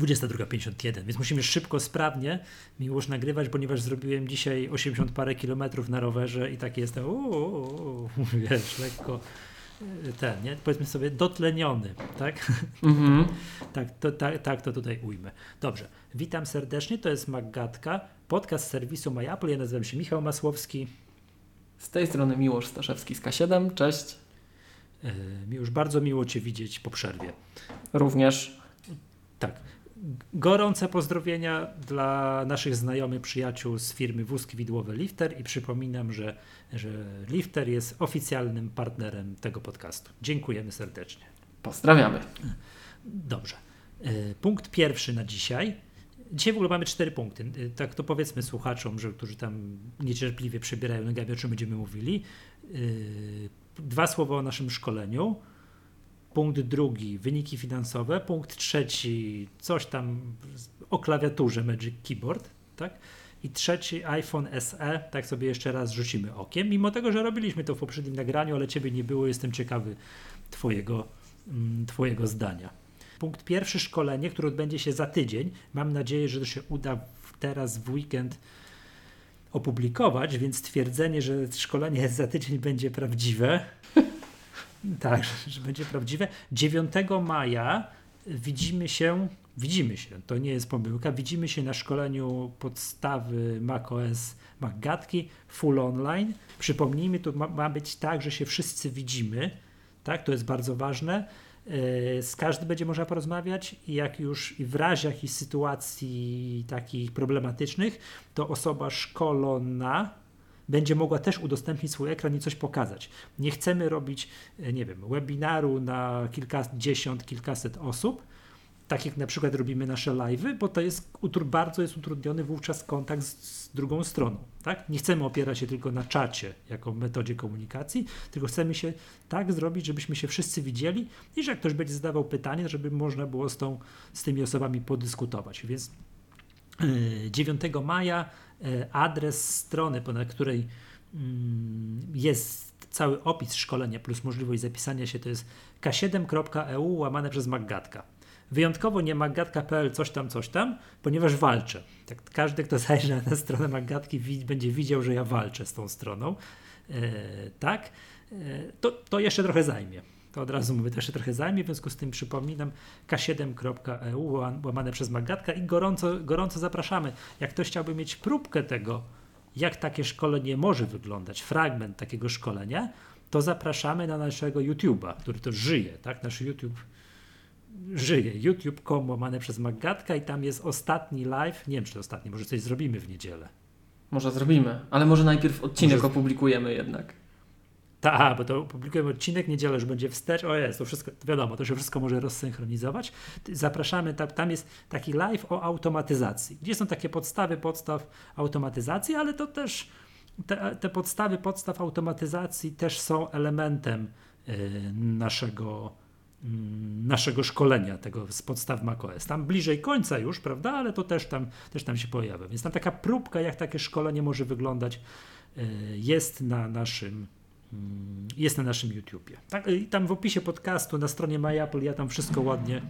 22.51, więc musimy szybko, sprawnie miłość nagrywać, ponieważ zrobiłem dzisiaj 80 parę kilometrów na rowerze i tak jestem, uuu, wiesz, lekko y, ten, nie? powiedzmy sobie dotleniony, tak? Mm-hmm. tak, to, tak, tak to tutaj ujmę. Dobrze, witam serdecznie, to jest Maggatka, podcast serwisu MyApple, ja nazywam się Michał Masłowski. Z tej strony Miłosz Staszewski z K7, cześć. Yy, już bardzo miło Cię widzieć po przerwie. Również. Tak. Gorące pozdrowienia dla naszych znajomych, przyjaciół z firmy Wózki Widłowe Lifter i przypominam, że, że Lifter jest oficjalnym partnerem tego podcastu. Dziękujemy serdecznie. Pozdrawiamy. Dobrze. E, punkt pierwszy na dzisiaj. Dzisiaj w ogóle mamy cztery punkty. E, tak to powiedzmy słuchaczom, że, którzy tam niecierpliwie przebierają nogami, o czym będziemy mówili. E, dwa słowa o naszym szkoleniu Punkt drugi, wyniki finansowe. Punkt trzeci, coś tam o klawiaturze Magic Keyboard, tak? I trzeci iPhone SE, tak sobie jeszcze raz rzucimy okiem. Mimo tego, że robiliśmy to w poprzednim nagraniu, ale ciebie nie było, jestem ciekawy twojego, mm, twojego zdania. Punkt pierwszy, szkolenie, które odbędzie się za tydzień. Mam nadzieję, że to się uda teraz w weekend opublikować, więc twierdzenie, że szkolenie za tydzień będzie prawdziwe, tak, że będzie prawdziwe. 9 maja widzimy się, widzimy się, to nie jest pomyłka, widzimy się na szkoleniu podstawy macOS Magatki full online. Przypomnijmy, to ma, ma być tak, że się wszyscy widzimy, tak, to jest bardzo ważne. E, z każdym będzie można porozmawiać i jak już i w razie jakichś sytuacji takich problematycznych, to osoba szkolona będzie mogła też udostępnić swój ekran i coś pokazać. Nie chcemy robić, e, nie wiem, webinaru na kilkadziesiąt, kilkaset osób, tak jak na przykład robimy nasze live'y, bo to jest bardzo jest utrudniony wówczas kontakt z, z, drugą stroną. Tak? Nie chcemy opierać się tylko na czacie jako metodzie komunikacji, tylko chcemy się tak zrobić, żebyśmy się wszyscy widzieli i że jak ktoś będzie zadawał pytanie, żeby można było z, tą, z tymi osobami podyskutować. Więc 9 e, maja adres strony, na której mm, jest cały opis szkolenia plus możliwość zapisania się, to jest k7.eu łamane przez Maggatka. Wyjątkowo nie maggatka.pl coś tam, coś tam, ponieważ walczę. Tak, każdy, kto zajrzy na stronę Maggatki będzie widział, że ja walczę z tą stroną. E, tak, e, to, to jeszcze trochę zajmie. To od razu mówię, to jeszcze trochę zajmie, w związku z tym przypominam k7.eu łamane przez Magatka i gorąco, gorąco zapraszamy. Jak ktoś chciałby mieć próbkę tego, jak takie szkolenie może wyglądać, fragment takiego szkolenia, to zapraszamy na naszego YouTube'a, który to żyje, tak? Nasz YouTube żyje. YouTube.com łamane przez Magatka i tam jest ostatni live. Nie wiem, czy to ostatni, może coś zrobimy w niedzielę. Może zrobimy, ale może najpierw odcinek może... opublikujemy jednak. Tak, bo to publikujemy odcinek, niedzielę już będzie wstecz, o jest, to wszystko, wiadomo, to się wszystko może rozsynchronizować. Zapraszamy, tam, tam jest taki live o automatyzacji, gdzie są takie podstawy podstaw automatyzacji, ale to też te, te podstawy podstaw automatyzacji też są elementem y, naszego, y, naszego szkolenia tego z podstaw macOS. Tam bliżej końca już, prawda, ale to też tam, też tam się pojawia. Więc tam taka próbka, jak takie szkolenie może wyglądać, y, jest na naszym Mm, jest na naszym YouTubie. Tak, I tam w opisie podcastu na stronie MyApple ja tam wszystko ładnie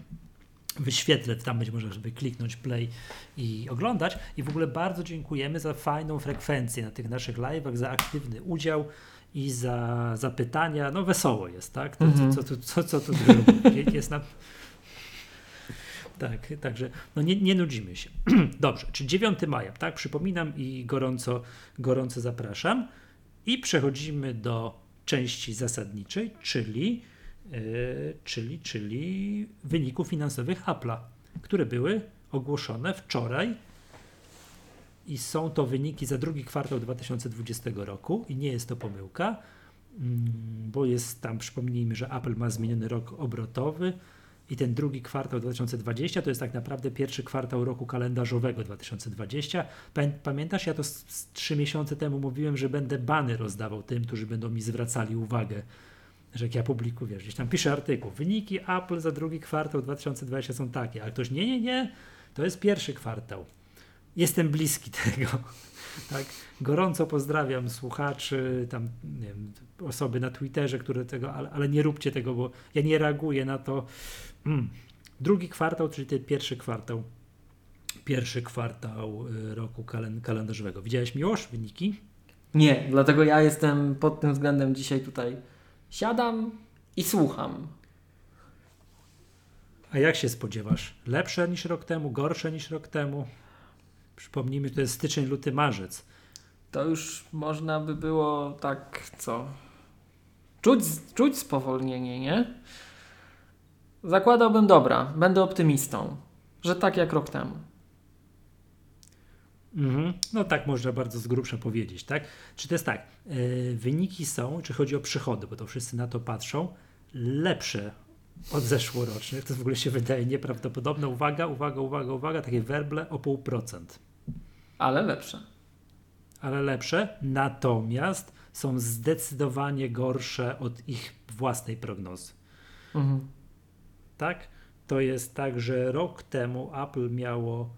wyświetlę, tam będzie można sobie kliknąć play i oglądać. I w ogóle bardzo dziękujemy za fajną frekwencję na tych naszych live'ach, za aktywny udział i za, za pytania. No wesoło jest, tak? To, co, co, co, co, co tu jest nam... Tak, także no nie, nie nudzimy się. Dobrze, czy 9 maja, tak? Przypominam i gorąco, gorąco zapraszam. I przechodzimy do części zasadniczej, czyli, yy, czyli, czyli wyników finansowych Apple'a, które były ogłoszone wczoraj. I są to wyniki za drugi kwartał 2020 roku. I nie jest to pomyłka, mm, bo jest tam, przypomnijmy, że Apple ma zmieniony rok obrotowy, i ten drugi kwartał 2020 to jest tak naprawdę pierwszy kwartał roku kalendarzowego 2020. Pamiętasz, ja to trzy miesiące temu mówiłem, że będę bany rozdawał tym, którzy będą mi zwracali uwagę, że jak ja publikuję, gdzieś tam piszę artykuł, wyniki Apple za drugi kwartał 2020 są takie, a ktoś nie, nie, nie, to jest pierwszy kwartał. Jestem bliski tego. Tak? Gorąco pozdrawiam słuchaczy, tam wiem, osoby na Twitterze, które tego, ale, ale, nie róbcie tego, bo ja nie reaguję na to. Mm. Drugi kwartał, czyli ten pierwszy kwartał, pierwszy kwartał y, roku kalen- kalendarzowego. Widziałeś Miłosz wyniki? Nie, dlatego ja jestem pod tym względem dzisiaj tutaj. Siadam i słucham. A jak się spodziewasz? Lepsze niż rok temu, gorsze niż rok temu? Przypomnijmy, to jest styczeń, luty, marzec. To już można by było tak, co? Czuć, czuć spowolnienie, nie? Zakładałbym, dobra, będę optymistą, że tak jak rok temu. Mhm. No tak można bardzo z grubsza powiedzieć, tak? Czy to jest tak, yy, wyniki są, czy chodzi o przychody, bo to wszyscy na to patrzą, lepsze od zeszłorocznych, to w ogóle się wydaje nieprawdopodobne. Uwaga, uwaga, uwaga, uwaga, takie werble o pół procent. Ale lepsze. Ale lepsze, natomiast są zdecydowanie gorsze od ich własnej prognozy. Mhm. Tak? To jest tak, że rok temu Apple miało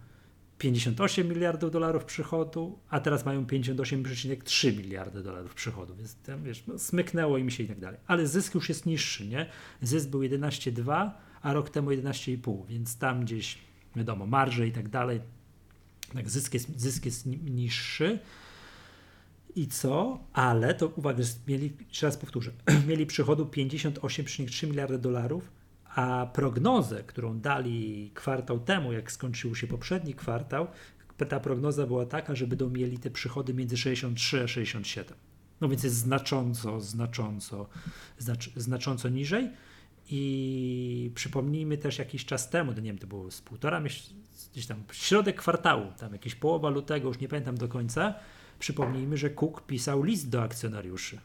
58 miliardów dolarów przychodu, a teraz mają 58,3 miliardy dolarów przychodu, więc tam, wiesz, no, smyknęło im się i tak dalej. Ale zysk już jest niższy, nie? Zysk był 11,2, a rok temu 11,5, więc tam gdzieś, wiadomo, marże i tak dalej, tak zysk jest, zysk jest ni- niższy. I co? Ale to uwaga, mieli, jeszcze raz powtórzę, mieli przychodu 58,3 miliardy dolarów, a prognozę, którą dali kwartał temu, jak skończył się poprzedni kwartał, ta prognoza była taka, że będą mieli te przychody między 63 a 67. No więc jest znacząco, znacząco, znacz, znacząco niżej. I przypomnijmy też jakiś czas temu, nie wiem, to było z półtora gdzieś tam środek kwartału, tam jakieś połowa lutego, już nie pamiętam do końca. Przypomnijmy, że Cook pisał list do akcjonariuszy,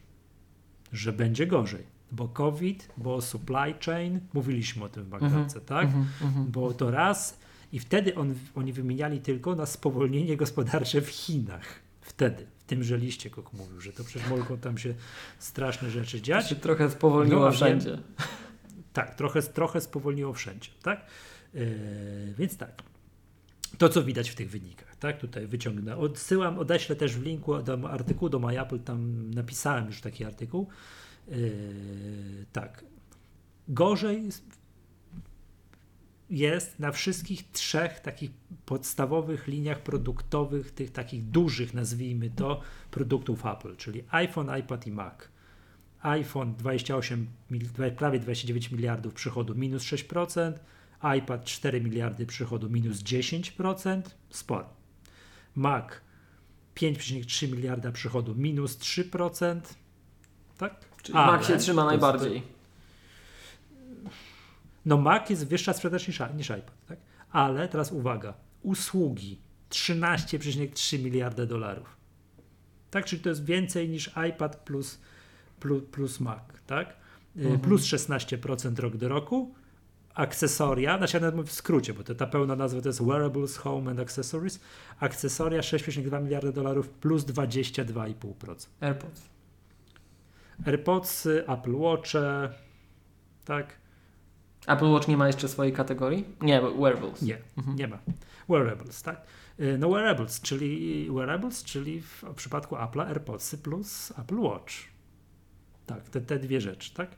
że będzie gorzej bo COVID, bo supply chain, mówiliśmy o tym w Bagdadce, tak? Mhm, mhm. Bo to raz i wtedy on, oni wymieniali tylko na spowolnienie gospodarcze w Chinach. Wtedy, w tymże liście Cook mówił, że to przecież mogą tam się straszne rzeczy To dziać. się trochę spowolniło No, wiem- wszędzie. Tak, trochę, trochę spowolniło wszędzie, tak? Yy, więc tak. To, co widać w tych wynikach, tak? Tutaj wyciągnę. Odsyłam, odeślę też w linku do artykułu do MyApple, tam napisałem już taki artykuł. Yy, tak. Gorzej jest- na wszystkich trzech takich podstawowych liniach produktowych, tych takich dużych, nazwijmy to, produktów Apple, czyli iPhone, iPad i Mac iPhone 28, mil- dwa- prawie 29 miliardów przychodu, minus 6%, iPad 4 miliardy przychodu, minus 10%, sporo. Mac 5,3 miliarda przychodu, minus 3%, tak? Czyli Mac się trzyma to- najbardziej. No Mac jest wyższa sprzedaż niż, niż iPad, tak? Ale teraz uwaga, usługi 13,3 miliarda dolarów. Tak, czyli to jest więcej niż iPad plus, plus, plus Mac, tak? Y, Mhm. Plus 16% rok do roku. Akcesoria, znaczy ja w skrócie, bo to, ta pełna nazwa to jest Wearables, Home and Accessories. Akcesoria 6,2 miliarda dolarów plus 22,5%. AirPods. AirPodsy, Apple Watche, tak? Apple Watch nie ma jeszcze swojej kategorii? Nie, wearables. Nie, Mhm. nie ma. Wearables, tak? Y, No wearables, czyli wearables, czyli w przypadku Apple'a AirPodsy plus Apple Watch. Tak, te, te dwie rzeczy, tak?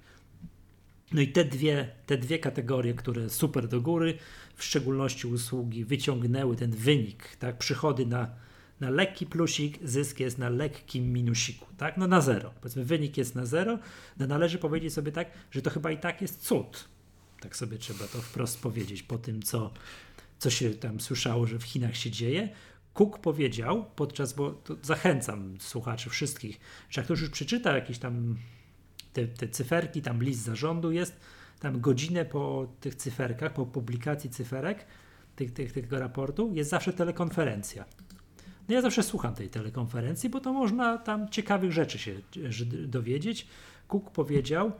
No i te dwie, te dwie kategorie, które super do góry, w szczególności usługi, wyciągnęły ten wynik, tak? Przychody na, na lekki plusik, zysk jest na lekkim minusiku, tak? No na zero. Powiedzmy, wynik jest na zero. No należy powiedzieć sobie tak, że to chyba i tak jest cud. Tak sobie trzeba to wprost powiedzieć po tym, co, co się tam słyszało, że w Chinach się dzieje. Cook powiedział podczas, bo to zachęcam słuchaczy wszystkich, że jak ktoś już przeczyta jakieś tam te, te cyferki, tam list zarządu jest, tam godzinę po tych cyferkach, po publikacji cyferek tych, tych, tego raportu jest zawsze telekonferencja. No ja zawsze słucham tej telekonferencji, bo to można tam ciekawych rzeczy się dowiedzieć. Cook powiedział,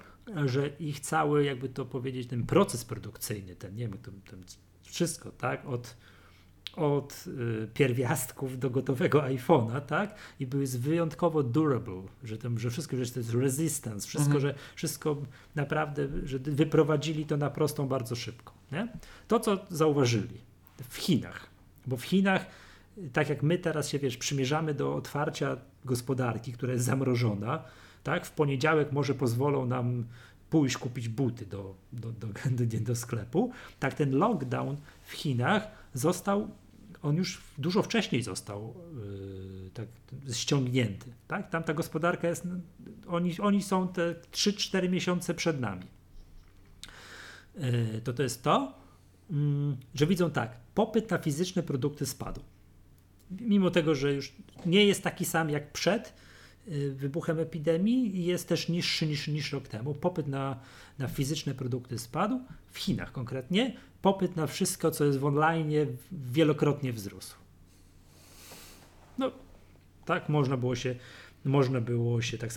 że ich cały, jakby to powiedzieć, ten proces produkcyjny, ten, nie wiem, to, to wszystko, tak, od, od y, pierwiastków do gotowego iPhone'a, tak, i były wyjątkowo durable, że, tam, że wszystko, że to jest resistance, wszystko, Mhm. że wszystko naprawdę, że wyprowadzili to na prostą bardzo szybko, nie? To, co zauważyli w Chinach, bo w Chinach tak jak my teraz się, wiesz, przymierzamy do otwarcia gospodarki, która jest zamrożona, tak? W poniedziałek może pozwolą nam pójść kupić buty do, do, do, do, sklepu, tak ten lockdown w Chinach został on już dużo wcześniej został yy, tak, ściągnięty. Tak? Tam ta gospodarka jest, oni, oni są te 3-4 miesiące przed nami. Yy, to to jest to, yy, że widzą tak, popyt na fizyczne produkty spadł. Mimo tego, że już nie jest taki sam jak przed yy, wybuchem epidemii jest też niższy niż, niż rok temu. Popyt na, na fizyczne produkty spadł, w Chinach konkretnie, popyt na wszystko, co jest w online, wielokrotnie wzrósł. No, tak można było się, można było się tak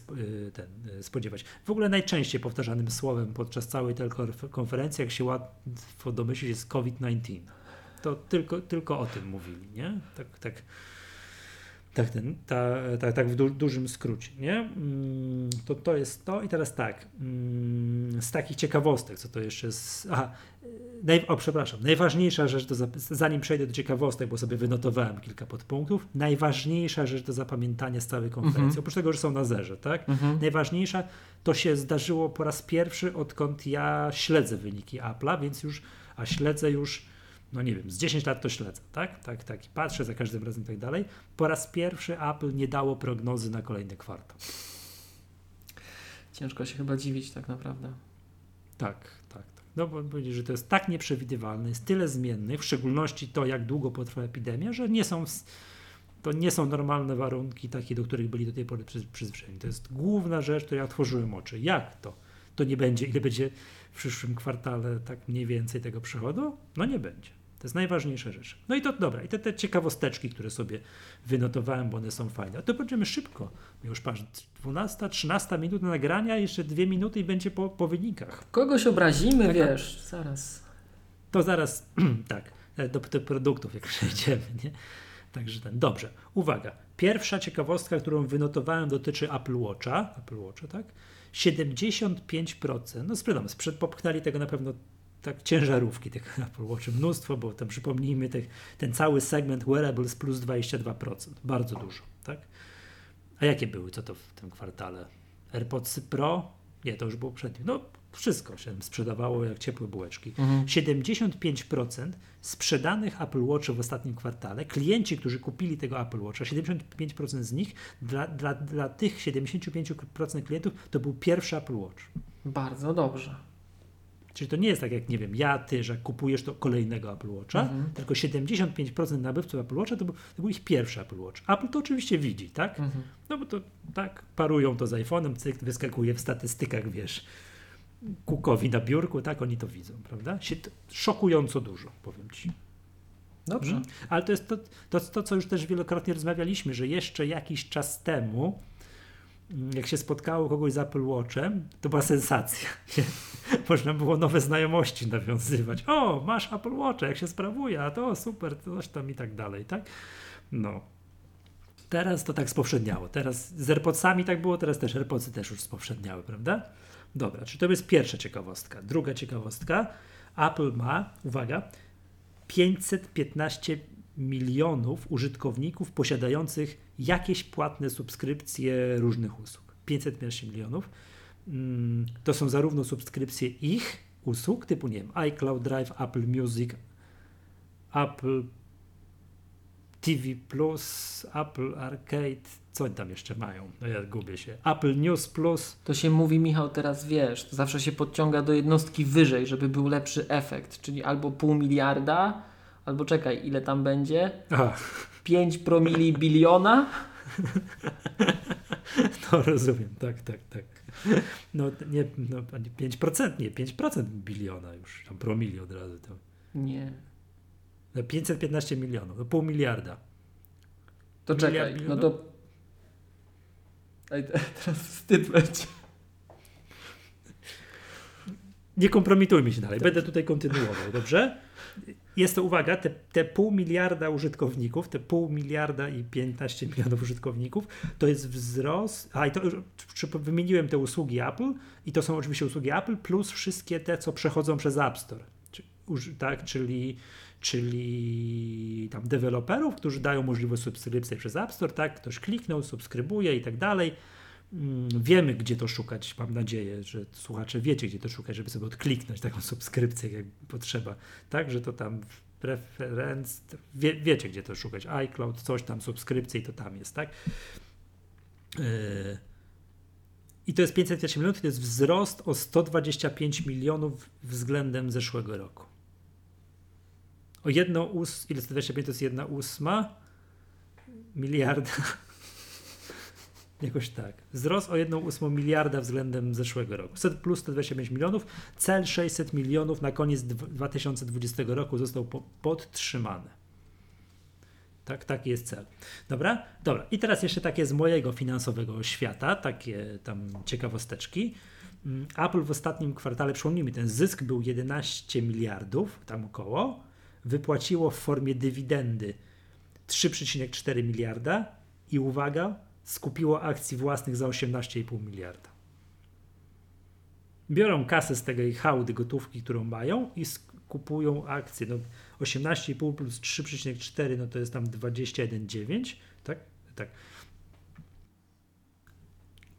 ten, spodziewać. W ogóle najczęściej powtarzanym słowem podczas całej tej konferencji, jak się łatwo domyślić, jest COVID-19. To tylko, tylko o tym mówili, nie? Tak, tak tak, ten, ta, ta, tak w du, dużym skrócie, nie? Mm, to, to jest to i teraz tak, mm, z takich ciekawostek, co to jeszcze jest, aha, naj, o przepraszam, najważniejsza rzecz, do, zanim przejdę do ciekawostek, bo sobie wynotowałem kilka podpunktów, najważniejsza rzecz do zapamiętania z całej konferencji, mhm. oprócz tego, że są na zerze, tak? Mhm. Najważniejsza, to się zdarzyło po raz pierwszy, odkąd ja śledzę wyniki Apple'a, więc już, a śledzę już no nie wiem, z 10 lat to śledzę, tak? Tak, tak. I patrzę za każdym razem i tak dalej. Po raz pierwszy Apple nie dało prognozy na kolejny kwartał. Ciężko się chyba dziwić tak naprawdę. Tak, tak, tak. No bo powiedzieć, że to jest tak nieprzewidywalne, jest tyle zmiennych, w szczególności to, jak długo potrwa epidemia, że nie są, to nie są normalne warunki takie, do których byli do tej pory przyzwyczajeni. To jest główna rzecz, której otworzyłem oczy. Jak to? To nie będzie, ile będzie w przyszłym kwartale tak mniej więcej tego przychodu? No nie będzie. To jest najważniejsza rzecz. No i to dobra, i te, te ciekawosteczki, które sobie wynotowałem, bo one są fajne. A to będziemy szybko. Już patrz, 12, 13 minuta nagrania, jeszcze dwie minuty i będzie po, po wynikach. Kogoś obrazimy, Taka, wiesz, zaraz. To zaraz, tak, e, do tych produktów, jak przejdziemy, nie? Także ten, dobrze. Uwaga. Pierwsza ciekawostka, którą wynotowałem, dotyczy Apple Watcha. Apple Watcha, tak? 75%, no sprzedam, sprzed popchnęli tego na pewno tak ciężarówki tych Apple Watch, mnóstwo, bo tam przypomnijmy tych, ten cały segment wearables plus 22%, bardzo dużo, tak? A jakie były, co to w tym kwartale? AirPods Pro? Nie, to już było przed nim. No, wszystko się sprzedawało jak ciepłe bułeczki. Mhm. 75% sprzedanych Apple Watch w ostatnim kwartale, klienci, którzy kupili tego Apple Watcha, 75% z nich, dla, dla, dla tych 75% klientów to był pierwszy Apple Watch. Bardzo dobrze. Czyli to nie jest tak jak, nie wiem, ja, ty, że kupujesz to kolejnego Apple Watcha, mhm. tylko 75% nabywców Apple Watcha to był, to był, ich pierwszy Apple Watch. Apple to oczywiście widzi, tak? Mhm. No bo to tak, parują to z iPhone'em, cyk, wyskakuje w statystykach, wiesz, kukowi na biurku, tak, oni to widzą, prawda? Szokująco dużo, powiem ci. Dobrze. Mhm. Ale to jest to, to, to, co już też wielokrotnie rozmawialiśmy, że jeszcze jakiś czas temu jak się spotkało kogoś z Apple Watchem, to była sensacja. Można było nowe znajomości nawiązywać. O, masz Apple Watcha, jak się sprawuje, a to super, coś tam i tak dalej, tak? No. Teraz to tak spowszedniało. Teraz z AirPodsami tak było, teraz też AirPodsy też już spowszedniały, prawda? Dobra, czyli to jest pierwsza ciekawostka. Druga ciekawostka. Apple ma, uwaga, 515 milionów użytkowników posiadających jakieś płatne subskrypcje różnych usług. 515 milionów. Mm, to są zarówno subskrypcje ich usług, typu nie wiem, iCloud Drive, Apple Music, Apple TV Plus, Apple Arcade, co oni tam jeszcze mają? No ja gubię się. Apple News Plus. To się mówi, Michał, teraz wiesz, to zawsze się podciąga do jednostki wyżej, żeby był lepszy efekt, czyli albo pół miliarda, albo czekaj, ile tam będzie? Aha. 5 promili biliona? No rozumiem, tak, tak, tak. No nie, no 5%, nie, 5% biliona już, tam promili od razu. To. Nie. No 515 milionów, no pół miliarda. To czekaj, no to... Ej, teraz wstyd będzie. Nie kompromitujmy się dalej, będę tutaj kontynuował, dobrze? Jest to, uwaga, te, te pół miliarda użytkowników, te pół miliarda i 15 milionów użytkowników, to jest wzrost, a i to wymieniłem te usługi Apple i to są oczywiście usługi Apple plus wszystkie te, co przechodzą przez App Store, tak, czyli czyli tam deweloperów, którzy dają możliwość subskrypcji przez App Store, tak, ktoś kliknął, subskrybuje i tak dalej, wiemy, gdzie to szukać. Mam nadzieję, że słuchacze wiecie, gdzie to szukać, żeby sobie odkliknąć taką subskrypcję, jak potrzeba. Tak, że to tam preferenc, wie, wiecie, gdzie to szukać. iCloud, coś tam, subskrypcje i to tam jest, tak? Yy. I to jest 520 milionów, to jest wzrost o 125 milionów względem zeszłego roku. O jedno ós, ile 125 to jest jedna ósma miliarda Jakoś tak. Wzrost o 1,8 miliarda względem zeszłego roku. Plus 125 milionów. Cel 600 milionów na koniec 2020 roku został po, podtrzymany. Tak, taki jest cel. Dobra? Dobra. I teraz jeszcze takie z mojego finansowego świata, takie tam ciekawosteczki. Mm, Apple w ostatnim kwartale, przypomnijmy, ten zysk był 11 miliardów, tam około. Wypłaciło w formie dywidendy 3,4 miliarda i uwaga, skupiło akcji własnych za 18,5 miliarda. Biorą kasę z tej hałdy gotówki, którą mają i kupują akcje. No 18,5 plus 3,4 no to jest tam 21,9, tak? Tak.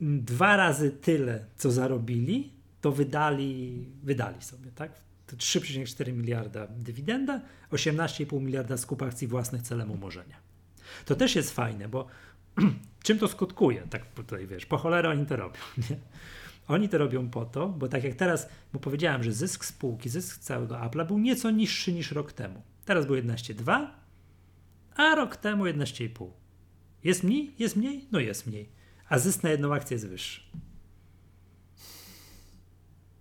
Dwa razy tyle, co zarobili, to wydali, wydali sobie, tak? 3,4 miliarda dywidenda, 18,5 miliarda skup akcji własnych celem umorzenia. To też jest fajne, bo czym to skutkuje? Tak tutaj wiesz, po cholerę oni to robią. Nie? Oni to robią po to, bo tak jak teraz, bo powiedziałem, że zysk spółki, zysk całego Apple'a był nieco niższy niż rok temu. Teraz był 11,2, a rok temu 11,5. Jest mniej? Jest mniej? No jest mniej. A zysk na jedną akcję jest wyższy.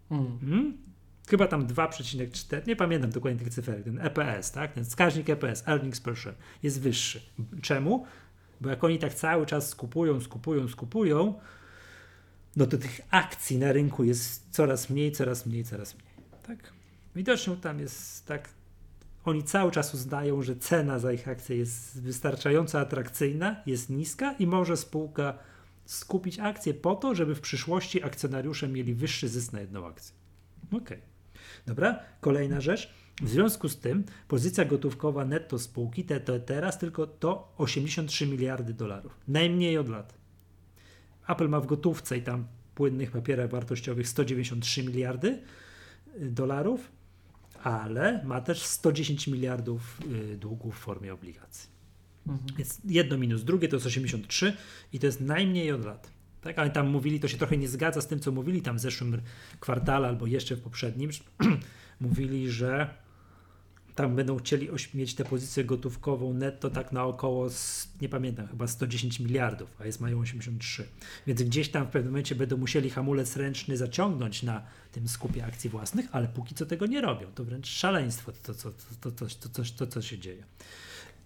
Hmm. Hmm? Chyba tam 2,4, nie pamiętam dokładnie tych cyferek, ten EPS, tak? Ten wskaźnik EPS, earnings per share, jest wyższy. Czemu? Bo jak oni tak cały czas skupują, skupują, skupują, no to tych akcji na rynku jest coraz mniej, coraz mniej, coraz mniej. Tak? Widocznie tam jest tak. Oni cały czas uznają, że cena za ich akcje jest wystarczająco atrakcyjna, jest niska i może spółka skupić akcje po to, żeby w przyszłości akcjonariusze mieli wyższy zysk na jedną akcję. Okej. Okay. Dobra, kolejna rzecz. W związku z tym pozycja gotówkowa netto spółki te, te, teraz tylko to 83 miliardy dolarów. Najmniej od lat. Apple ma w gotówce i tam płynnych papierach wartościowych 193 miliardy y, dolarów, ale ma też 110 miliardów y, długów w formie obligacji. Mhm. Więc jedno minus drugie to jest 83 i to jest najmniej od lat. Tak, ale tam mówili, to się trochę nie zgadza z tym, co mówili tam w zeszłym kwartale albo jeszcze w poprzednim. mówili, że tam będą chcieli mieć tę pozycję gotówkową netto tak na około, nie pamiętam, chyba 110 miliardów, a jest mają 83. Więc gdzieś tam w pewnym momencie będą musieli hamulec ręczny zaciągnąć na tym skupie akcji własnych, ale póki co tego nie robią. To wręcz szaleństwo, to, to, to, to, to, to, to co się dzieje.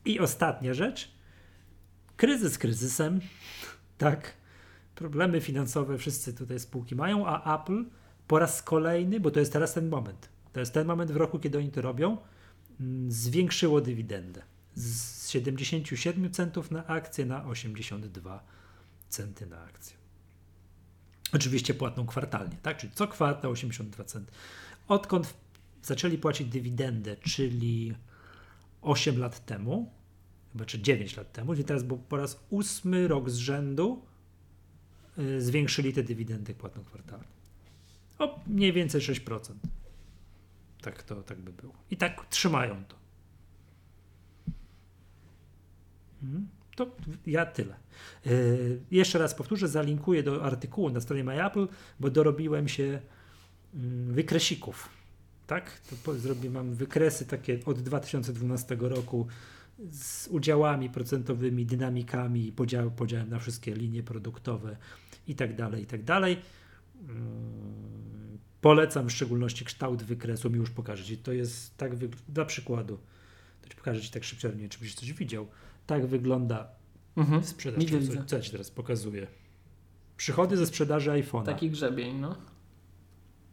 I ostatnia rzecz. Kryzys kryzysem, tak. Problemy finansowe wszyscy tutaj spółki mają, a Apple po raz kolejny, bo to jest teraz ten moment. To jest ten moment w roku, kiedy oni to robią zwiększyło dywidendę z 77 centów na akcję na 82 centy na akcję. Oczywiście płatną kwartalnie, tak? Czyli co kwartał 82 centy. Odkąd zaczęli płacić dywidendę, czyli 8 lat temu, chyba czy 9 lat temu, czyli teraz był po raz ósmy rok z rzędu yy, zwiększyli te dywidendy płatną kwartalnie. O mniej więcej 6%. Tak, to, tak by było. I tak trzymają to. Hmm? To ja tyle. Yy, jeszcze raz powtórzę, zalinkuję do artykułu na stronie MyApple, bo dorobiłem się yy, wykresików. Tak? To zrobię, mam wykresy takie od 2012 roku z udziałami procentowymi, dynamikami, podział, podziałem na wszystkie linie produktowe i tak dalej, i tak dalej. Polecam w szczególności kształt wykresu, mi już pokażę Ci. To jest tak, dla przykładu, to Ci pokażę Ci tak szybciej, czy byś coś widział. Tak wygląda mhm. sprzedaż. Widzę, co, co ja Ci teraz pokazuję? Przychody ze sprzedaży iPhone'a. Taki grzebień, no.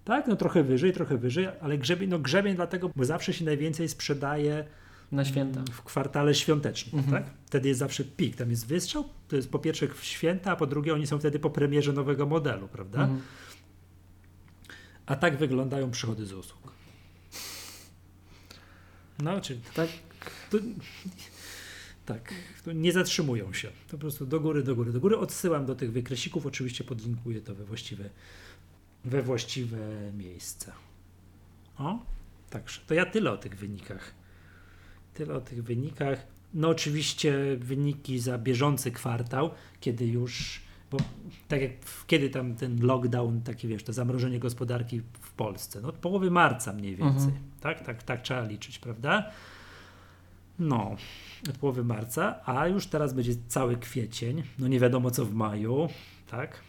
Tak, no trochę wyżej, trochę wyżej, ale grzebień, no grzebień dlatego, bo zawsze się najwięcej sprzedaje na święta. W kwartale świątecznym, mhm. tak? Wtedy jest zawsze pik, tam jest wystrzał, to jest po pierwsze w święta, a po drugie oni są wtedy po premierze nowego modelu, prawda? Mhm. A tak wyglądają przychody z usług. No, czyli tak. To, tak, nie zatrzymują się. Po prostu do góry, do góry, do góry. Odsyłam do tych wykreślików, oczywiście podlinkuję to we właściwe, we właściwe miejsce. O, także to ja tyle o tych wynikach. Tyle o tych wynikach. No oczywiście wyniki za bieżący kwartał, kiedy już, bo tak jak kiedy tam ten lockdown, taki wiesz, to zamrożenie gospodarki w Polsce, no od połowy marca mniej więcej, mhm. tak, tak, tak trzeba liczyć, prawda? No, od połowy marca, a już teraz będzie cały kwiecień, no nie wiadomo co w maju, tak?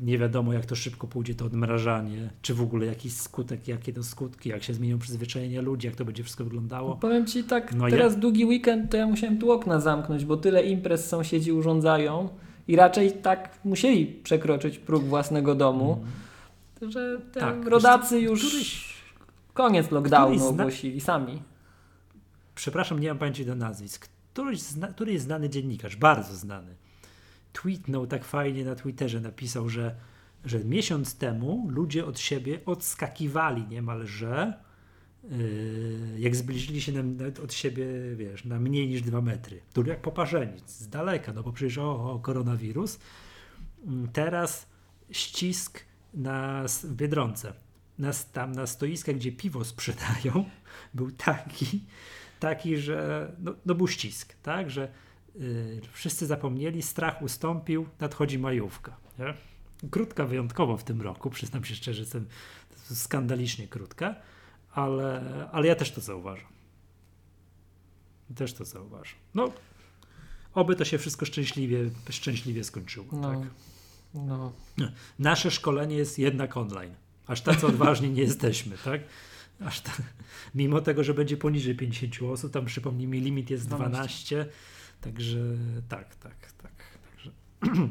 Nie wiadomo jak to szybko pójdzie to odmrażanie, czy w ogóle jakiś skutek, jakie to skutki, jak się zmienią przyzwyczajenia ludzi, jak to będzie wszystko wyglądało. Powiem Ci tak, no teraz ja... długi weekend to ja musiałem tu okna zamknąć, bo tyle imprez sąsiedzi urządzają i raczej tak musieli przekroczyć próg własnego domu, mm. że tak, rodacy już któryś, koniec lockdownu ogłosili sami. Przepraszam, nie mam pamięci do nazwisk, któryś, zna, któryś znany dziennikarz, bardzo znany, tweetnął tak fajnie na Twitterze, napisał, że, że miesiąc temu ludzie od siebie odskakiwali niemalże, jak zbliżyli się na, od siebie, wiesz, na mniej niż dwa metry. Tu jak poparzeni, z daleka, no bo przecież o, o koronawirus. Mm, teraz ścisk na, Biedronce, na, tam na stoiskach, gdzie piwo sprzedają, był taki, taki, że no, no był ścisk, tak, że y, wszyscy zapomnieli, strach ustąpił, nadchodzi majówka. Nie? Krótka wyjątkowo w tym roku, przyznam się szczerze, jestem skandalicznie krótka, ale, ale ja też to zauważam. Też to zauważam. No, oby to się wszystko szczęśliwie, szczęśliwie skończyło. No, tak? no. Nasze szkolenie jest jednak online. Aż tacy odważni nie jesteśmy, tak? Aż ta, mimo tego, że będzie poniżej 50 osób, tam przypomnijmy, limit jest 12, także tak, tak, tak. Także,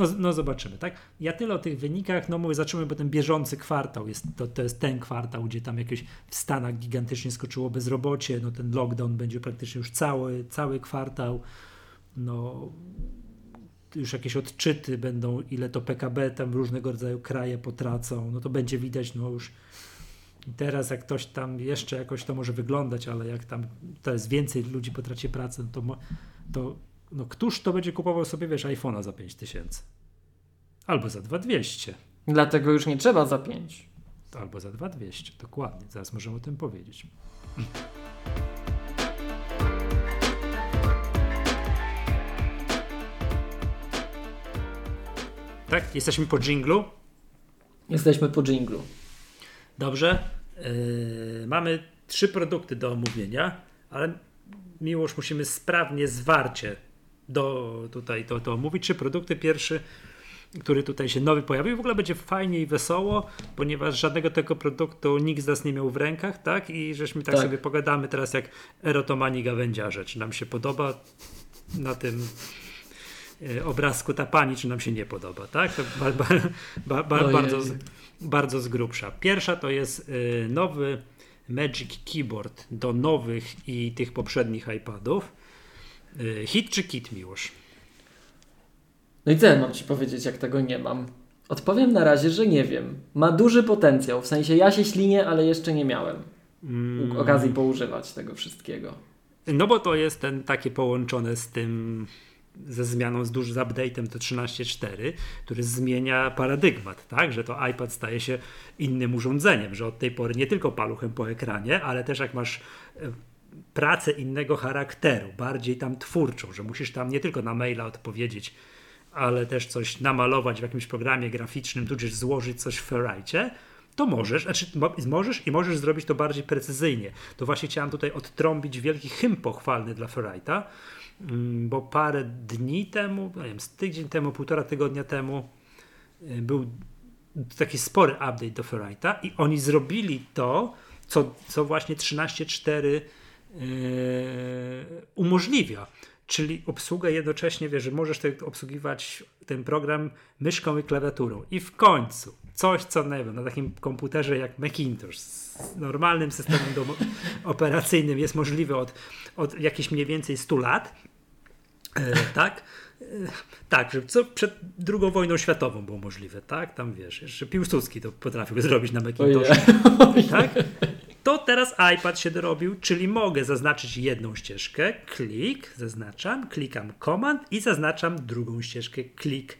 no, no zobaczymy, tak? Ja tyle o tych wynikach, no mówię, zaczynamy, bo ten bieżący kwartał jest, to, to jest ten kwartał, gdzie tam jakieś w Stanach gigantycznie skoczyło bezrobocie, no ten lockdown będzie praktycznie już cały, cały kwartał, no już jakieś odczyty będą, ile to PKB tam różnego rodzaju kraje potracą, no to będzie widać, no już teraz jak ktoś tam jeszcze jakoś to może wyglądać, ale jak tam jest więcej ludzi po tracie pracy, no to, to no któż to będzie kupował sobie, wiesz, iPhone'a za 5000? Albo za 2200. Dlatego już nie trzeba za 5. Albo za 2200, dokładnie. Zaraz możemy o tym powiedzieć. Tak? Jesteśmy po dżinglu? Jesteśmy po dżinglu. Dobrze. Yy, mamy trzy produkty do omówienia, ale miłość musimy sprawnie, zwarcie do, tutaj to, to omówić. Trzy produkty. Pierwszy, który tutaj się nowy pojawił. W ogóle będzie fajnie i wesoło, ponieważ żadnego tego produktu nikt z nas nie miał w rękach, tak? I żeśmy tak, tak. sobie pogadamy teraz jak erotomani gawędziarze. Czy nam się podoba na tym e, obrazku ta pani, czy nam się nie podoba, tak? To ba, ba, ba, bardzo, bardzo z grubsza. Pierwsza to jest y, nowy Magic Keyboard do nowych i tych poprzednich iPadów. Y, hit czy kit, Miłosz? No i co mam Ci powiedzieć, jak tego nie mam? Odpowiem na razie, że nie wiem. Ma duży potencjał, w sensie ja się ślinię, ale jeszcze nie miałem mm. okazji poużywać tego wszystkiego. No bo to jest ten takie połączone z tym ze zmianą, z dużym update'em to 13.4, który zmienia paradygmat, tak? że to iPad staje się innym urządzeniem, że od tej pory nie tylko paluchem po ekranie, ale też jak masz e, pracę innego charakteru, bardziej tam twórczą, że musisz tam nie tylko na maila odpowiedzieć, ale też coś namalować w jakimś programie graficznym, tudzież złożyć coś w Ferrite, to możesz, znaczy możesz i możesz zrobić to bardziej precyzyjnie. To właśnie chciałem tutaj odtrąbić wielki hymn pochwalny dla Ferrite'a, Mm, bo parę dni temu, nie wiem, tydzień temu, półtora tygodnia temu y, był taki spory update do Ferrite'a i oni zrobili to, co, co właśnie 13.4 yy, umożliwia. Czyli obsługę jednocześnie, wiesz, że możesz te, obsługiwać ten program myszką i klawiaturą. I w końcu coś, co nie wiem, na takim komputerze jak Macintosh z normalnym systemem operacyjnym jest możliwe od, od jakichś mniej więcej 100 lat E, tak? E, tak, że co przed II wojną światową było możliwe, tak? Tam wiesz, jeszcze Piłsudski to potrafił zrobić na Macintoshu. Tak? To teraz iPad się dorobił, czyli mogę zaznaczyć jedną ścieżkę, klik, zaznaczam, klikam command i zaznaczam drugą ścieżkę, klik.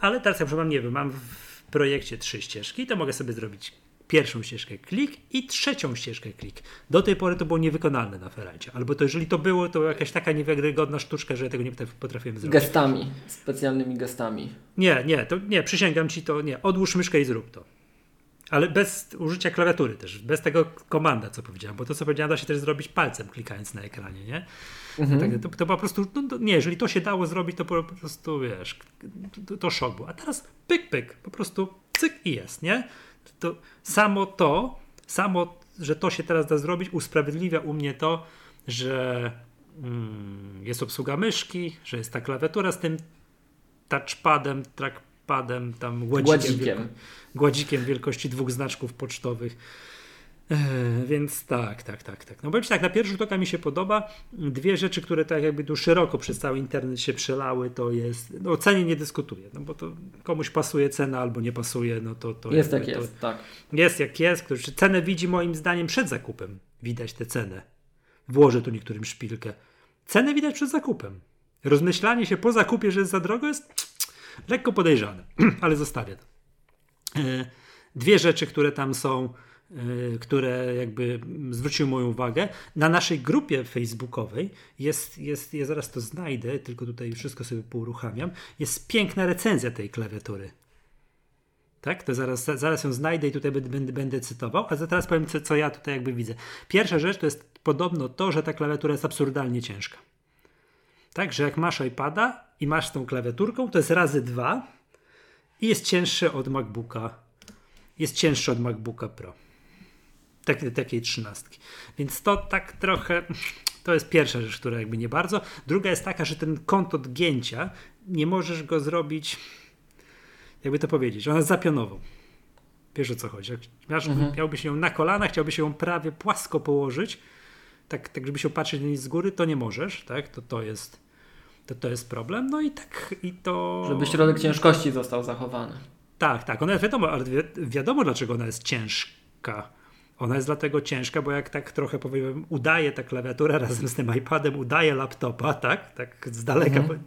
Ale teraz jak mam, nie wiem, mam w projekcie trzy ścieżki, to mogę sobie zrobić pierwszą ścieżkę klik i trzecią ścieżkę klik. Do tej pory to było niewykonalne na Ferrite. Albo to jeżeli to było, to jakaś taka niewiarygodna sztuczka, że ja tego nie potrafiłem zrobić. Gestami, specjalnymi gestami. Nie, nie, to nie, przysięgam ci to, nie. Odłóż myszkę i zrób to. Ale bez użycia klawiatury też, bez tego komanda, co powiedziałem, bo to, co powiedziałem, da się też zrobić palcem, klikając na ekranie, nie? Mhm. Tak, to, to, po prostu, no, to, nie, jeżeli to się dało zrobić, to po prostu, wiesz, to, to szok był. A teraz pyk, pyk, po prostu cyk i jest, nie? To samo to, samo, że to się teraz da zrobić, usprawiedliwia u mnie to, że mm, jest obsługa myszki, że jest ta klawiatura z tym touchpadem, trackpadem, tam gładzikiem, gładzikiem. Wielko, gładzikiem wielkości dwóch znaczków pocztowych. E, więc tak, tak, tak, tak. No powiem tak, na pierwszy rzut oka mi się podoba. Dwie rzeczy, które tak jakby tu szeroko przez cały internet się przelały, to jest, no o cenie nie dyskutuję, no bo to komuś pasuje cena albo nie pasuje, no to... to jest jak jest, tak. Jest jak jest, ktoś cenę widzi moim zdaniem przed zakupem. Widać tę cenę. Włożę tu niektórym szpilkę. Cenę widać przed zakupem. Rozmyślanie się po zakupie, że jest za drogo jest lekko podejrzane, ale zostawię to. E, dwie rzeczy, które tam są Y, które jakby zwróciły moją uwagę. Na naszej grupie facebookowej jest, jest, ja zaraz to znajdę, tylko tutaj wszystko sobie pouruchamiam, jest piękna recenzja tej klawiatury. Tak? To zaraz, zaraz ją znajdę i tutaj będę, będę cytował, a teraz powiem, co, co ja tutaj jakby widzę. Pierwsza rzecz to jest podobno to, że ta klawiatura jest absurdalnie ciężka. Tak, że jak masz iPada i masz tą klawiaturką, to jest razy dwa i jest cięższe od MacBooka. Jest cięższe od MacBooka Pro takiej, takiej trzynastki. Więc to tak trochę, to jest pierwsza rzecz, która jakby nie bardzo. Druga jest taka, że ten kąt odgięcia, nie możesz go zrobić, jakby to powiedzieć, ona jest zapionową. Wiesz o co chodzi. Jak miałbyś, mhm. miałbyś ją na kolanach, chciałbyś ją prawie płasko położyć, tak, tak żeby się patrzeć na nic z góry, to nie możesz, tak? To, to jest to, to jest problem. No i tak i to. Żeby środek ciężkości został zachowany. Tak, tak. Ona jest wiadomo, ale wiadomo, dlaczego ona jest ciężka ona jest dlatego ciężka, bo jak tak trochę powiem, udaje ta klawiatura razem z tym iPadem, udaje laptopa, tak, tak z daleka, mhm.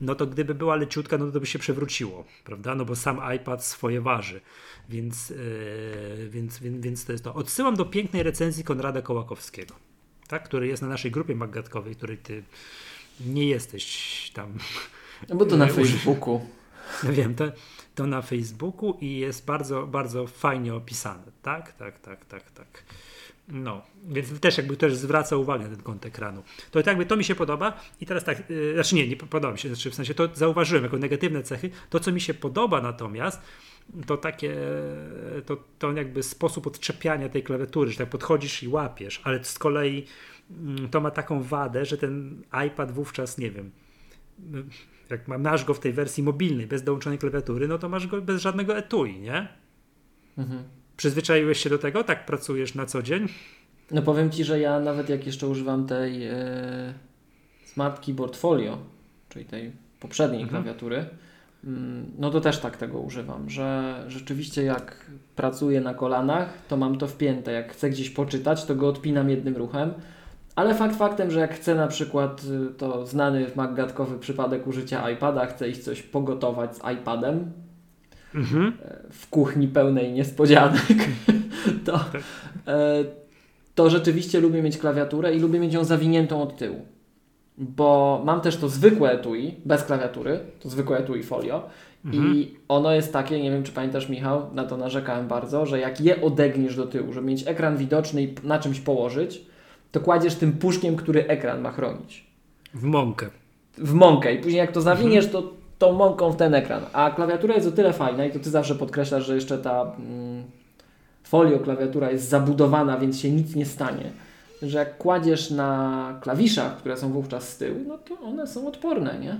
no to gdyby była leciutka, no to by się przewróciło, prawda, no bo sam iPad swoje waży, więc, yy, więc, więc, więc to jest to. Odsyłam do pięknej recenzji Konrada Kołakowskiego, tak, który jest na naszej grupie magatkowej, której ty nie jesteś tam. No bo to na Facebooku. No wiem, to, to na Facebooku i jest bardzo, bardzo fajnie opisane. Tak, tak, tak, tak, tak. No, więc też jakby też zwraca uwagę na ten kąt ekranu. To tak jakby to mi się podoba i teraz tak, yy, znaczy nie, nie podoba mi się, znaczy w sensie to zauważyłem jako negatywne cechy. To, co mi się podoba natomiast, to takie, to, to jakby sposób odczepiania tej klawiatury, że tak podchodzisz i łapiesz, ale z kolei to ma taką wadę, że ten iPad wówczas, nie wiem, jak masz go w tej wersji mobilnej, bez dołączonej klawiatury, no to masz go bez żadnego etui, nie? Mhm. Przyzwyczaiłeś się do tego? Tak pracujesz na co dzień? No powiem Ci, że ja nawet jak jeszcze używam tej e, Smart Keyboard Folio, czyli tej poprzedniej mhm. klawiatury, mm, no to też tak tego używam, że rzeczywiście jak pracuję na kolanach, to mam to wpięte. Jak chcę gdzieś poczytać, to go odpinam jednym ruchem ale fakt faktem, że jak chcę na przykład, y, to znany maggatkowy przypadek użycia iPada, chcę iść coś pogotować z iPadem mhm. E, w kuchni pełnej niespodzianek, to, tak. e, to rzeczywiście lubię mieć klawiaturę i lubię mieć ją zawiniętą od tyłu. Bo mam też to zwykłe etui, bez klawiatury, to zwykłe etui folio mhm. i ono jest takie, nie wiem czy pamiętasz Michał, na to narzekałem bardzo, że jak je odegniesz do tyłu, żeby mieć ekran widoczny i na czymś położyć, to kładziesz tym puszkiem, który ekran ma chronić. W mąkę. W mąkę i później jak to zawiniesz, to tą mąką w ten ekran. A klawiatura jest o tyle fajna i to Ty zawsze podkreślasz, że jeszcze ta mm, folio klawiatura jest zabudowana, więc się nic nie stanie. Że jak kładziesz na klawiszach, które są wówczas z tyłu, no to one są odporne, nie?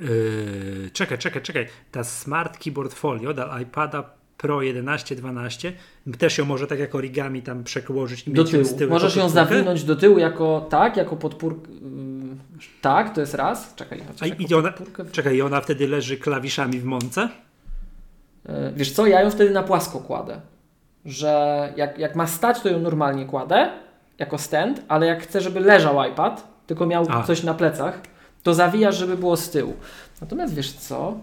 Yy, czekaj, czekaj, czekaj. Ta Smart Keyboard Folio dla iPada Pro 11, 12, też ją może tak jak origami tam przekłożyć i do tyłu. z tyłu. Możesz ją zawinąć do tyłu jako tak, jako podpórkę. Mm, tak, to jest raz. Czekaj, i ona, czekaj, i ona wtedy leży klawiszami w mące? Yy, wiesz co, ja ją wtedy na płasko kładę. że jak, jak ma stać, to ją normalnie kładę jako stand, ale jak chcę, żeby leżał iPad, tylko miał A. coś na plecach, to zawijasz, żeby było z tyłu. Natomiast wiesz co?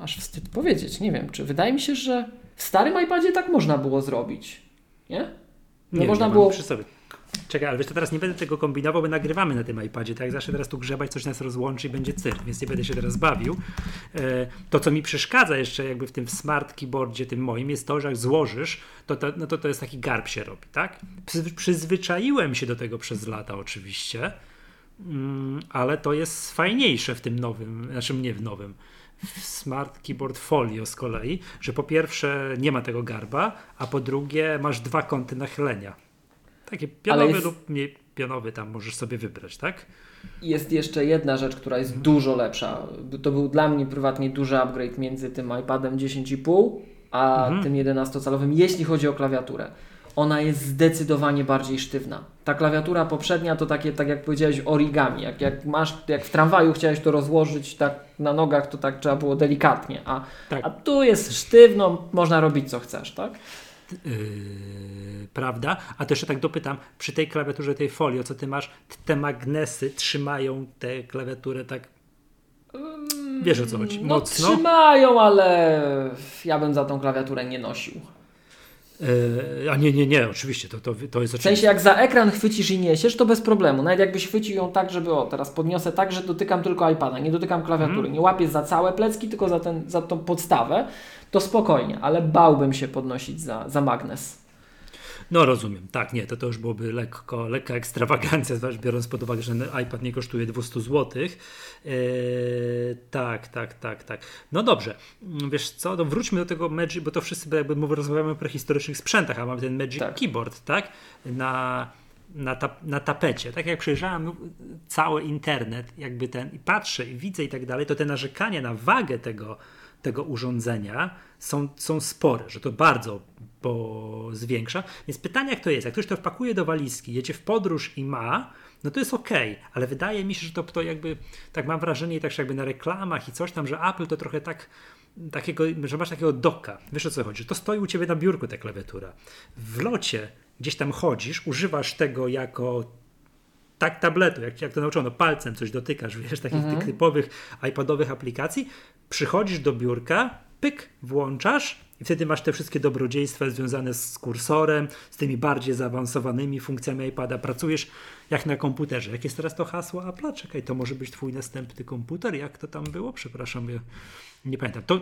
Aż wstyd powiedzieć, nie wiem, czy wydaje mi się, że w starym iPadzie tak można było zrobić. Nie? No nie, można nie było. Przy sobie. Czekaj, ale wiesz, to teraz nie będę tego kombinował, bo nagrywamy na tym iPadzie, tak zawsze teraz tu grzebać, coś nas rozłączy i będzie cyrk, więc nie będę się teraz bawił. E, to, co mi przeszkadza jeszcze jakby w tym smart keyboardzie tym moim, jest to, że jak złożysz, to, to, no to, to jest taki garb się robi, tak? Przyzwyczaiłem się do tego przez lata oczywiście, mm, ale to jest fajniejsze w tym nowym, znaczy nie w nowym, w Smart Keyboard Folio z kolei, że po pierwsze nie ma tego garba, a po drugie masz dwa kąty nachylenia Taki pionowy jest... lub mniej pionowy tam możesz sobie wybrać, tak? Jest jeszcze jedna rzecz, która jest dużo lepsza. To był dla mnie prywatnie duży upgrade między tym iPadem 10,5 a mhm. tym 11-calowym, jeśli chodzi o klawiaturę. Ona jest zdecydowanie bardziej sztywna. Ta klawiatura poprzednia to takie, tak jak powiedziałeś, origami. Jak, jak masz, jak w tramwaju chciałeś to rozłożyć tak na nogach, to tak trzeba było delikatnie. A, tak. a tu jest sztywno, można robić co chcesz, tak? Yy, prawda? A to jeszcze tak dopytam, przy tej klawiaturze, tej folii, co ty masz, te magnesy trzymają tę klawiaturę tak Wiesz o co chodzi? No, trzymają, ale ja bym za tą klawiaturę nie nosił. Yy, a nie, nie, nie, oczywiście, to, to, to jest oczywiste. W sensie jak za ekran chwycisz i niesiesz, to bez problemu. Nawet jakbyś chwycił ją tak, żeby o, teraz podniosę tak, że dotykam tylko iPada, nie dotykam klawiatury, mm. nie łapię za całe plecki, tylko za, ten, za tą podstawę, to spokojnie, ale bałbym się podnosić za, za magnes. No rozumiem, tak, nie, to to już byłoby lekko, lekka ekstrawagancja, biorąc pod uwagę, że iPad nie kosztuje 200 zł. Yy, tak, tak, tak, tak. No dobrze, wiesz co, no wróćmy do tego Magic, bo to wszyscy jakby mówię, rozmawiamy o prehistorycznych sprzętach, a mamy ten Magic tak. Keyboard, tak, na na, na tapecie. Tak jak przejrzałem cały internet, jakby ten i patrzę i widzę i tak dalej, to te narzekania na wagę tego, tego urządzenia są, są spore, że to bardzo bo zwiększa. Więc pytanie, jak to jest? Jak ktoś to wpakuje do walizki, jedzie w podróż i ma, no to jest ok, ale wydaje mi się, że to, to jakby, tak mam wrażenie, tak jakby na reklamach i coś tam, że Apple to trochę tak takiego, że masz takiego doka. Wiesz o co chodzi? To stoi u ciebie na biurku ta klawiatura. W locie gdzieś tam chodzisz, używasz tego jako tak tabletu, jak, jak to nauczono, palcem coś dotykasz, wiesz, takich mhm. typowych iPadowych aplikacji, przychodzisz do biurka, pyk, włączasz i wtedy masz te wszystkie dobrodziejstwa związane z kursorem, z tymi bardziej zaawansowanymi funkcjami iPada. Pracujesz jak na komputerze. Jak jest teraz to hasło Apple? Czekaj, to może być twój następny komputer? Jak to tam było? Przepraszam, ja nie pamiętam. To,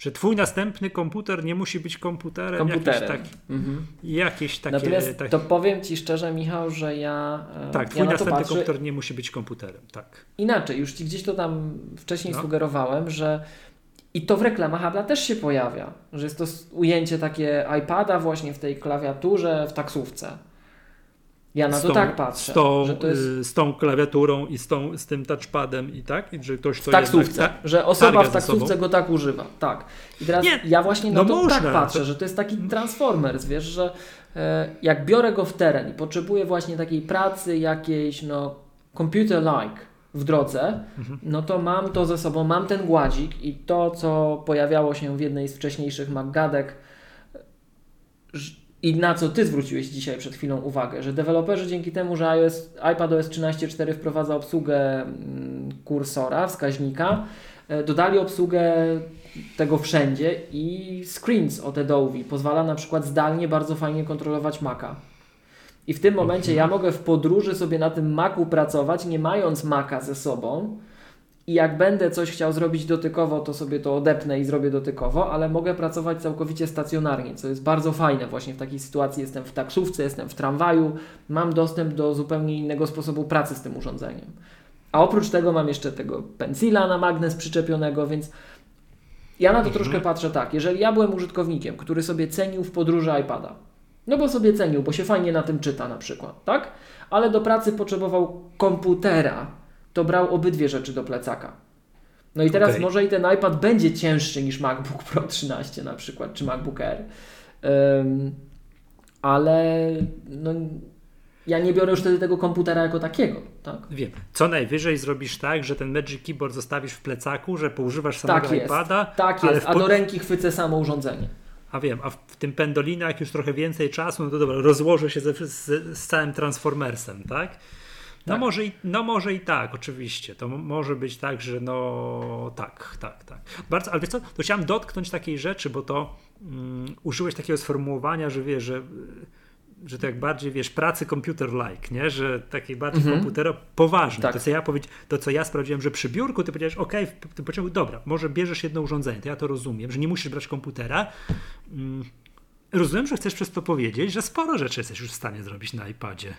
że twój następny komputer nie musi być komputerem. Komputerem. Jakieś, tak, mhm. jakieś takie... Natomiast to powiem Ci szczerze, Michał, że ja e, Tak, twój ja następny komputer nie musi być komputerem. Tak. Inaczej, już Ci gdzieś to tam wcześniej no. sugerowałem, że i to w reklamach Apple'a też się pojawia, że jest to ujęcie takie iPada właśnie w tej klawiaturze w taksówce. Ja na to tą, tak patrzę. Z tą, że to jest... Y, z tą klawiaturą i z, tą, z tym touchpadem i tak? I że ktoś to w taksówce, jednak, że osoba w taksówce go tak używa. Tak. I teraz Nie, ja właśnie na no to tak można, tak patrzę, to... że to jest taki Transformers, wiesz, że e, jak biorę go w teren i potrzebuję właśnie takiej pracy jakiejś, no, computer-like, w drodze, no to mam to ze sobą, mam ten gładzik i to, co pojawiało się w jednej z wcześniejszych Maggadek i na co Ty zwróciłeś dzisiaj przed chwilą uwagę, że deweloperzy dzięki temu, że iOS, iPadOS 13.4 wprowadza obsługę mm, kursora, wskaźnika, e, dodali obsługę tego wszędzie i screens od Adobe pozwala na przykład zdalnie bardzo fajnie kontrolować Maca. I w tym momencie ja mogę w podróży sobie na tym Macu pracować, nie mając Maca ze sobą. I jak będę coś chciał zrobić dotykowo, to sobie to odepnę i zrobię dotykowo, ale mogę pracować całkowicie stacjonarnie, co jest bardzo fajne. Właśnie w takiej sytuacji jestem w taksówce, jestem w tramwaju, mam dostęp do zupełnie innego sposobu pracy z tym urządzeniem. A oprócz tego mam jeszcze tego pensila na magnes przyczepionego, więc ja na to mhm. troszkę patrzę tak. Jeżeli ja byłem użytkownikiem, który sobie cenił w podróży iPada, no bo sobie cenił, bo się fajnie na tym czyta na przykład, tak? Ale do pracy potrzebował komputera, to brał obydwie rzeczy do plecaka. No i teraz okay. może i ten iPad będzie cięższy niż MacBook Pro 13 na przykład, czy MacBook Air. Um, ale no, ja nie biorę już wtedy tego komputera jako takiego. Tak? Wiem. Co najwyżej zrobisz tak, że ten Magic Keyboard zostawisz w plecaku, że poużywasz samego tak iPada. Tak jest, a do ręki chwycę samo urządzenie. A wiem, a w tym Pendolina jak już trochę więcej czasu, no to dobra, rozłożę się ze, z, z całym Transformersem, tak? No, tak. Może i, no może i tak, oczywiście. To może być tak, że no tak, tak, tak. Bardzo, ale wiesz co, to chciałem dotknąć takiej rzeczy, bo to um, użyłeś takiego sformułowania, że wiesz, że że to jak bardziej, wiesz, pracy computer-like, nie? Że takiej bardziej -hmm. komputero. Tak. To, co ja powiedz, to, co ja sprawdziłem, że przy biurku ty powiedziałeś, ok, ty pociągu, dobra, może bierzesz jedno urządzenie, to ja to rozumiem, że nie musisz brać komputera. Mm, rozumiem, że chcesz przez to powiedzieć, że sporo rzeczy jesteś już w stanie zrobić na iPadzie.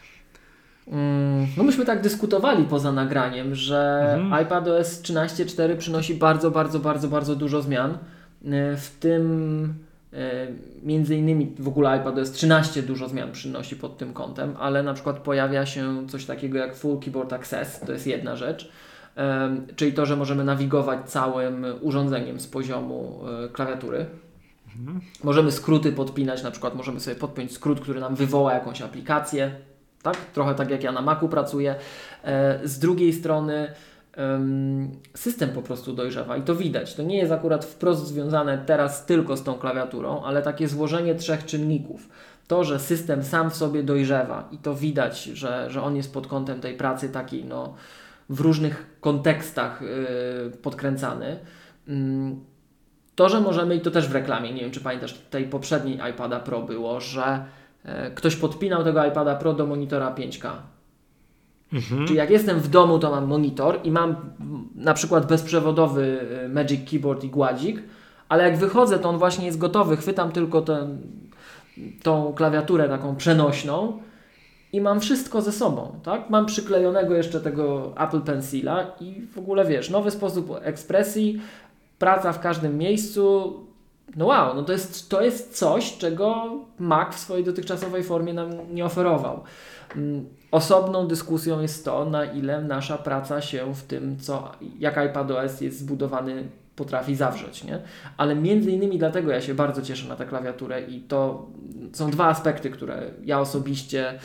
Mm, no myśmy tak dyskutowali poza nagraniem, że mhm. iPadOS 13.4 przynosi bardzo, bardzo, bardzo, bardzo dużo zmian. Y, w tym między innymi w ogóle iPadOS 13 dużo zmian przynosi pod tym kątem, ale na przykład pojawia się coś takiego jak Full Keyboard Access, to jest jedna rzecz, czyli to, że możemy nawigować całym urządzeniem z poziomu e, klawiatury. Mhm. Możemy skróty podpinać, na przykład możemy sobie podpiąć skrót, który nam wywoła jakąś aplikację, tak? Trochę tak jak ja na Macu pracuję. E, z drugiej strony system po prostu dojrzewa i to widać. To nie jest akurat wprost związane teraz tylko z tą klawiaturą, ale takie złożenie trzech czynników. To, że system sam w sobie dojrzewa i to widać, że, że on jest pod kątem tej pracy takiej no, w różnych kontekstach yy, podkręcany. Yy, to, że możemy, i to też w reklamie, nie wiem czy pamiętasz, tej poprzedniej iPada Pro było, że yy, ktoś podpinał tego iPada Pro do monitora 5K Mhm. Czyli jak jestem w domu, to mam monitor i mam na przykład bezprzewodowy y, Magic Keyboard i gładzik, ale jak wychodzę, to on właśnie jest gotowy, chwytam tylko ten, tą klawiaturę taką przenośną i mam wszystko ze sobą, tak? Mam przyklejonego jeszcze tego Apple Pencila i w ogóle wiesz, nowy sposób ekspresji, praca w każdym miejscu. No wow, no to jest, to jest coś, czego Mac w swojej dotychczasowej formie nam nie oferował. Mm, Osobną dyskusją jest to, na ile nasza praca się w tym, co, jak iPadOS jest zbudowany, potrafi zawrzeć, nie? Ale między innymi dlatego ja się bardzo cieszę na tę klawiaturę i to są dwa aspekty, które ja osobiście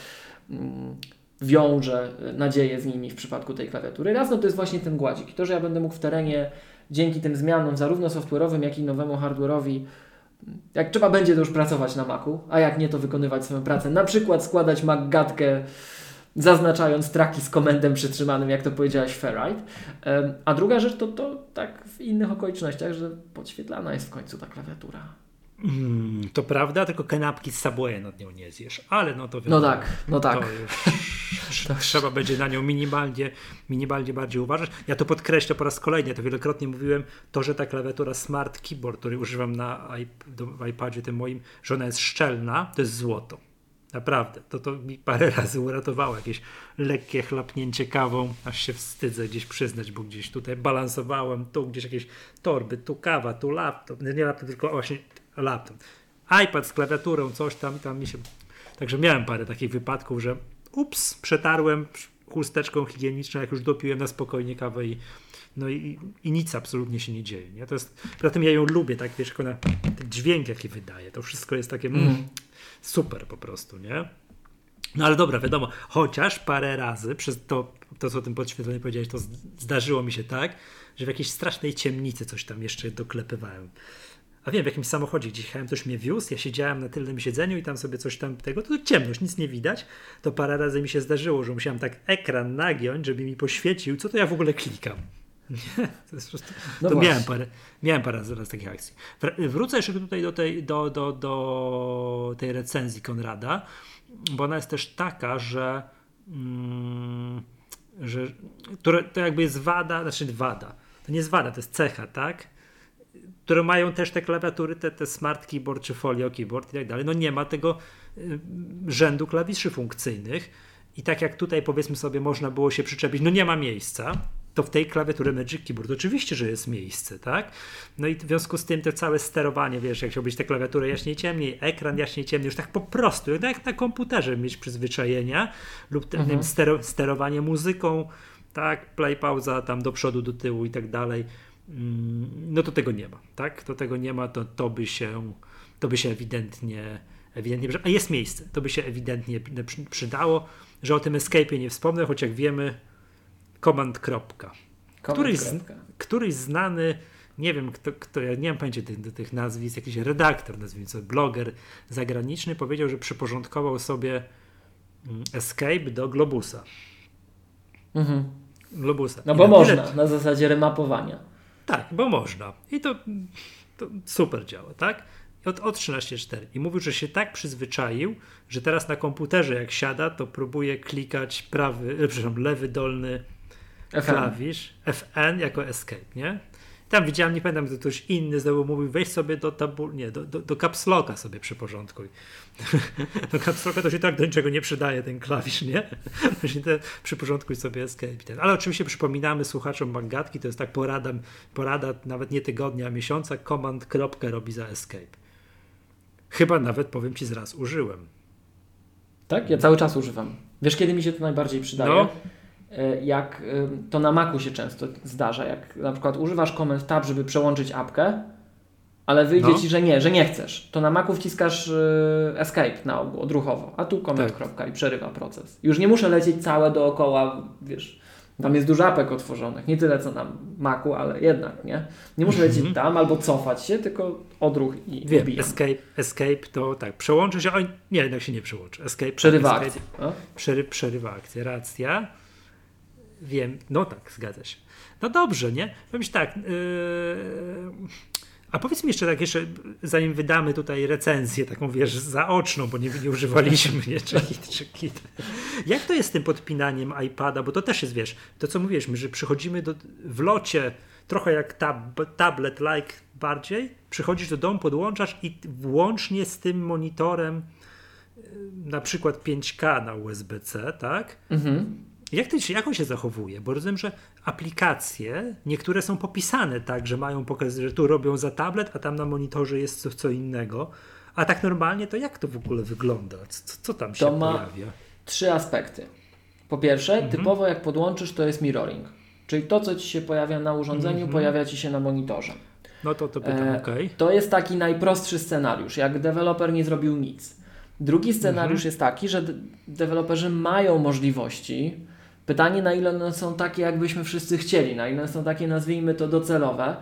mm, wiążę nadzieję z nimi w przypadku tej klawiatury. Raz no to jest właśnie ten gładzik. To, że ja będę mógł w terenie dzięki tym zmianom, zarówno software'owym, jak i nowemu hardware'owi, jak trzeba będzie to już pracować na Macu, a jak nie, to wykonywać swoją pracę. Na przykład składać Mac-gatkę zaznaczając traki z komendem przytrzymanym, jak to powiedziałeś, Ferrite. A druga rzecz to, to tak w innych okolicznościach, że podświetlana jest w końcu ta klawiatura. Mm, to prawda, tylko kanapki z Subway nad nią nie zjesz, ale no to wiadomo, No tak, no tak. Trzeba będzie na nią minimalnie, minimalnie bardziej uważać. Ja to podkreślę po raz kolejny, to wielokrotnie mówiłem, to, że ta klawiatura Smart Keyboard, który używam na w iPadzie tym moim, że ona jest szczelna, to jest złoto. Naprawdę, to, to mi parę razy uratowało jakieś lekkie chlapnięcie kawą, aż się wstydzę gdzieś przyznać, bo gdzieś tutaj balansowałem, tu gdzieś jakieś torby, tu kawa, tu laptop, nie laptop, tylko właśnie laptop. iPad z klawiaturą, coś tam, tam mi się... Także miałem parę takich wypadków, że ups, przetarłem chusteczką higieniczną, jak już dopiłem na spokojnie kawę i no i, i nic absolutnie się nie dzieje. Nie? To jest, poza tym ja ją lubię, tak wiesz, ona, ten dźwięk jaki wydaje, to wszystko jest takie... Mm. Mm, super po prostu, nie? No ale dobra, wiadomo, chociaż parę razy przez to, to co o tym podświetleniu powiedziałeś, to zdarzyło mi się tak, że w jakiejś strasznej ciemnicy coś tam jeszcze doklepywałem. A wiem, w jakimś samochodzie gdzieś jechałem, ktoś mnie wiózł, ja siedziałem na tylnym siedzeniu i tam sobie coś tam tego, to ciemność, nic nie widać. To parę razy mi się zdarzyło, że musiałem tak ekran nagiąć, żeby mi poświecił, co to ja w ogóle klikam. Nie, to jest prostu, no to miałem parę, miałem parę razy raz takich akcji. Wrócę jeszcze tutaj do tej, do, do, do tej recenzji Konrada, bo ona jest też taka, że, mm, że które, to jakby jest wada, znaczy wada, to nie jest wada, to jest cecha, tak? Które mają też te klawiatury, te, te smart keyboard czy folio keyboard i tak dalej. No nie ma tego y, rzędu klawiszy funkcyjnych. I tak jak tutaj powiedzmy sobie można było się przyczepić, no nie ma miejsca, to w tej klawiaturze Magic Keyboard oczywiście, że jest miejsce, tak? No i w związku z tym to całe sterowanie, wiesz, jak chciałbyś tę klawiaturę jaśniej ciemniej, ekran jaśniej ciemniej, już tak po prostu, jak na komputerze mieć przyzwyczajenia lub ten, mhm. stero, sterowanie muzyką, tak, play, pauza tam do przodu, do tyłu i tak dalej. Mm, no to tego nie ma, tak? To tego nie ma, to, to by się to by się ewidentnie ewidentnie, a jest miejsce, to by się ewidentnie przydało, że o tym escape nie wspomnę, choć jak wiemy, Command. Któryś, któryś znany nie wiem kto, kto ja nie mam pojęcia tych, tych nazwisk, jakiś redaktor, nazwijmy to, bloger zagraniczny powiedział, że przyporządkował sobie mm, Escape do Globusa. Mhm. Globusa. No bo można, na zasadzie remapowania. Tak, bo można. I to, to super działa, tak? Od, od 13.4. I mówił, że się tak przyzwyczaił, że teraz na komputerze jak siada, to próbuje klikać prawy, przepraszam, lewy dolny klawisz FN jako escape, nie? Tam widziałem, nie pamiętam, to ktoś inny znowu mówił, weź sobie do tabu, nie, do, do, do caps locka sobie przyporządkuj. do caps locka to się tak do niczego nie przydaje ten klawisz, nie? Właśnie te, przyporządkuj sobie escape. Ten. Ale oczywiście przypominamy słuchaczom Magatki, to jest tak porada, porada nawet nie tygodnia, a miesiąca, command kropkę robi za escape. Chyba nawet, powiem Ci, zraz użyłem. Tak? Ja cały czas używam. Wiesz, kiedy mi się to najbardziej przydaje? No jak to na Macu się często zdarza, jak na przykład używasz Command Tab, żeby przełączyć apkę, ale wyjdzie no. ci, że nie, że nie chcesz, to na Macu wciskasz e, Escape na ogół, odruchowo, a tu Command tak. kropka i przerywa proces. Już nie muszę lecieć całe dookoła, wiesz, tam jest dużo apek otworzonych, nie tyle co na Macu, ale jednak, nie? Nie muszę lecieć -hmm. tam albo cofać się, tylko odruch i Wiem, escape, escape to tak, przełączy się, oj, nie, jednak się nie przełączy. Escape, przerywa escape, akcję. No? Przery, przerywa akcję, racja. Wiem, no tak, zgadza się. No dobrze, nie? Powiem tak. Yy... A powiedz mi jeszcze tak, jeszcze, zanim wydamy tutaj recenzję, taką wiesz, zaoczną, bo nie, nie używaliśmy, nie, czy hit, czy. Jak to jest z tym podpinaniem iPada, bo to też jest, wiesz, to co mówiliśmy, że przychodzimy do, w locie, trochę jak tab, tablet-like bardziej, przychodzisz do domu, podłączasz i włącznie z tym monitorem, yy, na przykład 5K na USB-C, tak? Mhm jak, to, jak on się zachowuje? Bo rozumiem, że aplikacje, niektóre są popisane tak, że mają pokaz, że tu robią za tablet, a tam na monitorze jest co, co innego. A tak normalnie to jak to w ogóle wygląda? Co, co tam się to ma pojawia? Trzy aspekty. Po pierwsze, mhm. typowo jak podłączysz, to jest mirroring. Czyli to, co ci się pojawia na urządzeniu, mhm. pojawia ci się na monitorze. No to to pytam, e, okay. To jest taki najprostszy scenariusz, jak deweloper nie zrobił nic. Drugi scenariusz mhm. jest taki, że deweloperzy mają możliwości Pytanie, na ile one są takie, jakbyśmy wszyscy chcieli, na ile są takie, nazwijmy to, docelowe,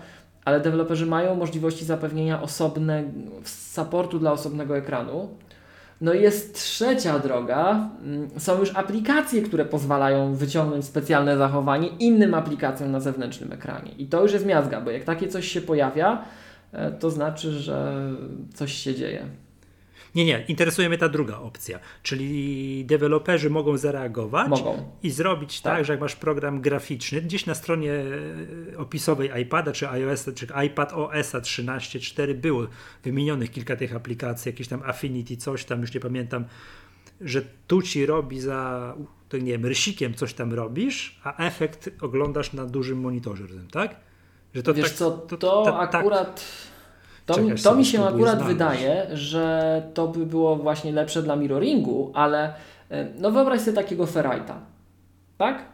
ale deweloperzy mają możliwości zapewnienia osobnego supportu dla osobnego ekranu. No i jest trzecia droga. Mm, są już aplikacje, które pozwalają wyciągnąć specjalne zachowanie innym aplikacjom na zewnętrznym ekranie. I to już jest miazga, bo jak takie coś się pojawia, e, to znaczy, że coś się dzieje. Nie, nie, interesuje mnie ta druga opcja, czyli deweloperzy mogą zareagować mogą. i zrobić tak. tak. że jak masz program graficzny, gdzieś na stronie e, opisowej iPada czy iOS, czy iPad OS 13.4 było wymienionych kilka tych aplikacji, jakieś tam Affinity, coś tam, już nie pamiętam, że tu ci robi za, to nie wiem, rysikiem coś tam robisz, a efekt oglądasz na dużym monitorze, tak? Że to Wiesz tak, co, to, to, to tak- akurat... Tak, to, mi, to mi się akurat znaleźć. wydaje, że to by było właśnie lepsze dla mirroringu, ale e, no wyobraź sobie takiego ferrite'a, tak?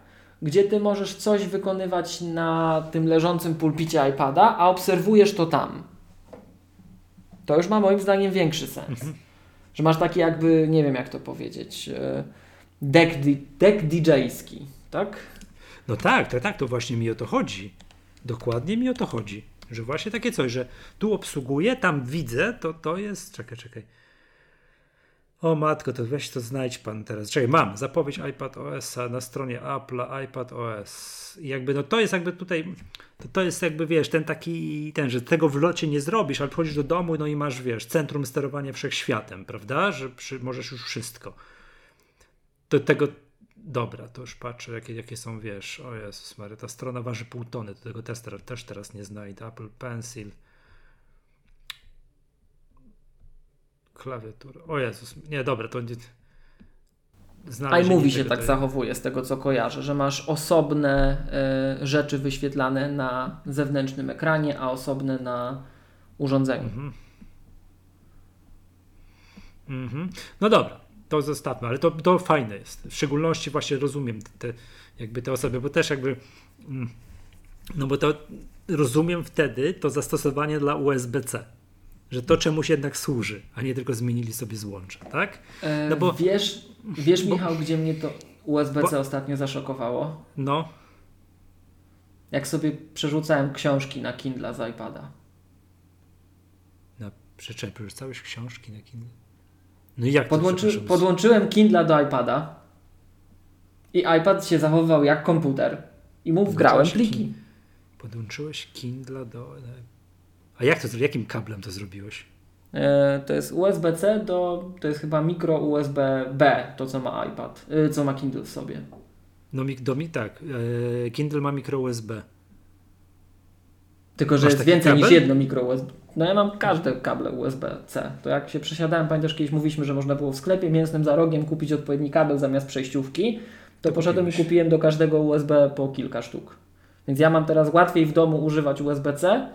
Gdzie ty możesz coś wykonywać na tym leżącym pulpicie iPada, a obserwujesz to tam. To już ma moim zdaniem większy sens. Mhm. Że masz taki jakby, nie wiem jak to powiedzieć, e, deck, deck DJ-ski, tak? No tak, tak, tak, to właśnie mi o to chodzi. Dokładnie mi o to chodzi. Że właśnie takie coś, że tu obsługuję, tam widzę, to to jest. Czekaj, czekaj. O matko, to weź to znajdź pan teraz. Czekaj, mam zapowiedź iPad OS na stronie Apple, iPad OS. I jakby, no to jest jakby tutaj, to, to jest jakby, wiesz, ten taki, ten, że tego w locie nie zrobisz, ale przychodzisz do domu, no i masz, wiesz, centrum sterowania wszechświatem, prawda? Że przy, możesz już wszystko. Do tego, Dobra, to już patrzę, jakie, jakie są, wiesz, o Jezus Mary, ta strona waży pół tony, do tego też, też teraz nie znajdę. Apple Pencil. Klawiatura. O Jezus, nie, dobra, to nie... mówi się tak zachowuje, z tego co kojarzę, że masz osobne y, rzeczy wyświetlane na zewnętrznym ekranie, a osobne na urządzeniu. Mhm. Mhm. No dobra, to zostawmy, ale to, to fajne jest. W szczególności właśnie rozumiem te, jakby te osoby, bo też jakby mm, no bo to rozumiem wtedy to zastosowanie dla USB-C. Że to czemuś jednak służy, a nie tylko zmienili sobie złącze, tak? E, no bo, wiesz, wiesz bo, Michał, gdzie mnie to USB-C bo, ostatnio zaszokowało? No. Jak sobie przerzucałem książki na Kindle z iPada. Na przyczepy przerzucałeś książki na Kindle? No i jak Podłączy, to Podłączyłem Kindle do iPada i iPad się zachowywał jak komputer i mu wgrałem pliki. Podłączyłeś Kindle do... A jak to Jakim kablem to zrobiłeś? E, to jest USB-C do, to jest chyba mikro USB-B, to co ma iPad, e, co ma Kindle w sobie. No do mi tak, e, Kindle ma mikro USB. Tylko, że Masz jest więcej kabel? niż jedno mikro USB. No ja mam każde kable USB-C. To jak się przesiadałem, pamiętasz kiedyś mówiliśmy, że można było w sklepie mięsnym za rogiem kupić odpowiedni kabel zamiast przejściówki, to, to poszedłem kupiłeś. i kupiłem do każdego USB po kilka sztuk. Więc ja mam teraz łatwiej w domu używać USB-C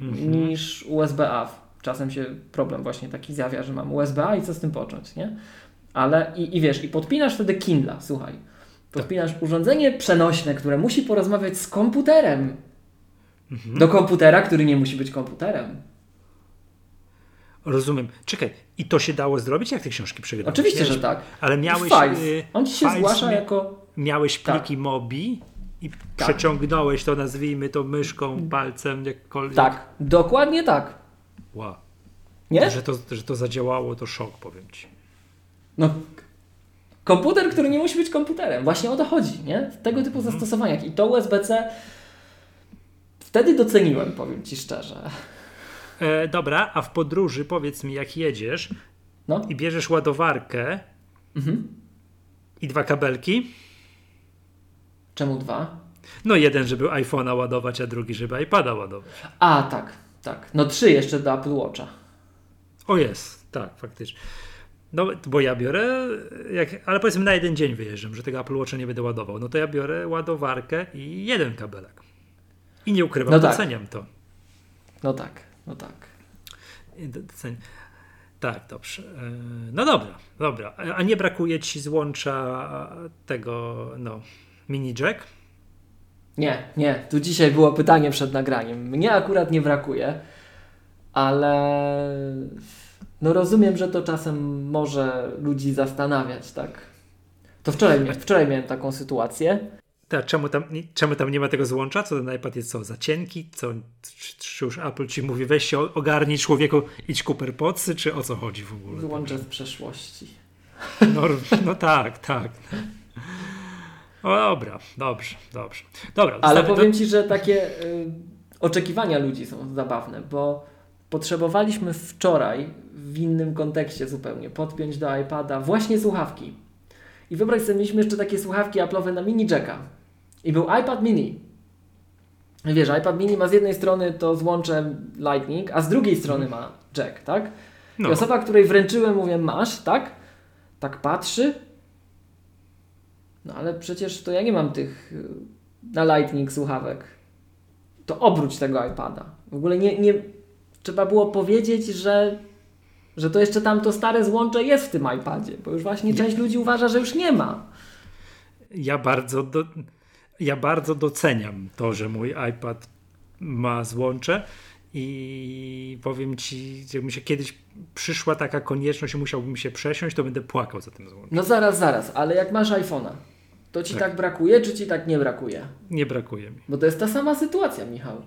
mhm. niż USB-A. Czasem się problem właśnie taki zjawia, że mam USB-A i co z tym począć, nie? Ale i, i wiesz, i podpinasz wtedy Kindle, słuchaj. Podpinasz tak. urządzenie przenośne, które musi porozmawiać z komputerem. Mhm. Do komputera, który nie musi być komputerem. Rozumiem. Czekaj, i to się dało zrobić, jak te książki przegrałeś? Oczywiście, że tak. Ale miałeś... Y, On ci się zgłasza jako... Miałeś tak. pliki tak. Mobi i tak. przeciągnąłeś to, nazwijmy to myszką, palcem, jakkolwiek. Tak, dokładnie tak. Wow. Nie? Że to, że to zadziałało, to szok, powiem ci. No, komputer, który nie musi być komputerem. Właśnie o to chodzi, nie? Tego typu mhm. zastosowaniach. I to USB-C wtedy doceniłem, powiem ci szczerze. E, dobra, a w podróży powiedz mi, jak jedziesz no. i bierzesz ładowarkę mhm. i dwa kabelki. Czemu dwa? No jeden, żeby iPhone'a ładować, a drugi, żeby iPada ładować. A, tak, tak. No trzy jeszcze do Apple Watcha. O jest, tak, faktycznie. No, bo ja biorę, jak, ale powiedzmy na jeden dzień wyjeżdżam, że tego Apple Watcha nie będę ładował. No to ja biorę ładowarkę i jeden kabelek. I nie ukrywam, no tak. doceniam to. No tak, no tak. Doceniam. Tak, dobrze. E, no dobra, dobra. A nie brakuje ci złącza tego, no, mini jack? Nie, nie. Tu dzisiaj było pytanie przed nagraniem. Mnie akurat nie brakuje, ale no rozumiem, że to czasem może ludzi zastanawiać, tak? To wczoraj, wczoraj miałem taką sytuację. Tak, czemu tam, czemu tam nie ma tego złącza? Co ten iPad jest co, za cienki? Co, czy, czy już Apple ci mówi, weź się ogarnij człowieku, idź Cooper Podsy, czy o co chodzi w ogóle? Złącze z przeszłości. No, no tak, tak. O dobra, dobrze, dobrze. Dobra, Ale powiem do... Ci, że takie y, oczekiwania ludzi są zabawne, bo potrzebowaliśmy wczoraj w innym kontekście zupełnie podpiąć do iPada właśnie słuchawki. I wyobraź sobie, mieliśmy jeszcze takie słuchawki Apple'owe na mini jacka. I był iPad mini. Wiesz, iPad mini ma z jednej strony to złącze Lightning, a z drugiej strony ma jack, tak? No. I osoba, której wręczyłem, mówię, masz, tak? Tak patrzy. No ale przecież to ja nie mam tych y, na Lightning słuchawek. To obróć tego iPada. W ogóle nie, nie trzeba było powiedzieć, że że to jeszcze tam to stare złącze jest w tym iPadzie, bo już właśnie część ludzi uważa, że już nie ma. Ja bardzo, do, ja bardzo doceniam to, że mój iPad ma złącze i powiem ci, jakby się kiedyś przyszła taka konieczność i musiałbym się przesiąść, to będę płakał za tym złączem. No zaraz, zaraz, ale jak masz iPhone'a, to ci tak. tak brakuje, czy ci tak nie brakuje? Nie brakuje mi. Bo to jest ta sama sytuacja, Michał.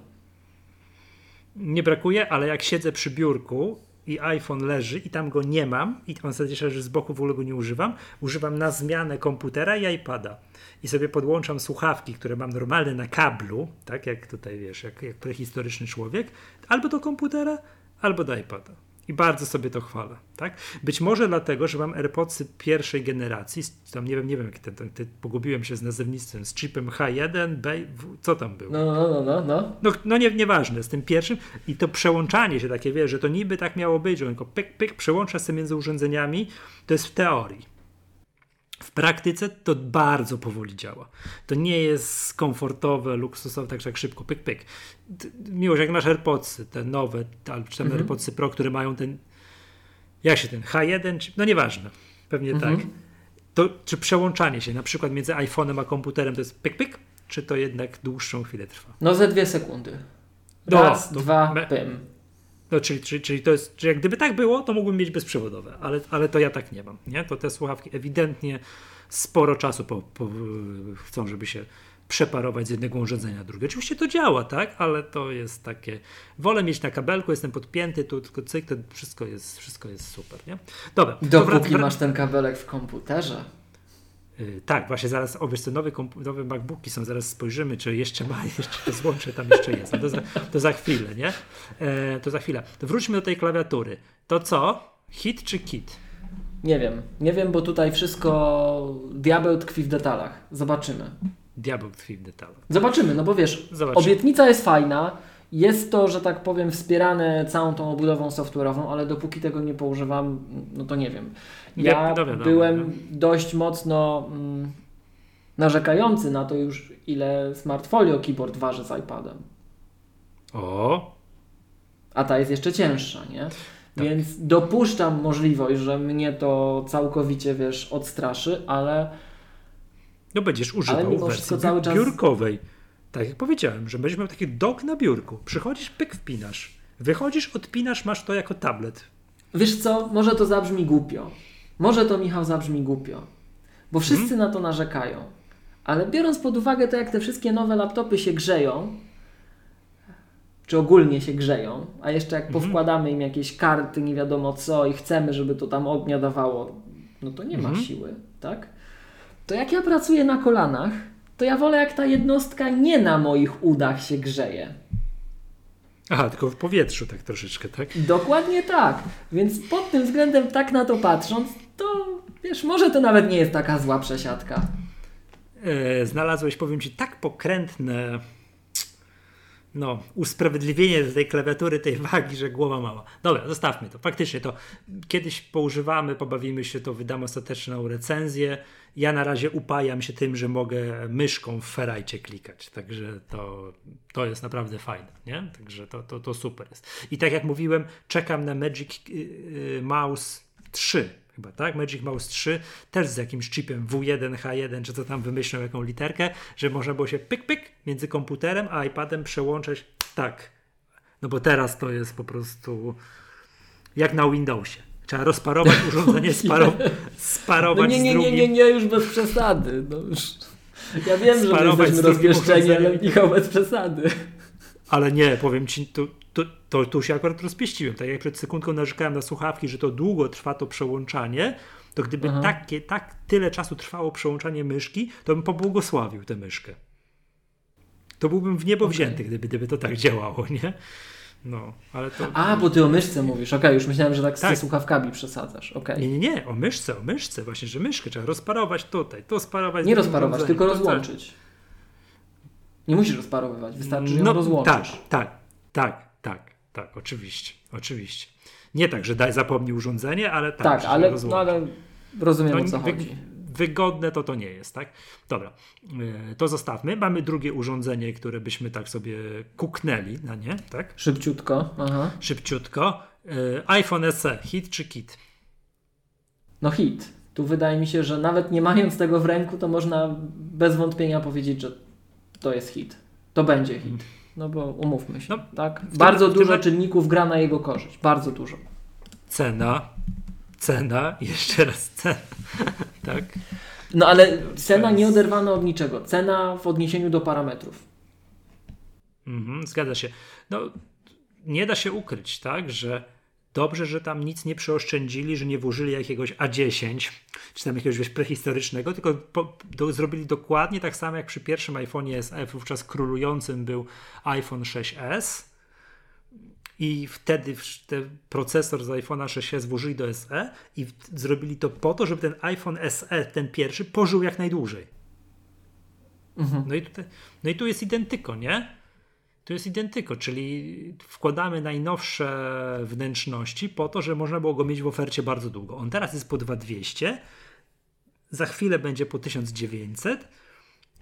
Nie brakuje, ale jak siedzę przy biurku i iPhone leży i tam go nie mam i on sobie leży z boku, w ogóle go nie używam, używam na zmianę komputera i iPada i sobie podłączam słuchawki, które mam normalne na kablu, tak jak tutaj wiesz, jak, jak prehistoryczny człowiek, albo do komputera, albo do iPada. I bardzo sobie to chwalę, tak? Być może dlatego, że mam AirPodsy pierwszej generacji, tam nie wiem, nie wiem, jak ten, ten, ten pogubiłem się z nazewnictwem, z chipem H1, B, co tam było? No, no, no, no. No, no, no nie, nieważne, z tym pierwszym i to przełączanie się takie, wiesz, że to niby tak miało być, że on tylko pyk, pyk, przełącza się między urządzeniami, to jest w teorii. W praktyce to bardzo powoli działa. To nie jest komfortowe, luksusowe, tak jak szybko, pyk, pyk. Miłość, jak masz AirPodsy, te nowe, albo czy tam mhm. AirPodsy Pro, które mają ten, jak się ten, H1, czy, no nieważne, pewnie mhm. tak. To, czy przełączanie się na przykład między iPhone'em a komputerem to jest pyk, pyk, czy to jednak dłuższą chwilę trwa? No ze dwie sekundy. Raz, no, dwa, pym. No, czyli, czyli, czyli to jest, czyli jak gdyby tak było, to mógłbym mieć bezprzewodowe, ale, ale to ja tak nie mam. Nie? To te słuchawki ewidentnie sporo czasu po, po, chcą, żeby się przeparować z jednego urządzenia na drugie. Oczywiście to działa, tak? Ale to jest takie. Wolę mieć na kabelku, jestem podpięty, tu tylko cyk, to wszystko jest, wszystko jest super, nie? Dobra. Dopóki masz ten kabelek w komputerze. Yy, tak, właśnie zaraz, o wiesz co, nowe, nowe MacBooki są, zaraz spojrzymy, czy jeszcze ma, jeszcze to złącze tam jeszcze jest. To za, to za chwilę, nie? E, to za chwilę. To wróćmy do tej klawiatury. To co? Hit czy kit? Nie wiem. Nie wiem, bo tutaj wszystko diabeł tkwi w detalach. Zobaczymy. Diabeł tkwi w detalach. Zobaczymy, no bo wiesz, Zobaczymy. obietnica jest fajna. Jest to, że tak powiem, wspierane całą tą obudową software'ową, ale dopóki tego nie poużywam, no to nie wiem. Ja dobra, byłem dość mocno mm, narzekający na to już, ile Smartfolio keyboard waży z iPadem. O! A ta jest jeszcze cięższa, nie? Tak. Więc dopuszczam możliwość, że mnie to całkowicie, wiesz, odstraszy, ale... No będziesz używał wersji cały czas... biurkowej. Tak jak powiedziałem, że będziesz miał taki dok na biurku. Przychodzisz, pyk, wpinasz. Wychodzisz, odpinasz, masz to jako tablet. Wiesz co, może to zabrzmi głupio. Może to, Michał, zabrzmi głupio. Bo wszyscy hmm? na to narzekają. Ale biorąc pod uwagę to, jak te wszystkie nowe laptopy się grzeją, czy ogólnie się grzeją, a jeszcze jak mhm. powkładamy im jakieś karty, nie wiadomo co i chcemy, żeby to tam ognia dawało, no to nie ma mhm. siły, tak? To jak ja pracuję na kolanach, to ja wolę jak ta jednostka nie na moich udach się grzeje. Aha, tylko w powietrzu tak troszeczkę, tak? Dokładnie tak. Więc pod tym względem tak na to patrząc, to wiesz, może to nawet nie jest taka zła przesiadka. E, znalazłeś, powiem Ci, tak pokrętne no, usprawiedliwienie tej klawiatury, tej wagi, że głowa mała. Dobra, zostawmy to. Faktycznie to kiedyś poużywamy, pobawimy się, to wydam ostateczną recenzję. Ja na razie upajam się tym, że mogę myszką w ferajcie klikać, także to, to jest naprawdę fajne, nie? Także to, to, to super jest. I tak jak mówiłem, czekam na Magic y, y, Mouse 3 chyba, tak? Magic Mouse 3 też z jakimś chipem W1, H1, czy co tam wymyślą, jaką literkę, że można było się pyk, pyk między komputerem a iPadem przełączać tak. No bo teraz to jest po prostu jak na Windowsie. Trzeba rozparować urządzenie, sparo sparować no nie, nie. Nie, nie, nie, już bez przesady. No już. Ja wiem, że my jesteśmy rozpieszczeni, ale Michał bez przesady. Ale nie, powiem ci, tu, to, to, to się akurat rozpieściłem. Tak jak przed sekundką narzekałem na słuchawki, że to długo trwa to przełączanie, to gdyby takie, tak tyle czasu trwało przełączanie myszki, to bym pobłogosławił tę myszkę. To byłbym w niebo okay. wzięty, gdyby, gdyby to tak działało, nie? No, ale to... A, bo ty o myszce mówisz. Okej, okay, już myślałem, że tak z tak. słuchawkami przesadzasz. Okay. Nie, nie, nie, o myszce, o myszce. Właśnie, że myszkę trzeba rozparować tutaj, to sparować. Nie rozparować, tylko rozłączyć. Nie musisz rozparowywać, wystarczy, że no, ją rozłączysz. Tak, tak, tak. Tak, tak, oczywiście, oczywiście. Nie tak, że daj zapomnij urządzenie, ale tak. Tak, ale, no, ale rozumiem no, o co wy, chodzi. Wygodne to to nie jest, tak? Dobra, e, to zostawmy. Mamy drugie urządzenie, które byśmy tak sobie kuknęli na nie, tak? Szybciutko. Aha. Szybciutko. E, iPhone SE, hit czy kit? No hit. Tu wydaje mi się, że nawet nie mając tego w ręku, to można bez wątpienia powiedzieć, że to jest hit. To będzie hit. No bo umówmy się, no, tak? Bardzo tym, dużo tym... czynników gra na jego korzyść. Bardzo dużo. Cena, cena, jeszcze raz cena, tak? No ale cena nie oderwana od niczego. Cena w odniesieniu do parametrów. Mhm, zgadza się. No, nie da się ukryć, tak, że Dobrze, że tam nic nie przeoszczędzili, że nie włożyli jakiegoś A10, czy tam jakiegoś wiesz, prehistorycznego, tylko po, do, zrobili dokładnie tak samo jak przy pierwszym iPhone'ie SE, wówczas królującym był iPhone 6s. I wtedy ten procesor z iPhone'a 6s włożyli do SE i zrobili to po to, żeby ten iPhone SE, ten pierwszy, pożył jak najdłużej. Mhm. No, i tutaj, no i tu jest identyko, nie? To jest identyko, czyli wkładamy najnowsze wnętrzności po to, że można było go mieć w ofercie bardzo długo. On teraz jest po 2200, za chwilę będzie po 1900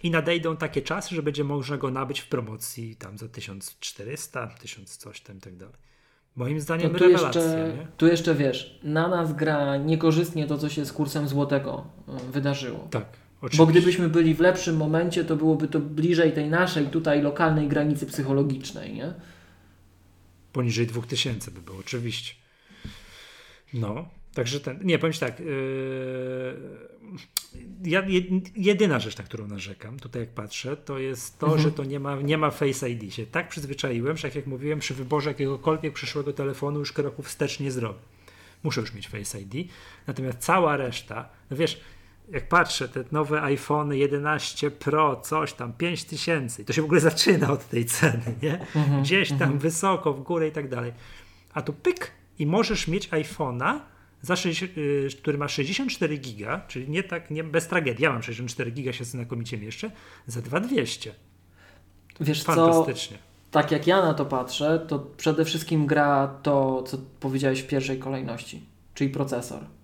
i nadejdą takie czasy, że będzie można go nabyć w promocji tam za 1400, 1000 coś tam i tak dalej. Moim zdaniem to tu rewelacja. Jeszcze, nie? Tu jeszcze wiesz, na nas gra niekorzystnie to, co się z kursem złotego y, wydarzyło. Tak. Oczywiście. Bo gdybyśmy byli w lepszym momencie, to byłoby to bliżej tej naszej tutaj lokalnej granicy psychologicznej, nie? Poniżej 2000 by było, oczywiście. No, także ten, nie, powiem tak, yy, ja, jedyna rzecz, na którą narzekam, tutaj jak patrzę, to jest to, mhm. że to nie ma, nie ma Face ID. Się tak przyzwyczaiłem, że jak, jak mówiłem, przy wyborze jakiegokolwiek przyszłego telefonu już kroku wstecz nie zrobię. Muszę już mieć Face ID. Natomiast cała reszta, no wiesz, jak patrzę, te nowe iPhone 11 Pro, coś tam, 5000, to się w ogóle zaczyna od tej ceny, nie? Mhm, Gdzieś tam mhm. wysoko, w górę i tak dalej. A tu pyk i możesz mieć iPhone'a, za 6, y, który ma 64 giga, czyli nie tak, nie, bez tragedii. Ja mam 64 giga, się znakomicie mieszczę, za 2200. Wiesz Fantastycznie. Co? Tak jak ja na to patrzę, to przede wszystkim gra to, co powiedziałeś w pierwszej kolejności, czyli procesor.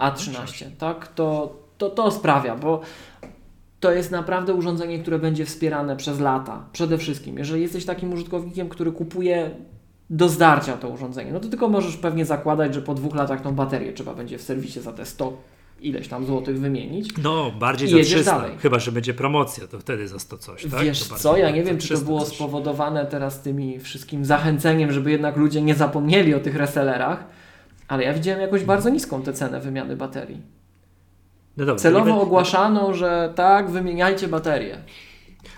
Tak. A13, tak? To, to, to sprawia, bo to jest naprawdę urządzenie, które będzie wspierane przez lata. Przede wszystkim, jeżeli jesteś takim użytkownikiem, który kupuje do zdarcia to urządzenie, no to tylko możesz pewnie zakładać, że po dwóch latach tą baterię trzeba będzie w serwisie za te 100 ileś tam złotych wymienić. No, bardziej za 300, dalej. chyba, że będzie promocja, to wtedy za 100 coś, tak? Wiesz co, ja nie wiem, czy to było spowodowane teraz tymi wszystkim zachęceniem, żeby jednak ludzie nie zapomnieli o tych resellerach, ale ja widziałem jakoś bardzo niską tę cenę wymiany baterii. No dobra, Celowo ogłaszano, że tak, wymieniajcie baterię.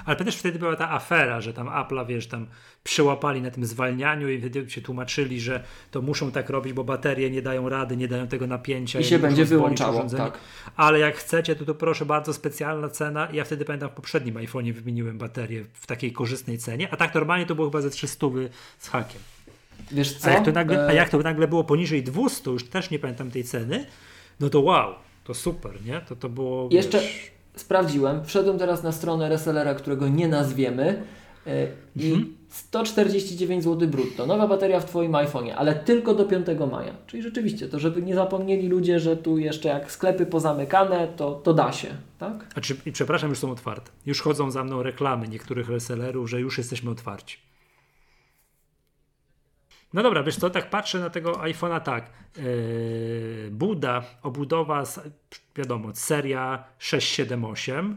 Ale też wtedy była ta afera, że tam Apple, wiesz, tam przyłapali na tym zwalnianiu i wtedy się tłumaczyli, że to muszą tak robić, bo baterie nie dają rady, nie dają tego napięcia. I się będzie wyłączało, tak. Ale jak chcecie, to to proszę bardzo, specjalna cena. Ja wtedy pamiętam w poprzednim iPhone'ie wymieniłem baterię w takiej korzystnej cenie, a tak normalnie to było chyba ze 300 z hakiem. Wiesz co? A jak, to nagle, a e- jak to nagle było poniżej 200, już też nie pamiętam tej ceny, no to wow, to super, nie? To to było... Jeszcze... Wiesz, sprawdziłem, wszedłem teraz na stronę resellera, którego nie nazwiemy yy, i mhm. 149 zł brutto. Nowa bateria w Twoim iPhone'ie, ale tylko do 5 maja. Czyli rzeczywiście, to żeby nie zapomnieli ludzie, że tu jeszcze jak sklepy pozamykane, to, to da się, tak? A czy, przepraszam, już są otwarte. Już chodzą za mną reklamy niektórych resellerów, że już jesteśmy otwarci. No dobra, wiesz co, tak patrzę na tego iPhone'a tak. Yy, Buda, obudowa, wiadomo, seria 678,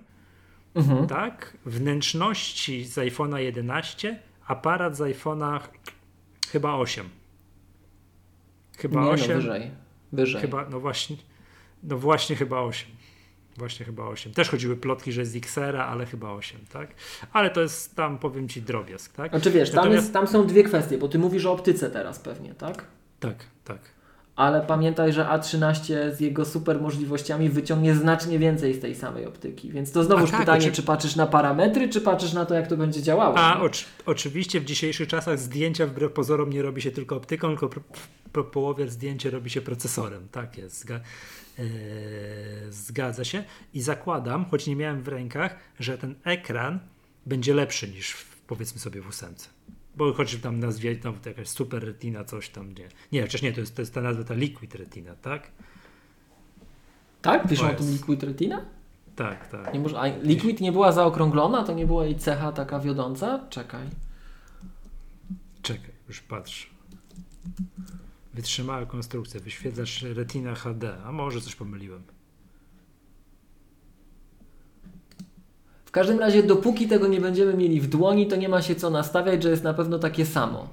mhm. tak? Wnętrzności z iPhone'a 11, aparat z iPhone'a chyba 8. Chyba Nie, 8. No wyżej. wyżej. Chyba, no właśnie, no właśnie chyba 8. Właśnie chyba 8. Też chodziły plotki, że jest XR, ale chyba 8, tak? Ale to jest tam, powiem Ci, drobiazg, tak? Znaczy wiesz, tam, jest, tam są dwie kwestie, bo Ty mówisz o optyce teraz pewnie, tak? Tak, tak. Ale pamiętaj, że A13 z jego super możliwościami wyciągnie znacznie więcej z tej samej optyki. Więc to znowu tak, pytanie, czy patrzysz na parametry, czy patrzysz na to, jak to będzie działało. A oczy, oczywiście w dzisiejszych czasach zdjęcia wbrew pozorom nie robi się tylko optyką, tylko po połowie zdjęcie robi się procesorem. Tak jest. Yy, zgadza się i zakładam, choć nie miałem w rękach, że ten ekran będzie lepszy niż w, powiedzmy sobie w ósemce. Bo choć tam nazwie tam jakaś super retina, coś tam nie. Nie, przecież nie, to jest, to jest ta nazwa ta liquid retina, tak? Tak? Piszą o tym liquid retina? Tak, tak. Nie może, a liquid nie była zaokrąglona? To nie była jej cecha taka wiodąca? Czekaj. Czekaj, już patrz. Wytrzymała konstrukcja, wyświetlasz Retina HD, a może coś pomyliłem. W każdym razie, dopóki tego nie będziemy mieli w dłoni, to nie ma się co nastawiać, że jest na pewno takie samo.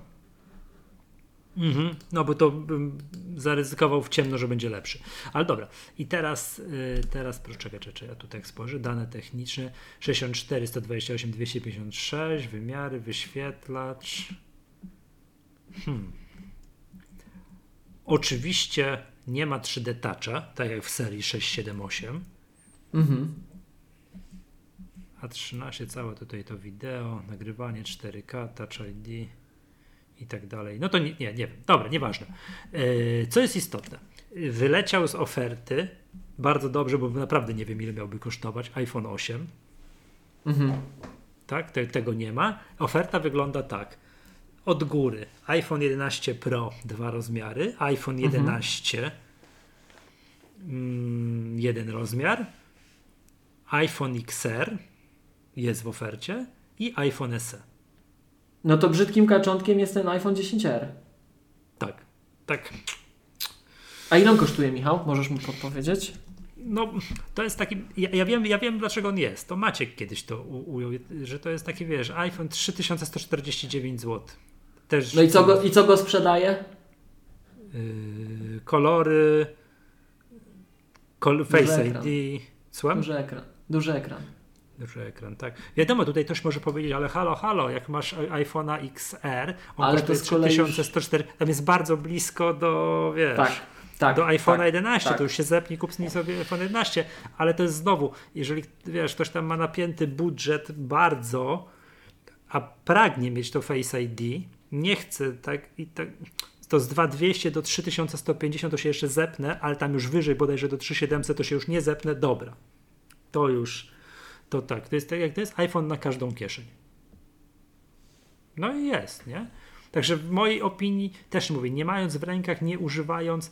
Mhm, no bo to bym zaryzykował w ciemno, że będzie lepszy. Ale dobra, i teraz, yy, teraz proszę czekaj, czekaj, ja tutaj spojrzę, dane techniczne 64, 128, 256, wymiary, wyświetlacz. Hmm. Oczywiście nie ma 3D Toucha, tak jak w serii 678. Mhm. A 13 całe tutaj to wideo, nagrywanie 4K, Touch ID i tak dalej. No to nie, nie, nie wiem. Dobra, nieważne. Yy, co jest istotne? Wyleciał z oferty bardzo dobrze, bo naprawdę nie wiem ile miałby kosztować iPhone 8. Mhm. Tak, te, tego nie ma. Oferta wygląda tak od góry iPhone 11 Pro dwa rozmiary, iPhone 11 mhm. mm, jeden rozmiar, iPhone XR jest w ofercie i iPhone SE. No to brzydkim kaczątkiem jest ten iPhone 10R. Tak, tak. A ile on kosztuje, Michał? Możesz mi podpowiedzieć? No, to jest taki. Ja, ja, wiem, ja wiem, dlaczego on jest. To Maciek kiedyś to ujął, że to jest taki, wiesz, iPhone 3149 zł. Też, no i co go, i co go sprzedaje? Yy, kolory. Face ID. Słucham? Duży ekran. Duży ekran. Duży ekran, tak. Wiadomo, tutaj też może powiedzieć, ale halo, halo, jak masz iPhone'a XR, on ale kosztuje 3104, tam jest bardzo blisko do, wiesz... Tak. Tak, do iPhone'a tak, 11, tak. to już się zepnij, kup sobie iPhone 11, ale to jest znowu, jeżeli wiesz, ktoś tam ma napięty budżet bardzo, a pragnie mieć to Face ID, nie chce tak i tak, to z 2200 do 3150 to się jeszcze zepnę, ale tam już wyżej bodajże do 3700 to się już nie zepnę, dobra. To już, to tak, to jest tak jak to jest iPhone na każdą kieszeń. No i jest, nie? Także w mojej opinii też mówię, nie mając w rękach, nie używając,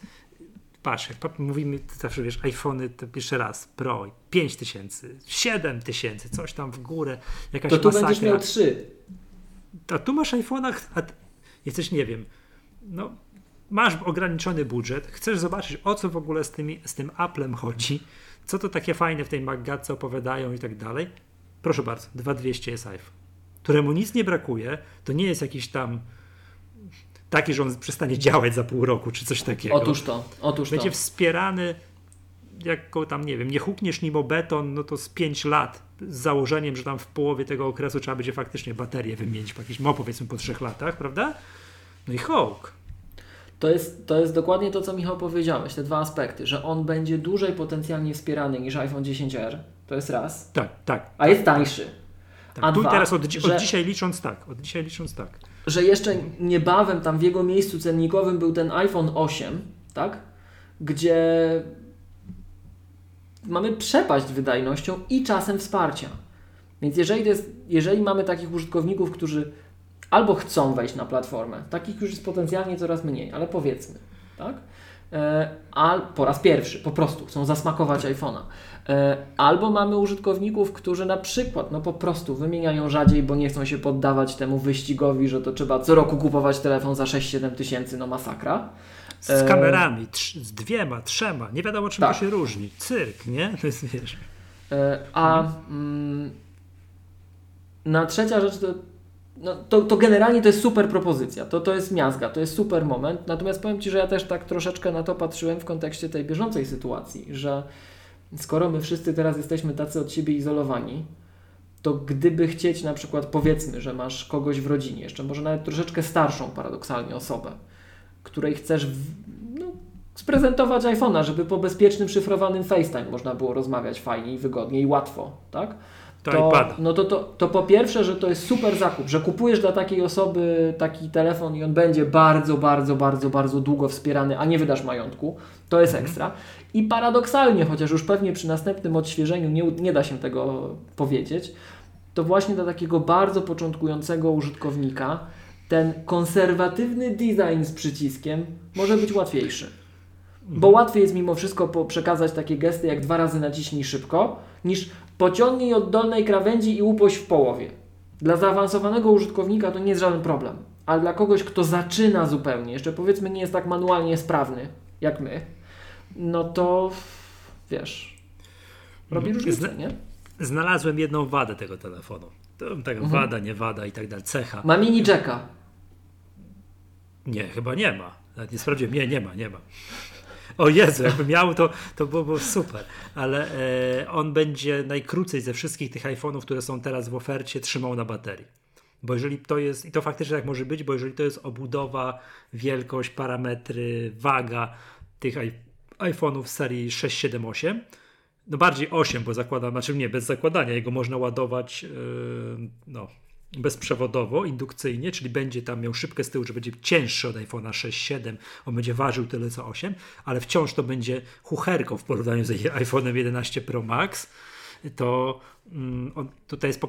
patrz, jak mówimy zawsze, wiesz, iPhony, to pierwszy raz, Pro, 5000, 7000, coś tam w górę, jakaś To tu masakra. będziesz miał 3. A tu masz iPhone'ach, a jesteś, nie wiem, no, masz ograniczony budżet, chcesz zobaczyć o co w ogóle z, tymi, z tym Applem chodzi, co to takie fajne w tej Maggatce opowiadają i tak dalej. Proszę bardzo, 2200 jest iPhone, któremu nic nie brakuje, to nie jest jakiś tam taki, że on przestanie działać za pół roku, czy coś takiego. Otóż to, otóż Będzie to. wspierany jako tam, nie wiem, nie hukniesz nim o beton, no to z 5 lat, z założeniem, że tam w połowie tego okresu trzeba będzie faktycznie baterię wymienić, po jakimś, no powiedzmy po 3 latach, prawda? No i Hawk. To jest, to jest dokładnie to, co Michał powiedziałeś, te dwa aspekty, że on będzie dłużej potencjalnie wspierany niż iPhone 10R, to jest raz. Tak, tak. A jest tańszy. Tak, a tu dwa, teraz od, od dzisiaj licząc tak, od dzisiaj licząc tak. Że jeszcze niebawem tam w jego miejscu cennikowym był ten iPhone 8, tak? Gdzie mamy przepaść wydajnością i czasem wsparcia. Więc jeżeli, jest, jeżeli mamy takich użytkowników, którzy albo chcą wejść na platformę, takich już jest potencjalnie coraz mniej, ale powiedzmy, tak? E, a po raz pierwszy, po prostu chcą zasmakować iPhone'a. E, albo mamy użytkowników, którzy na przykład no po prostu wymieniają rzadziej, bo nie chcą się poddawać temu wyścigowi, że to trzeba co roku kupować telefon za 6-7 tysięcy, no masakra. Z e, kamerami, z dwiema, trzema, nie wiadomo czym tak. to się różni. Cyrk, nie? To jest, wiesz. A mm, na trzecia rzecz to no, to, to generalnie to jest super propozycja, to, to jest miazga, to jest super moment. Natomiast powiem Ci, że ja też tak troszeczkę na to patrzyłem w kontekście tej bieżącej sytuacji, że skoro my wszyscy teraz jesteśmy tacy od siebie izolowani, to gdyby chcieć na przykład, powiedzmy, że masz kogoś w rodzinie, jeszcze może nawet troszeczkę starszą paradoksalnie osobę, której chcesz no, sprezentować iPhone'a, żeby po bezpiecznym, szyfrowanym FaceTime można było rozmawiać fajnie i wygodnie i łatwo, tak? to, to no to, to, to po pierwsze, że to jest super zakup, że kupujesz dla takiej osoby taki telefon i on będzie bardzo, bardzo, bardzo, bardzo długo wspierany, a nie wydasz majątku. To jest mhm. ekstra. I paradoksalnie, chociaż już pewnie przy następnym odświeżeniu nie, nie da się tego powiedzieć, to właśnie dla takiego bardzo początkującego użytkownika ten konserwatywny design z przyciskiem może być łatwiejszy. Bo mhm. łatwiej jest mimo wszystko przekazać takie gesty jak dwa razy naciśnij szybko, niż pociągnij od dolnej krawędzi i upoś w połowie. Dla zaawansowanego użytkownika to nie jest żaden problem, ale dla kogoś, kto zaczyna zupełnie, jeszcze powiedzmy nie jest tak manualnie sprawny jak my, no to wiesz, robi różnicę, Zna nie? Znalazłem jedną wadę tego telefonu. To tak mhm. wada, nie wada i tak dalej, cecha. Ma mini jacka. Nie, chyba nie ma. Nawet nie sprawdziłem. Nie, nie ma, nie ma. O Jezu, jakby miał to, to byłoby super. Ale e, on będzie najkrócej ze wszystkich tych iPhone'ów, które są teraz w ofercie, trzymał na baterii. Bo jeżeli to jest, i to faktycznie tak może być, bo jeżeli to jest obudowa, wielkość, parametry, waga tych iPhone'ów serii 6, 7, 8, no bardziej 8, bo zakładam, znaczy nie, bez zakładania, jego można ładować yy, no, bezprzewodowo, indukcyjnie, czyli będzie tam miał szybkę z tyłu, że będzie cięższy od iPhone'a 6, 7, on będzie ważył tyle co 8, ale wciąż to będzie chucherką w porównaniu z iPhone'em 11 Pro Max, to mm, on, tutaj jest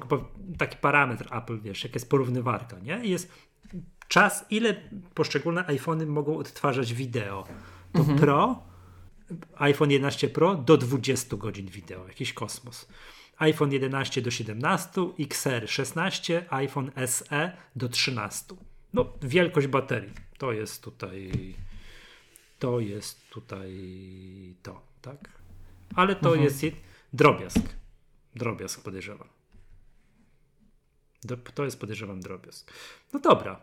taki parametr Apple, wiesz, jak jest porównywarka, nie? I jest czas, ile poszczególne iPhony mogą odtwarzać wideo. To mhm. Pro, iPhone 11 Pro do 20 godzin wideo, jakiś kosmos iPhone 11 do 17, XR 16, iPhone SE do 13. No, wielkość baterii to jest tutaj to jest tutaj to, tak? Ale to mhm. jest drobiazg. Drobiazg podejrzewam. To jest podejrzewam drobiazg. No dobra.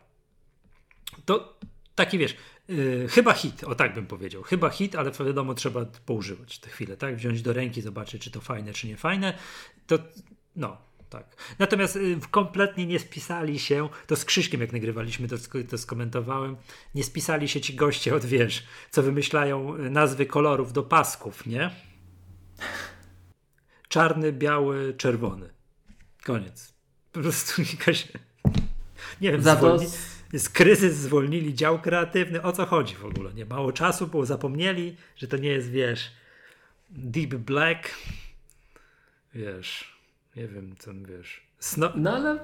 To taki wiesz, yy, chyba hit, o tak bym powiedział. Chyba hit, ale wiadomo, trzeba poużywać te chwilę, tak? Wziąć do ręki, zobaczyć, czy to fajne, czy nie fajne. To no, tak. Natomiast y, kompletnie nie spisali się, to z Krzyśkiem jak nagrywaliśmy, to, to skomentowałem, nie spisali się ci goście od wiesz, co wymyślają y, nazwy kolorów do pasków, nie? Czarny, biały, czerwony. Koniec. Po prostu jakaś... Nie wiem, Za to... jest kryzys, zwolnili dział kreatywny. O co chodzi w ogóle? Nie mało czasu, bo zapomnieli, że to nie jest, wiesz, Deep Black. Wiesz, nie wiem, co wiesz. Sno no ale...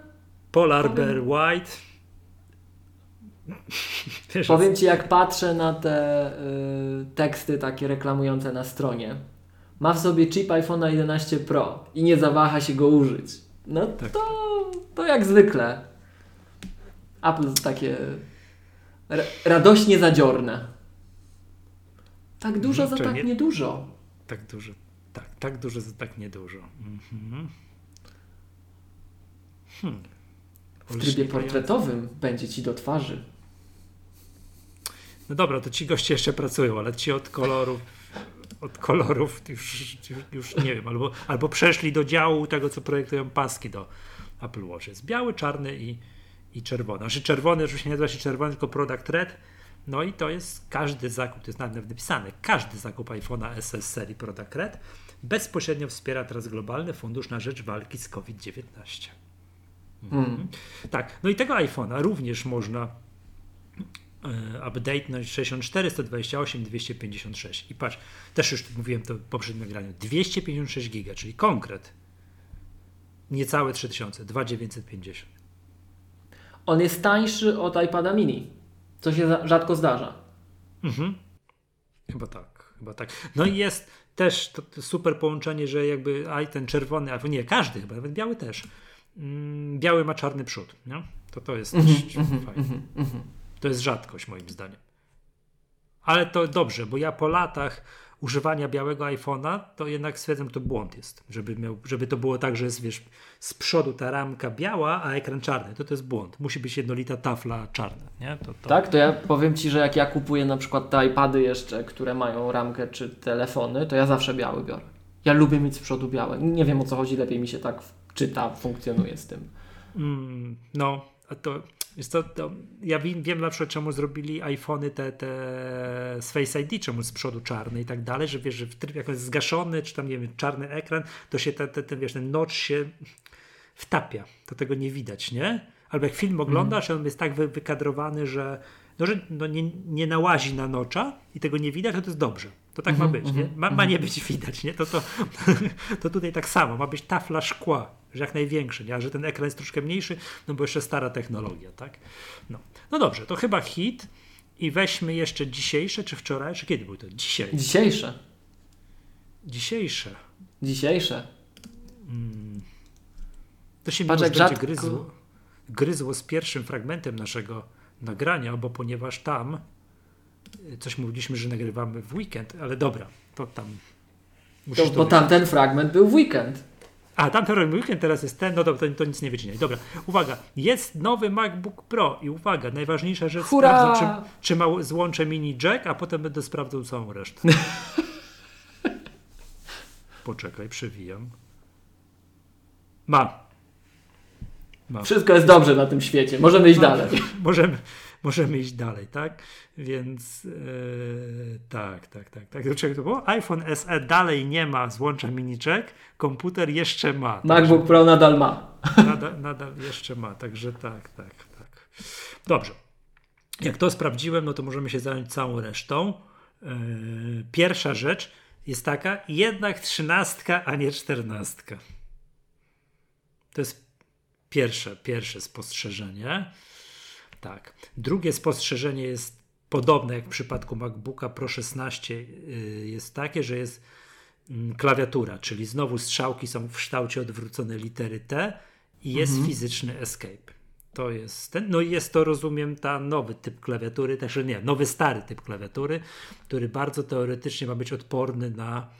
Polar powiem... Bear White. Wiesz, powiem ci, jak patrzę na te y, teksty takie reklamujące na stronie. Ma w sobie chip iPhone 11 Pro i nie zawaha się go użyć. No tak. to, to jak zwykle. Apple takie radośnie zadziorne. Tak dużo za tak nie... niedużo. Tak dużo. Tak, tak dużo za tak niedużo. Mhm. Hmm. W trybie portretowym będzie ci do twarzy. No dobra, to ci goście jeszcze pracują, ale ci od kolorów od kolorów już, już, już, nie wiem, albo, albo przeszli do działu tego, co projektują paski do Apple Watch. Jest biały, czarny i, i czerwony. Znaczy czerwony oczywiście nie nazywa się czerwony, tylko Product Red. No i to jest każdy zakup, to jest nawet napisane, każdy zakup iPhone'a SS serii Product Red bezpośrednio wspiera teraz globalny fundusz na rzecz walki z COVID-19. Hmm. Tak, no i tego iPhone'a również można update na 64, 128, 256. I patrz, też już mówiłem to w poprzednim nagraniu, 256 giga, czyli konkret. Niecałe 3000, 2950. On jest tańszy od iPada mini, co się rzadko zdarza. Mhm. Chyba tak, chyba tak. No i jest też to, to super połączenie, że jakby aj ten czerwony, albo nie, każdy chyba, nawet biały też Mm, biały ma czarny przód. Nie? To to jest mm -hmm, mm -hmm, fajne. Mm -hmm. To jest rzadkość moim zdaniem. Ale to dobrze, bo ja po latach używania białego iPhone'a, to jednak stwierdzam, to błąd jest. Żeby, miał, żeby to było tak, że jest wiesz, z przodu ta ramka biała, a ekran czarny. To to jest błąd. Musi być jednolita tafla czarna. Nie? To, to... Tak, to ja powiem Ci, że jak ja kupuję na przykład te iPady jeszcze, które mają ramkę czy telefony, to ja zawsze biały biorę. Ja lubię mieć z przodu białe. Nie wiem o co chodzi, lepiej mi się tak czyta, funkcjonuje z tym. Mm, no, a to jest to, to, ja wiem, na przykład czemu zrobili iPhony te, te z Face ID, czemu z przodu czarny i tak dalej, że wiesz, że w trybie jak zgaszony, czy tam nie wiem, czarny ekran, to się ten, ten, wiesz, ten notch się wtapia, to tego nie widać, nie? Albo jak film oglądasz, mm. on jest tak wy, wykadrowany, że, no, że no, nie, nie nałazi na nocza i tego nie widać, to to jest dobrze. To tak ma mhm, być, nie? Mhm, ma, ma nie mhm. być widać, nie? To, to, to tutaj tak samo, ma być tafla szkła, że jak największy, nie? A że ten ekran jest troszkę mniejszy, no bo jeszcze stara technologia, tak? No, no dobrze, to chyba hit i weźmy jeszcze dzisiejsze, czy wczoraj, czy kiedy był to? Dzisiaj. Dzisiejsze. Dzisiejsze. Dzisiejsze. Hmm. To się Patrz, mi będzie gryzło, gryzło z pierwszym fragmentem naszego nagrania, bo ponieważ tam coś mówiliśmy, że nagrywamy w weekend, ale dobra, to tam. To, bo tamten fragment był w weekend. A, tamten weekend teraz jest ten, no dobra, to, to nic nie wycinaj. Dobra, uwaga, jest nowy MacBook Pro i uwaga, najważniejsza rzecz, Hurra! sprawdzę, czy, czy ma złącze mini jack, a potem będę sprawdzał całą resztę. Poczekaj, przewijam. Ma. Ma. Wszystko jest dobrze na tym świecie, możemy iść Ma. dalej. Możemy, możemy iść dalej, tak? Więc yy, tak, tak, tak. tak. Do czego to było? iPhone SE dalej nie ma złącza miniczek, komputer jeszcze ma. MacBook także, Pro nadal ma. Nadal, nadal jeszcze ma, także tak, tak, tak. Dobrze. Jak to sprawdziłem, no to możemy się zająć całą resztą. Yy, pierwsza rzecz jest taka, jednak trzynastka, a nie czternastka. To jest pierwsze, pierwsze spostrzeżenie. Tak. Drugie spostrzeżenie jest podobne jak w przypadku MacBooka Pro 16 y, jest takie, że jest mm, klawiatura, czyli znowu strzałki są w kształcie odwrócone litery T i jest mhm. fizyczny escape. To jest ten, no i jest to, rozumiem, ta nowy typ klawiatury, też nie, nowy stary typ klawiatury, który bardzo teoretycznie ma być odporny na,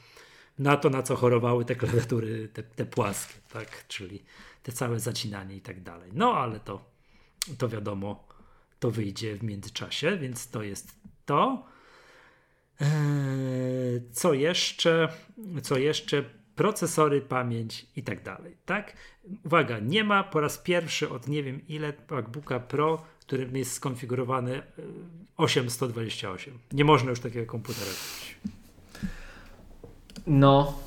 na to, na co chorowały te klawiatury, te, te płaskie, tak, czyli te całe zacinanie i tak dalej. No ale to, to wiadomo, to wyjdzie w międzyczasie, więc to jest to. Eee, co jeszcze? Co jeszcze? Procesory, pamięć i tak dalej. Tak? Uwaga, nie ma po raz pierwszy od nie wiem ile MacBooka Pro, którym jest skonfigurowany 8128. E, nie można już takiego komputera kupić. No,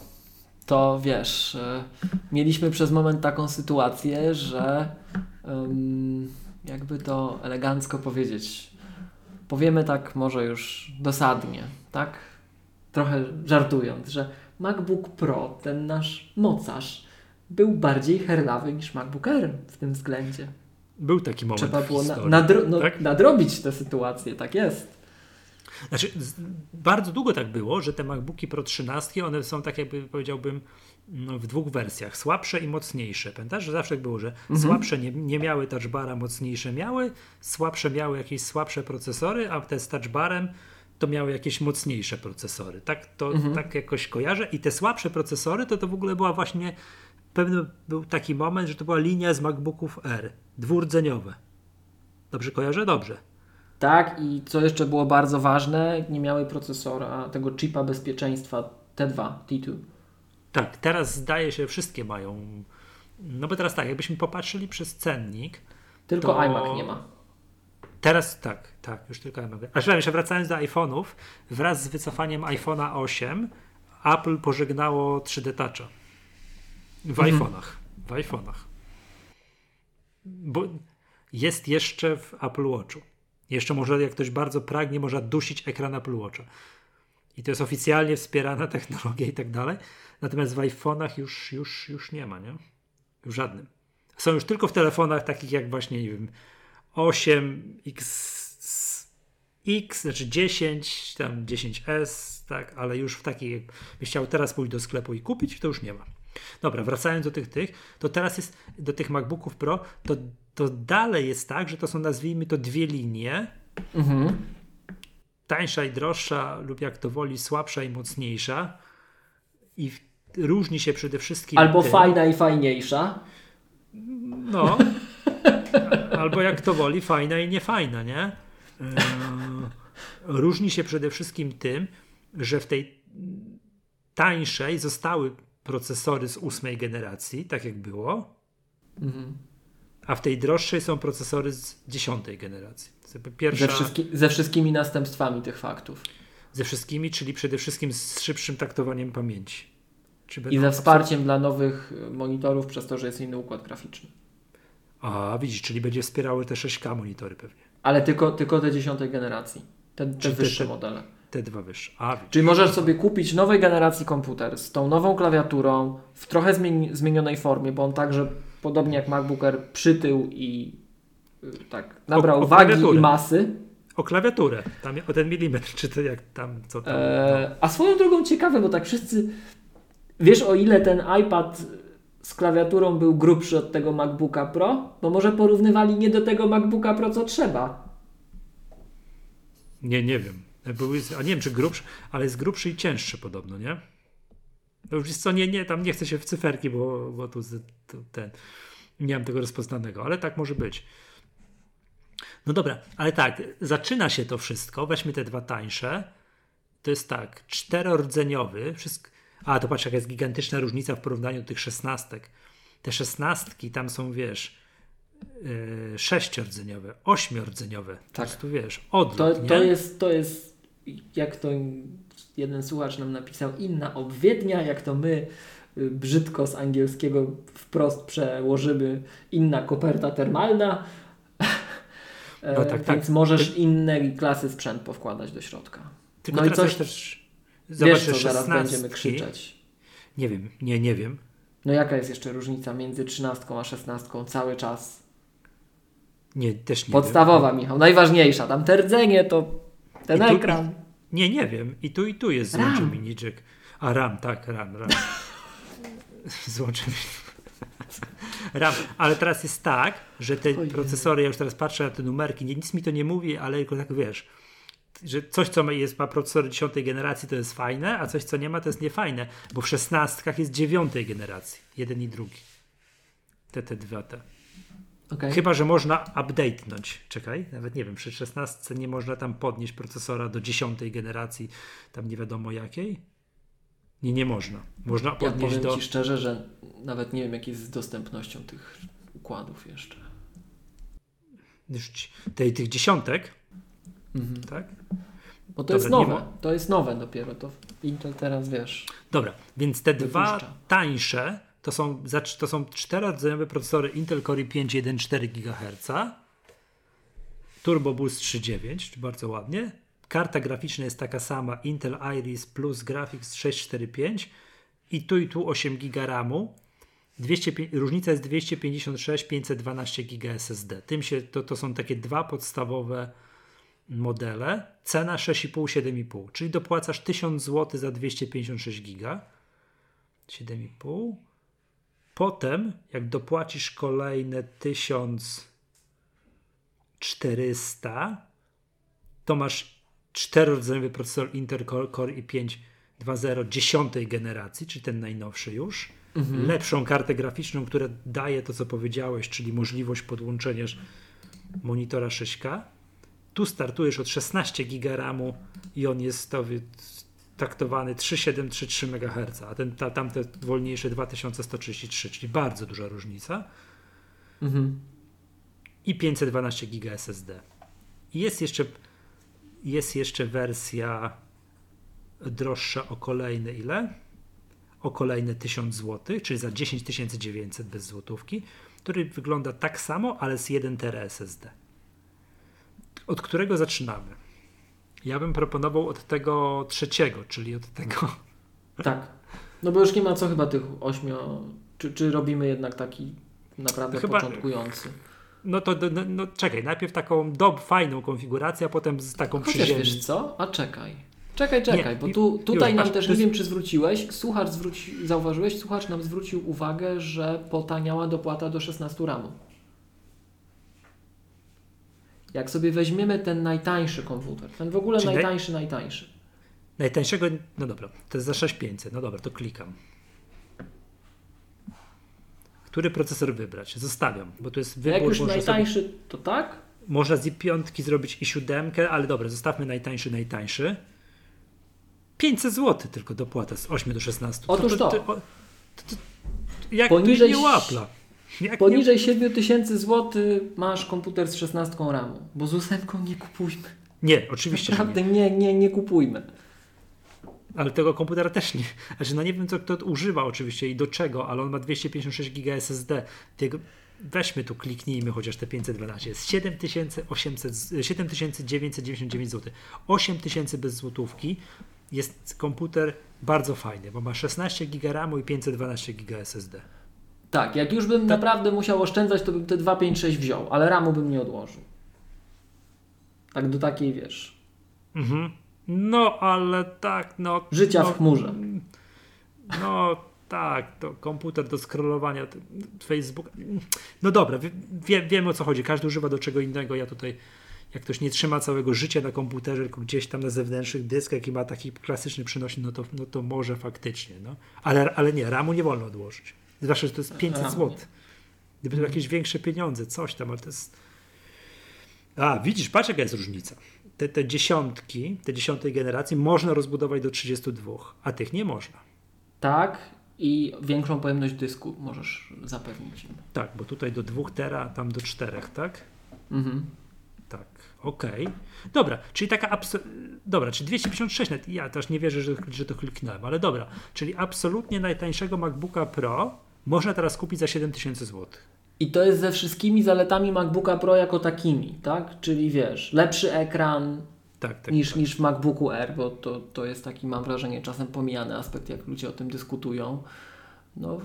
to wiesz, e, mieliśmy przez moment taką sytuację, że jakby to elegancko powiedzieć, powiemy tak może już dosadnie, tak? Trochę żartując, że MacBook Pro, ten nasz mocarz, był bardziej herlawy niż MacBook Air w tym względzie. Był taki moment. Trzeba było na, nadro no, tak? nadrobić tę sytuację, tak jest. Znaczy, bardzo długo tak było, że te MacBooki Pro 13, one są tak jakby powiedziałbym w dwóch wersjach, słabsze i mocniejsze. Pamiętasz, że zawsze było, że mhm. słabsze nie, nie miały touchbara, mocniejsze miały, słabsze miały jakieś słabsze procesory, a te z touchbarem to miały jakieś mocniejsze procesory. Tak to mhm. tak jakoś kojarzę. I te słabsze procesory to to w ogóle była właśnie pewny był taki moment, że to była linia z MacBooków R, dwurdzeniowe. Dobrze kojarzę? Dobrze. Tak, i co jeszcze było bardzo ważne, nie miały procesora, tego chipa bezpieczeństwa T2, T2. Tak, teraz zdaje się, wszystkie mają. No bo teraz tak, jakbyśmy popatrzyli przez cennik. Tylko to... iMac nie ma. Teraz tak, tak, już tylko iMac. A jeszcze wracając do iPhone'ów, wraz z wycofaniem iPhone'a 8 Apple pożegnało 3D Toucha. W mhm. iPhone'ach. W iPhone'ach. Bo jest jeszcze w Apple Watchu. Jeszcze może, jak ktoś bardzo pragnie, można dusić ekran Apple Watcha. I to jest oficjalnie wspierana technologia i tak dalej. Natomiast w iPhone'ach już, już, już nie ma, nie? W żadnym. Są już tylko w telefonach takich jak właśnie, nie wiem, 8, X, X, znaczy 10, tam 10S, tak, ale już w takich, jakbyś chciał teraz pójść do sklepu i kupić, to już nie ma. Dobra, wracając do tych tych, to teraz jest do tych MacBooków Pro, to, to dalej jest tak, że to są nazwijmy to dwie linie. Mhm. Tańsza i droższa, lub jak to woli, słabsza i mocniejsza. I różni się przede wszystkim. Albo tym, fajna i fajniejsza. No. albo jak to woli, fajna i niefajna, nie? E, różni się przede wszystkim tym, że w tej tańszej zostały procesory z ósmej generacji, tak jak było, mhm. a w tej droższej są procesory z dziesiątej generacji. Pierwsza, ze, wszystki, ze wszystkimi następstwami tych faktów. Ze wszystkimi, czyli przede wszystkim z szybszym taktowaniem pamięci. I ze wsparciem dla nowych monitorów przez to, że jest inny układ graficzny. A, widzisz, czyli będzie wspierały te 6K monitory pewnie. Ale tylko, tylko te dziesiątej generacji. Te, te wyższe te, modele. Te dwa wyższe. A, Czyli możesz sobie kupić nowej generacji komputer z tą nową klawiaturą w trochę zmieni zmienionej formie, bo on także, podobnie jak MacBook Air, przytył i tak nabrał o, o wagi i masy. O klawiaturę, tam o ten milimetr, czy to jak tam, co tam. Eee. A swoją drogą ciekawe, bo tak wszyscy, wiesz o ile ten iPad z klawiaturą był grubszy od tego MacBooka Pro? Bo może porównywali nie do tego MacBooka Pro, co trzeba. Nie, nie wiem. Był, a nie wiem, czy grubszy, ale jest grubszy i cięższy podobno, nie? No już co, nie, nie, tam nie chcę się w cyferki, bo, bo tu, tu ten, nie mam tego rozpoznanego, ale tak może być. No dobra, ale tak, zaczyna się to wszystko, weźmy te dwa tańsze, to jest tak, czterordzeniowy, wszystko, a to patrz, jaka jest gigantyczna różnica w porównaniu do tych szesnastek. Te szesnastki tam są, wiesz, yy, sześciordzeniowe, ośmiordzeniowe. Tak. Tu wiesz, odlot, to, to, jest, to jest, jak to jeden słuchacz nam napisał, inna obwiednia, jak to my y, brzydko z angielskiego wprost przełożymy inna koperta termalna. No tak, tak. Więc możesz inne klasy sprzęt powkładać do środka. Tylko no i coś też Zobacz, Wiesz, co zaraz będziemy krzyczeć. Nie wiem, nie, nie wiem. No jaka jest jeszcze różnica między trzynastką a szesnastką cały czas? Nie, też nie Podstawowa, wiem. Michał, najważniejsza. Tam te rdzenie to ten tu, ekran. I, nie, nie wiem. I tu, i tu jest złącze miniczek. A RAM, tak, RAM, RAM. złącze RAM. Ale teraz jest tak, że te Ojej. procesory, ja już teraz patrzę na te numerki, nic mi to nie mówi, ale tylko tak wiesz, że coś, co jest, ma procesor 10 generacji, to jest fajne, a coś, co nie ma, to jest niefajne, bo w szesnastkach jest dziewiątej generacji, jeden i drugi. Te, te dwa te. Okay. Chyba, że można update'nąć. Czekaj, nawet nie wiem, przy 16 nie można tam podnieść procesora do 10 generacji, tam nie wiadomo jakiej. Nie, nie można. Można podnieść ja powiem do... Ci szczerze, że nawet nie wiem, jak jest z dostępnością tych układów jeszcze. Tej, tych dziesiątek, mhm. tak? Bo to Dobra, jest nowe, to jest nowe dopiero, to Intel teraz wiesz. Dobra, więc te wypuszcza. dwa tańsze to są, to są czterodzeniowe procesory Intel Core i 5 1,4 GHz, Turbo Boost 3.9, bardzo ładnie. Karta graficzna jest taka sama, Intel Iris plus Graphics 645 i tu i tu 8 GB RAMu. 200, różnica jest 256, 512 GB SSD. Tym się, to, to są takie dwa podstawowe modele. Cena 6,5, 7,5, czyli dopłacasz 1000 zł za 256 GB. 7,5. Potem, jak dopłacisz kolejne 1400, to masz czterodzeniowy procesor Intel Core i5 2.0 dziesiątej generacji, czyli ten najnowszy już. Mhm. Lepszą kartę graficzną, która daje to, co powiedziałeś, czyli możliwość podłączenia monitora 6K. Tu startujesz od 16 GB RAMu i on jest to taktowany 3733 MHz, a ten, ta, tamte wolniejsze 2133, czyli bardzo duża różnica. Mhm. I 512 GB SSD. I jest jeszcze, jest jeszcze wersja droższa o kolejne ile? O kolejne 1000 zł, czyli za 10 900 bez złotówki, który wygląda tak samo, ale z 1 TB SSD. Od którego zaczynamy? Ja bym proponował od tego trzeciego, czyli od tego. Tak. No bo już nie ma co chyba tych ośmiu. Czy, czy robimy jednak taki naprawdę chyba... początkujący? No to no, no, czekaj, najpierw taką dob, fajną konfigurację, a potem z taką Chociaż przyziemną. wiesz co? A czekaj. Czekaj, czekaj, nie, bo tu, tutaj już, nam też, nie wiem czy zwróciłeś, słuchacz zwróci, zauważyłeś, słuchacz nam zwrócił uwagę, że potaniała dopłata do 16 ramu. Jak sobie weźmiemy ten najtańszy komputer, ten w ogóle Czyli najtańszy, naj... najtańszy. Najtańszego, no dobra, to jest za 6500, no dobra, to klikam. Który procesor wybrać? Zostawiam, bo to jest wybór. Jak już najtańszy, sobie, to tak? Można z piątki zrobić i siódemkę, ale dobra, zostawmy najtańszy, najtańszy. 500 zł tylko dopłata z 8 do 16. Otóż to. to, to, to jak Poniżej, to nie łapla? Jak Poniżej nie... 7 tysięcy złotych masz komputer z 16 RAMu, bo z ósemką nie kupujmy. Nie, oczywiście. Naprawdę nie. nie, nie, nie kupujmy. Ale tego komputera też nie. Znaczy, no nie wiem, co kto używa oczywiście i do czego, ale on ma 256 GB SSD. Tego, weźmy tu, kliknijmy chociaż te 512. Jest 7800, 7999 zł. 8000 bez złotówki. Jest komputer bardzo fajny, bo ma 16 GB RAMu i 512 GB SSD. Tak, jak już bym tak. naprawdę musiał oszczędzać, to bym te 256 wziął, ale ramu bym nie odłożył. Tak do takiej, wiesz. Mhm. No, ale tak, no. Życia no, w chmurze. No, tak, to komputer do scrollowania Facebook. No dobra, wie, wiemy o co chodzi. Każdy używa do czego innego. Ja tutaj, jak ktoś nie trzyma całego życia na komputerze, tylko gdzieś tam na zewnętrznych dyskach i ma taki klasyczny przynośnik, no to, no to może faktycznie. No. Ale, ale nie, ramu nie wolno odłożyć. Zwłaszcza, że to jest 500 zł. Gdyby to jakieś większe pieniądze, coś tam, ale to jest... A, widzisz, patrz jaka jest różnica. Te, te dziesiątki, te dziesiątej generacji można rozbudować do 32, a tych nie można. Tak, i większą pojemność dysku możesz zapewnić im. Tak, bo tutaj do 2 tera, tam do 4, tak? Mhm. Tak, okej. Okay. Dobra, czyli taka abso- Dobra, czyli 256 net. Ja też nie wierzę, że, że to kliknąłem, ale dobra. Czyli absolutnie najtańszego MacBooka Pro można teraz kupić za 7000 zł. I to jest ze wszystkimi zaletami MacBooka Pro jako takimi, tak? Czyli wiesz, lepszy ekran tak, tak, niż, tak. niż w MacBooku R, bo to, to jest taki, mam wrażenie, czasem pomijany aspekt, jak ludzie o tym dyskutują. No,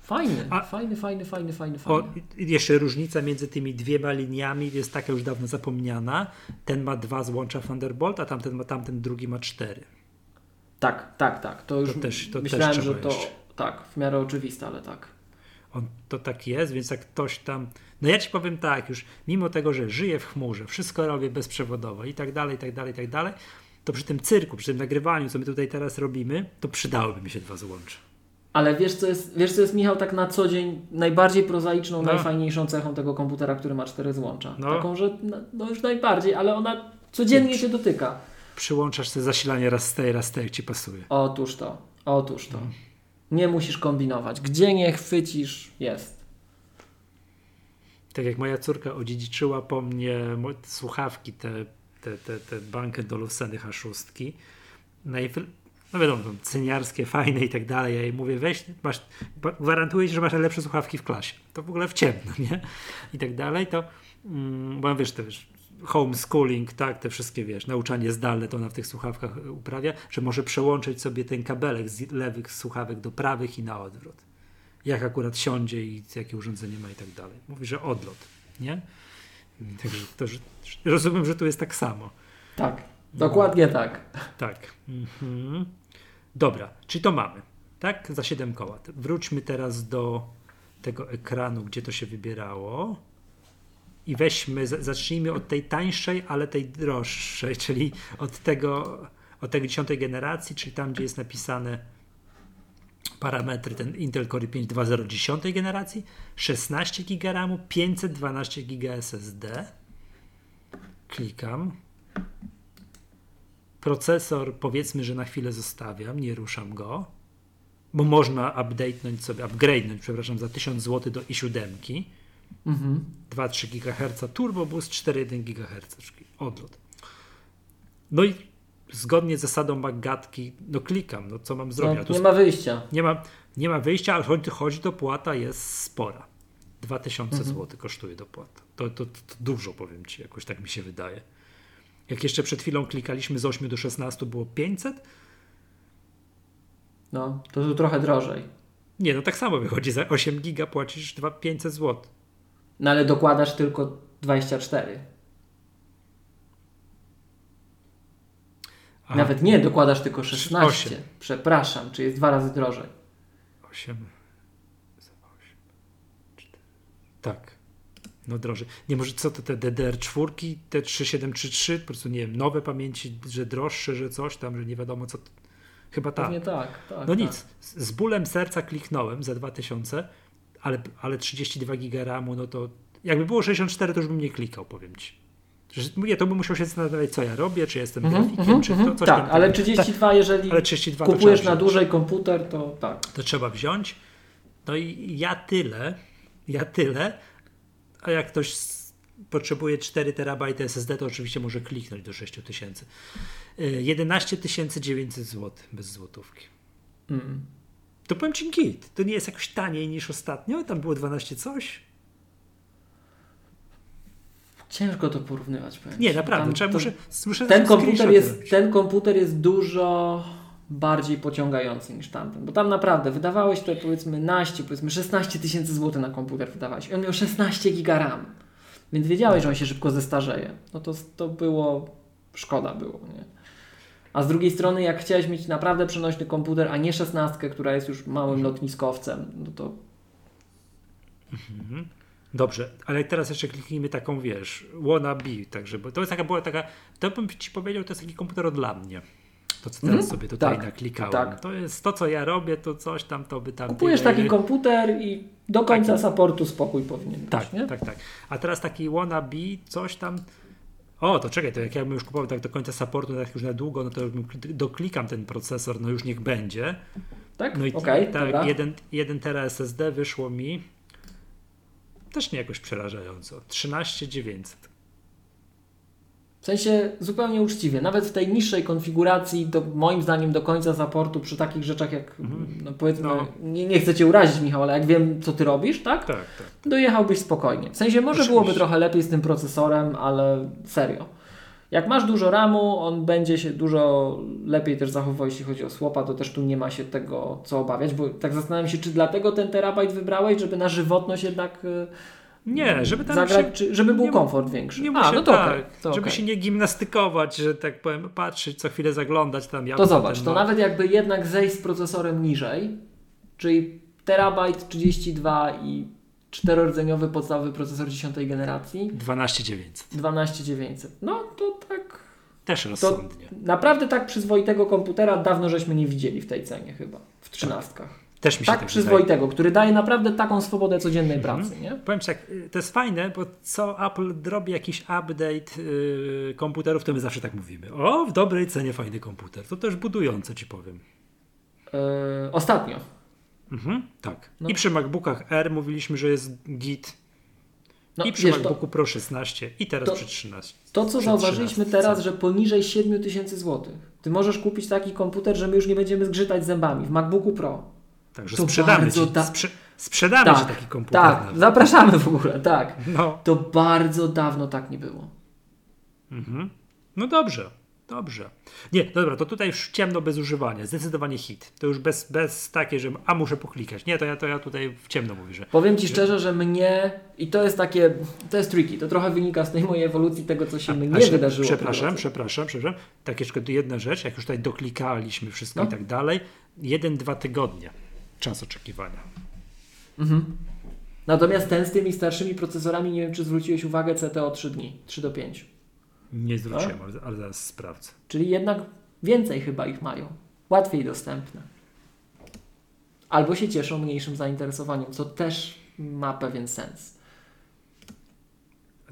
fajny, A, fajny, fajny, fajny, fajny, fajny. O, jeszcze różnica między tymi dwiema liniami jest taka już dawno zapomniana. Ten ma dwa złącza Thunderbolt, a tamten, ma, tamten drugi ma cztery. Tak, tak, tak. To już to też, to myślałem, też że to tak, w miarę oczywiste, ale tak. On, to tak jest, więc jak ktoś tam. No ja ci powiem tak, już mimo tego, że żyję w chmurze, wszystko robię bezprzewodowo i tak dalej, i tak dalej, i tak dalej, to przy tym cyrku, przy tym nagrywaniu, co my tutaj teraz robimy, to przydałoby mi się dwa złącza. Ale wiesz co, jest, wiesz, co jest, Michał, tak na co dzień najbardziej prozaiczną, no. najfajniejszą cechą tego komputera, który ma cztery złącza? No. Taką, że no już najbardziej, ale ona codziennie się dotyka. Przyłączasz te zasilanie raz z tej, raz z tej, jak ci pasuje. Otóż to, otóż to. Nie musisz kombinować. Gdzie nie chwycisz, jest. Tak jak moja córka odziedziczyła po mnie słuchawki, te, te, te, te bankę do Luceny H6, no wiadomo, cyniarskie, fajne i tak dalej. Ja jej mówię, weź, masz, gwarantuję ci, że masz najlepsze słuchawki w klasie. To w ogóle w ciemno, nie? I tak dalej, to, mm, bo wiesz, to wiesz, homeschooling, tak, te wszystkie, wiesz, nauczanie zdalne to ona w tych słuchawkach uprawia, że może przełączyć sobie ten kabelek z lewych słuchawek do prawych i na odwrót. Jak akurat siądzie i jakie urządzenie ma i tak dalej. Mówi, że odlot, nie? Także to, że, rozumiem, że tu jest tak samo. Tak, dokładnie tak. Tak. Mhm. Dobra, czyli to mamy, tak? Za 7 koła. Wróćmy teraz do tego ekranu, gdzie to się wybierało i weźmy, zacznijmy od tej tańszej, ale tej droższej, czyli od tego, od tej dziesiątej generacji, czyli tam, gdzie jest napisane parametry, ten Intel Core i 5 2.0 dziesiątej generacji, 16 GB RAM, 512 GB SSD. Klikam. Procesor powiedzmy, że na chwilę zostawiam, nie ruszam go, bo można update'nąć sobie, upgrade'nąć, przepraszam, za 1000 zł do i7. Mhm. 2-3 GHz Turbo Boost, 4,1 GHz odlot. No i zgodnie z zasadą Maggatki, no klikam, no co mam zrobić? No, nie ma wyjścia. Nie ma, nie ma wyjścia, ale chodzi, chodzi dopłata jest spora. 2000 mhm. zł kosztuje dopłata. To, to, to, dużo powiem Ci, jakoś tak mi się wydaje. Jak jeszcze przed chwilą klikaliśmy z 8 do 16 było 500. No, to tu trochę drożej. Nie, no tak samo wychodzi. Za 8 giga płacisz 500 zł. No ale dokładasz tylko 24. Aha. Nawet nie, dokładasz tylko 16. 8. Przepraszam, czy jest dwa razy drożej. 8. 8. 4. Tak. No drożej. Nie może co to te DDR4, te 3733, po prostu nie wiem, nowe pamięci, że droższe, że coś tam, że nie wiadomo co. Chyba tak. Nie tak, tak. No tak. nic. Z bólem serca kliknąłem za 2000 ale, ale 32 giga RAMu, no to jakby było 64, to już bym nie klikał, powiem ci. Nie, to bym musiał się zastanawiać, co ja robię, czy jestem mm -hmm, grafikiem, mm -hmm, czy to coś Tak, ale 32, tak, jeżeli ale 32 kupujesz na dłużej komputer, to tak. To trzeba wziąć. No i ja tyle, ja tyle, a jak ktoś potrzebuje 4 terabajty SSD, to oczywiście może kliknąć do 6000. 11 900 zł bez złotówki. Mm to powiem ci git. To nie jest jakoś taniej niż ostatnio? Tam było 12 coś? Ciężko to porównywać. Powiem nie, naprawdę. Trzeba, muszę, muszę ten, komputer jest, ten komputer jest dużo bardziej pociągający niż tamten. Bo tam naprawdę wydawałeś to powiedzmy naście, powiedzmy 16 tysięcy złotych na komputer wydawałeś. On miał 16 giga RAM. Więc wiedziałeś, że on się szybko zestarzeje. No to, to było, szkoda było, nie? A z drugiej strony, jak chciałeś mieć naprawdę przenośny komputer, a nie szesnastkę, która jest już małym lotniskowcem, no to. Mhm. Dobrze, ale teraz jeszcze kliknijmy taką, wiesz, wannabe, także, bo to jest taka, była taka, to bym Ci powiedział, to jest taki komputer dla mnie. To, co teraz mm, sobie tutaj tak, naklikałem. Tak. To jest to, co ja robię, to coś tam, to by tam... Kupujesz tyle, taki komputer i do końca tak. supportu spokój powinien być, Tak, nie? tak, tak. A teraz taki wannabe, coś tam o, to czekaj, to jak ja bym już kupował tak do końca supportu, tak już na długo, no to doklikam ten procesor, no już niech będzie. Tak? No i okay, tak, jeden, jeden tera SSD wyszło mi też nie jakoś przerażająco. 13900. W sensie zupełnie uczciwie. Nawet w tej niższej konfiguracji, do, moim zdaniem do końca zaportu przy takich rzeczach jak, mhm. no powiedzmy, no. Nie, nie chcę Cię urazić Michał, ale jak wiem co Ty robisz, tak? Tak, tak. Dojechałbyś spokojnie. W sensie może Oczywiście. byłoby trochę lepiej z tym procesorem, ale serio. Jak masz dużo RAMu, on będzie się dużo lepiej też zachowywał, jeśli chodzi o słopa, to też tu nie ma się tego co obawiać, bo tak zastanawiam się, czy dlatego ten terabajt wybrałeś, żeby na żywotność jednak y, nie, żeby tam zagrać, się, czy, żeby był nie, komfort większy. Nie A, no to, tak, okay, to żeby okay. się nie gimnastykować, że tak powiem, patrzeć, co chwilę zaglądać tam. to zobacz, to nawet jakby jednak zejść z procesorem niżej, czyli terabajt 32 i czterordzeniowy podstawowy procesor 10 generacji. 12900. 12900. No to tak. Też rozsądnie. naprawdę tak przyzwoitego komputera dawno żeśmy nie widzieli w tej cenie chyba. W trzynastkach. Tak. Też mi się tak, tak przyzwoitego, wydaje. który daje naprawdę taką swobodę codziennej mhm. pracy. Nie? Powiem Ci tak, to jest fajne, bo co Apple robi jakiś update yy, komputerów, to my zawsze tak mówimy. O, w dobrej cenie fajny komputer. To też budujące, Ci powiem. Yy, ostatnio. Mhm, tak. No. I przy MacBookach R mówiliśmy, że jest git. No, I przy wiesz, MacBooku to, Pro 16 i teraz to, przy 13. To, co zauważyliśmy 13, teraz, że poniżej 7 tysięcy złotych. Ty możesz kupić taki komputer, że my już nie będziemy zgrzytać zębami w MacBooku Pro. Także to sprzedamy ci, da... sprze sprzedamy tak, ci taki komputer. Tak, nawet. zapraszamy w ogóle, tak. No. To bardzo dawno tak nie było. Mhm. No dobrze. Dobrze. Nie, dobra, to tutaj już ciemno bez używania. Zdecydowanie hit. To już bez, bez takie, że a muszę poklikać. Nie, to ja, to ja tutaj w ciemno mówię, że. Powiem ci że... szczerze, że mnie i to jest takie, to jest tricky. To trochę wynika z tej mojej ewolucji tego, co się a, mnie a, wydarzyło. Przepraszam, przepraszam, przepraszam. Tak jeszcze jedna rzecz, jak już tutaj doklikaliśmy wszystko no. i tak dalej. Jeden, dwa tygodnie czas oczekiwania. Mhm. Natomiast ten z tymi starszymi procesorami, nie wiem, czy zwróciłeś uwagę, CTO 3 dni, 3 do 5. Nie zwróciłem, ale, ale zaraz sprawdzę. Czyli jednak więcej chyba ich mają. Łatwiej dostępne. Albo się cieszą mniejszym zainteresowaniem, co też ma pewien sens.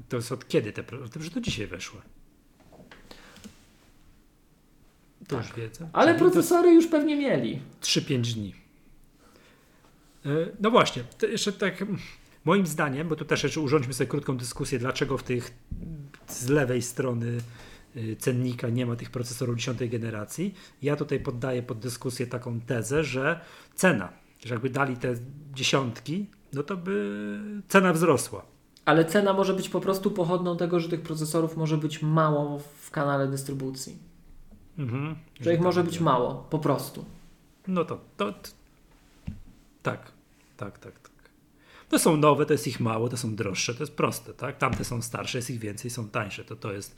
To jest od kiedy te że to dzisiaj weszły. To tak. już wiedzę. Ale Czyli procesory już pewnie mieli. 3-5 dni. E, no właśnie, to jeszcze tak moim zdaniem, bo tu też jeszcze urządźmy sobie krótką dyskusję, dlaczego w tych z lewej strony y, cennika nie ma tych procesorów dziesiątej generacji. Ja tutaj poddaję pod dyskusję taką tezę, że cena, że jakby dali te dziesiątki, no to by cena wzrosła. Ale cena może być po prostu pochodną tego, że tych procesorów może być mało w kanale dystrybucji. Mhm, że, ich tak może być mało, po prostu. No to, to, to tak, tak, tak, tak. To są nowe, to jest ich mało, to są droższe, to jest proste, tak? Tamte są starsze, jest ich więcej, są tańsze, to to jest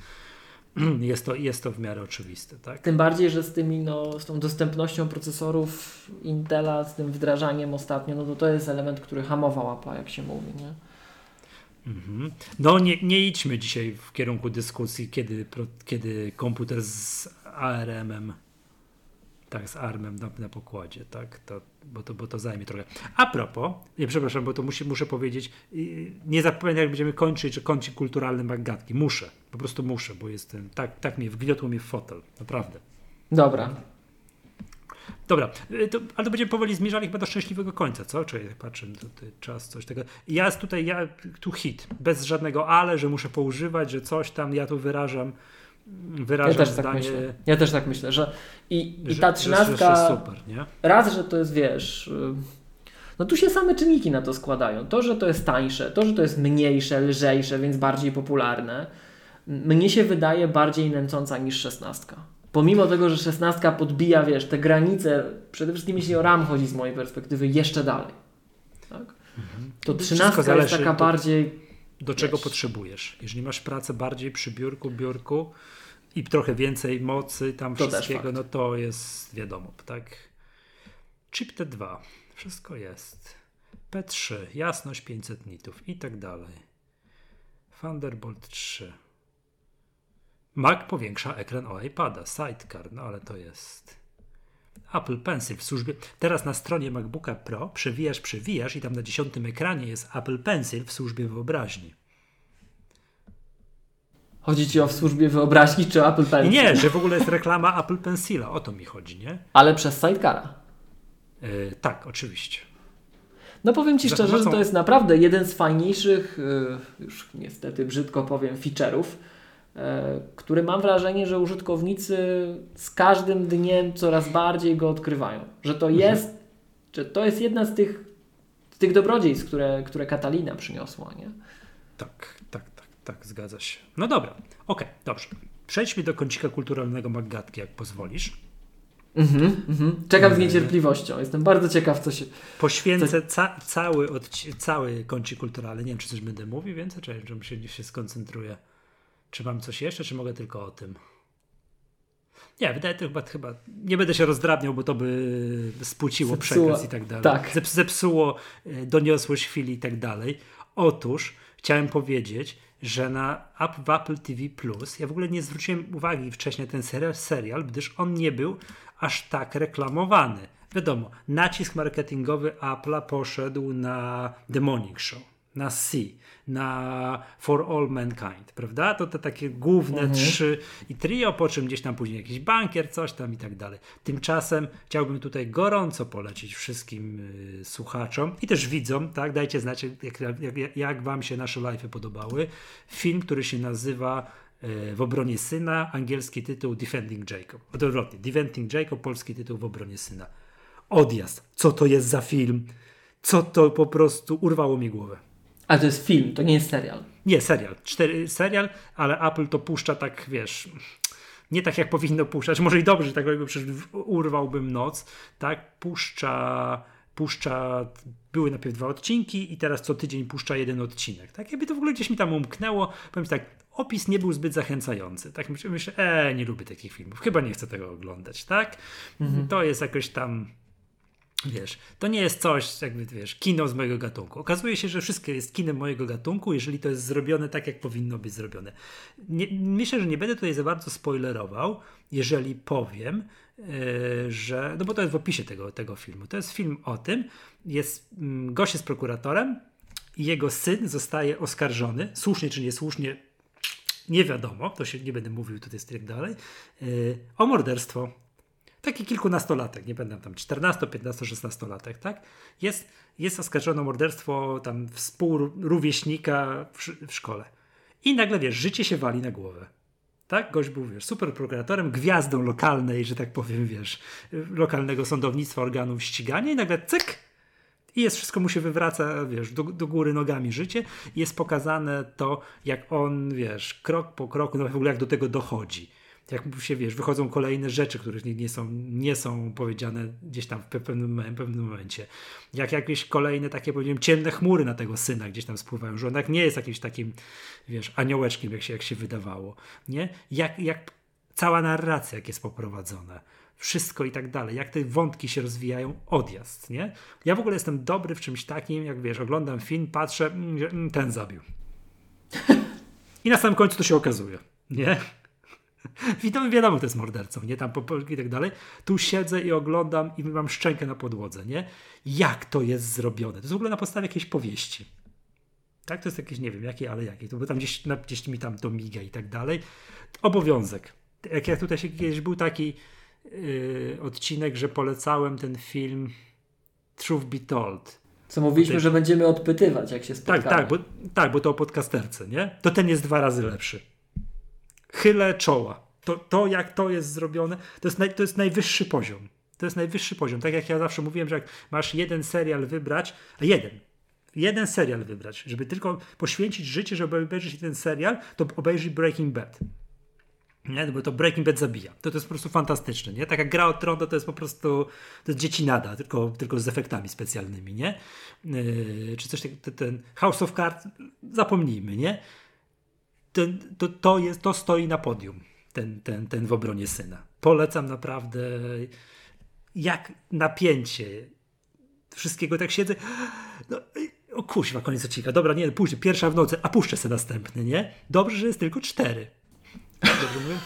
jest to, jest to w miarę oczywiste. Tak? Tym bardziej, że z tymi, no, z tą dostępnością procesorów Intela, z tym wdrażaniem ostatnio, no to to jest element, który hamował Apple, jak się mówi, nie? Mhm. No nie, nie idźmy dzisiaj w kierunku dyskusji, kiedy, kiedy komputer z ARM-em tak, z armem na, na pokładzie, tak, to, bo, to, bo to zajmie trochę. A propos, nie, przepraszam, bo to musi, muszę powiedzieć, nie zapomnę, jak będziemy kończyć, że kończy kulturalne magatki. Muszę, po prostu muszę, bo jestem, tak, tak mnie wgniotło mnie w fotel, naprawdę. Dobra. Dobra, y, to, ale to będziemy powoli zmierzali chyba do szczęśliwego końca, co? Czy jak patrzę, to, to czas, coś tego. Ja tutaj, ja tu hit, bez żadnego ale, że muszę poużywać, że coś tam, ja tu wyrażam wyrażam ja też zdanie... Tak myślę. Ja też tak myślę, że i, i ta trzynastka... Że, że super, nie? Raz, że to jest, wiesz... No tu się same czynniki na to składają. To, że to jest tańsze, to, że to jest mniejsze, lżejsze, więc bardziej popularne, mnie się wydaje bardziej nęcąca niż szesnastka. Pomimo tego, że szesnastka podbija, wiesz, te granice, przede wszystkim jeśli o RAM chodzi z mojej perspektywy, jeszcze dalej. Tak? Mhm. To trzynastka jest taka do, bardziej... Do czego wiesz, potrzebujesz? Jeżeli masz pracę bardziej przy biurku, biurku, i trochę więcej mocy tam to wszystkiego, no to jest wiadomo, tak? Chip T2, wszystko jest. P3, jasność 500 nitów i tak dalej. Thunderbolt 3. Mac powiększa ekran o iPada, Sidecar, no ale to jest Apple Pencil w służbie. Teraz na stronie MacBooka Pro przewijasz, przewijasz i tam na dziesiątym ekranie jest Apple Pencil w służbie wyobraźni. Chodzi ci o w służbie wyobraźni czy o Apple Pencil? Nie, że w ogóle jest reklama Apple Pencila. O to mi chodzi, nie? Ale przez Sidecara. Yy, tak, oczywiście. No powiem Ci szczerze, że to jest naprawdę jeden z fajniejszych, yy, już niestety brzydko powiem, feature'ów, yy, który mam wrażenie, że użytkownicy z każdym dniem coraz bardziej go odkrywają. Że to mhm. jest, że to jest jedna z tych, z tych dobrodziejstw, które, które Katalina przyniosła, nie? Tak, tak, zgadza się. No dobra, okej, okay, dobrze. Przejdźmy do kącika kulturalnego Maggatki, jak pozwolisz. Mhm, mhm. Czekam z niecierpliwością. Jestem bardzo ciekaw, co się. Poświęcę co... ca cały, cały kącik kulturalny. Nie wiem, czy coś będę mówił więcej, czy żebym się, się skoncentruję. Czy mam coś jeszcze, czy mogę tylko o tym? Nie, wydaje się chyba, chyba nie będę się rozdrabniał, bo to by spłuciło przekaz i tak dalej. Tak. Zepsuło e, doniosłość chwili i tak dalej. Otóż chciałem powiedzieć, że na w Apple TV Plus ja w ogóle nie zwróciłem uwagi wcześniej na ten serial, serial, gdyż on nie był aż tak reklamowany. wiadomo, nacisk marketingowy Apple'a poszedł na Demonic Show, na C, na For All Mankind, prawda? To te takie główne mhm. trzy i trio, po czym gdzieś tam później jakiś bankier, coś tam i tak dalej. Tymczasem chciałbym tutaj gorąco polecić wszystkim y, słuchaczom i też widzom, tak? Dajcie znać, jak, jak, jak wam się nasze live'y podobały. Film, który się nazywa y, w obronie syna, angielski tytuł Defending Jacob. Odwrotnie, Defending Jacob, polski tytuł w obronie syna. Odjazd. Co to jest za film? Co to po prostu urwało mi głowę. Ale to jest film, to nie jest serial. Nie, serial. Cztery, serial, ale Apple to puszcza tak, wiesz, nie tak jak powinno puszczać. Może i dobrze, tak jakby przecież urwałbym noc. Tak, puszcza, puszcza, były najpierw dwa odcinki i teraz co tydzień puszcza jeden odcinek. Tak, jakby to w ogóle gdzieś mi tam umknęło. Powiem tak, opis nie był zbyt zachęcający. Tak myślę, myślę e, nie lubię takich filmów. Chyba nie chcę tego oglądać, tak? Mhm. To jest jakoś tam Wiesz, to nie jest coś, jakby wiesz, kino z mojego gatunku. Okazuje się, że wszystko jest kinem mojego gatunku, jeżeli to jest zrobione tak, jak powinno być zrobione. Nie, myślę, że nie będę tutaj za bardzo spoilerował, jeżeli powiem, yy, że. No bo to jest w opisie tego, tego filmu. To jest film o tym, jest mm, gość jest prokuratorem i jego syn zostaje oskarżony, słusznie czy niesłusznie, nie wiadomo, to się nie będę mówił tutaj tak dalej, yy, o morderstwo taki kilkunastolatek, nie będę tam 14, 15, 16 latek, tak? Jest, jest oskarżone o morderstwo tam współrówieśnika w, w szkole. I nagle, wiesz, życie się wali na głowę. Tak? Gość był, wiesz, super prokuratorem, gwiazdą lokalnej, że tak powiem, wiesz, lokalnego sądownictwa, organów ścigania i nagle cyk! I jest wszystko mu się wywraca, wiesz, do, do góry nogami życie. Jest pokazane to, jak on, wiesz, krok po kroku, no w ogóle jak do tego dochodzi jak się wiesz, wychodzą kolejne rzeczy, które nie, nie, są, nie są powiedziane gdzieś tam w pewnym, pewnym momencie. Jak jakieś kolejne takie, powiem, ciemne chmury na tego syna gdzieś tam spływają, że on tak nie jest jakimś takim, wiesz, aniołeczkiem, jak się, jak się wydawało. Nie? Jak, jak cała narracja, jak jest poprowadzona. Wszystko i tak dalej, jak te wątki się rozwijają, odjazd, nie? Ja w ogóle jestem dobry w czymś takim, jak wiesz, oglądam film, patrzę, mm, mm, ten zabił. I na samym końcu to się okazuje, nie? Wiadomo, wiadomo, to jest mordercą, nie? Tam po, po, i tak dalej. Tu siedzę i oglądam i mam szczękę na podłodze, nie? Jak to jest zrobione? To jest w ogóle na podstawie jakiejś powieści. Tak? To jest jakieś, nie wiem, jakie, ale jakie. To bo tam gdzieś, gdzieś mi tam to miga i tak dalej. Obowiązek. Jak ja tutaj się kiedyś był taki yy, odcinek, że polecałem ten film Truth Be Told. Co mówiliśmy, tej... że będziemy odpytywać, jak się spotkamy. Tak, tak, bo, tak, bo to o podcasterce, nie? To ten jest dwa razy lepszy chylę czoła. To, to jak to jest zrobione, to jest, naj, to jest najwyższy poziom. To jest najwyższy poziom. Tak jak ja zawsze mówiłem, że jak masz jeden serial wybrać, a jeden, jeden serial wybrać, żeby tylko poświęcić życie, żeby obejrzeć ten serial, to obejrzyj Breaking Bad. Nie? Bo to Breaking Bad zabija. To, to jest po prostu fantastyczne. Nie? Taka gra o tron to, jest po prostu to jest dziecinada, tylko, tylko z efektami specjalnymi. Nie? Yy, czy coś takiego, ten House of Cards, zapomnijmy, nie? To, to, jest, to stoi na podium, ten, ten, ten w obronie syna. Polecam naprawdę, jak napięcie wszystkiego tak siedzę. No, o kuźwa, koniec odcinka. Dobra, nie, później, pierwsza w nocy, a puszczę sobie następny, nie? Dobrze, że jest tylko cztery. Dobrze mówię?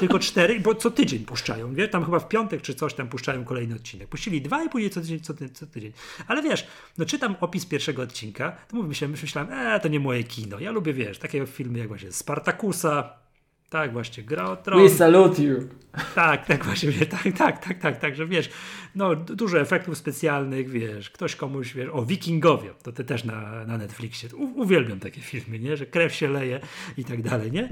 Tylko cztery, bo co tydzień puszczają, wiesz, tam chyba w piątek czy coś tam puszczają kolejny odcinek. Puścili dwa i później co tydzień, co, ty, co tydzień. Ale wiesz, no czytam opis pierwszego odcinka, to mówię, myślałem, myślałem, e, to nie moje kino. Ja lubię, wiesz, takie filmy jak właśnie Spartakusa, tak właśnie, gra o tron. We salute you. Tak, tak właśnie, tak, tak, tak, tak, tak, że wiesz, no dużo efektów specjalnych, wiesz, ktoś komuś, wiesz, o Wikingowie, to ty też na, na Netflixie, U, uwielbiam takie filmy, nie, że krew się leje i tak dalej, nie?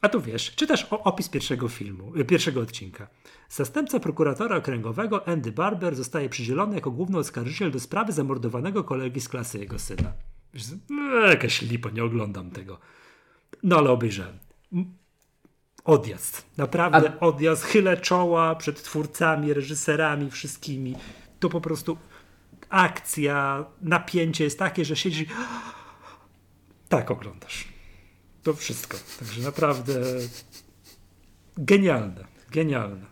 A tu wiesz, czytasz opis pierwszego filmu, y, pierwszego odcinka. Zastępca prokuratora okręgowego Andy Barber zostaje przydzielony jako główny oskarżyciel do sprawy zamordowanego kolegi z klasy jego syna. No, jakaś lipa, nie oglądam tego. No ale obejrzałem. Odjazd. Naprawdę A... odjazd. Chylę czoła przed twórcami, reżyserami, wszystkimi. To po prostu akcja, napięcie jest takie, że siedzisz tak oglądasz. To wszystko. Także naprawdę genialne. Genialne.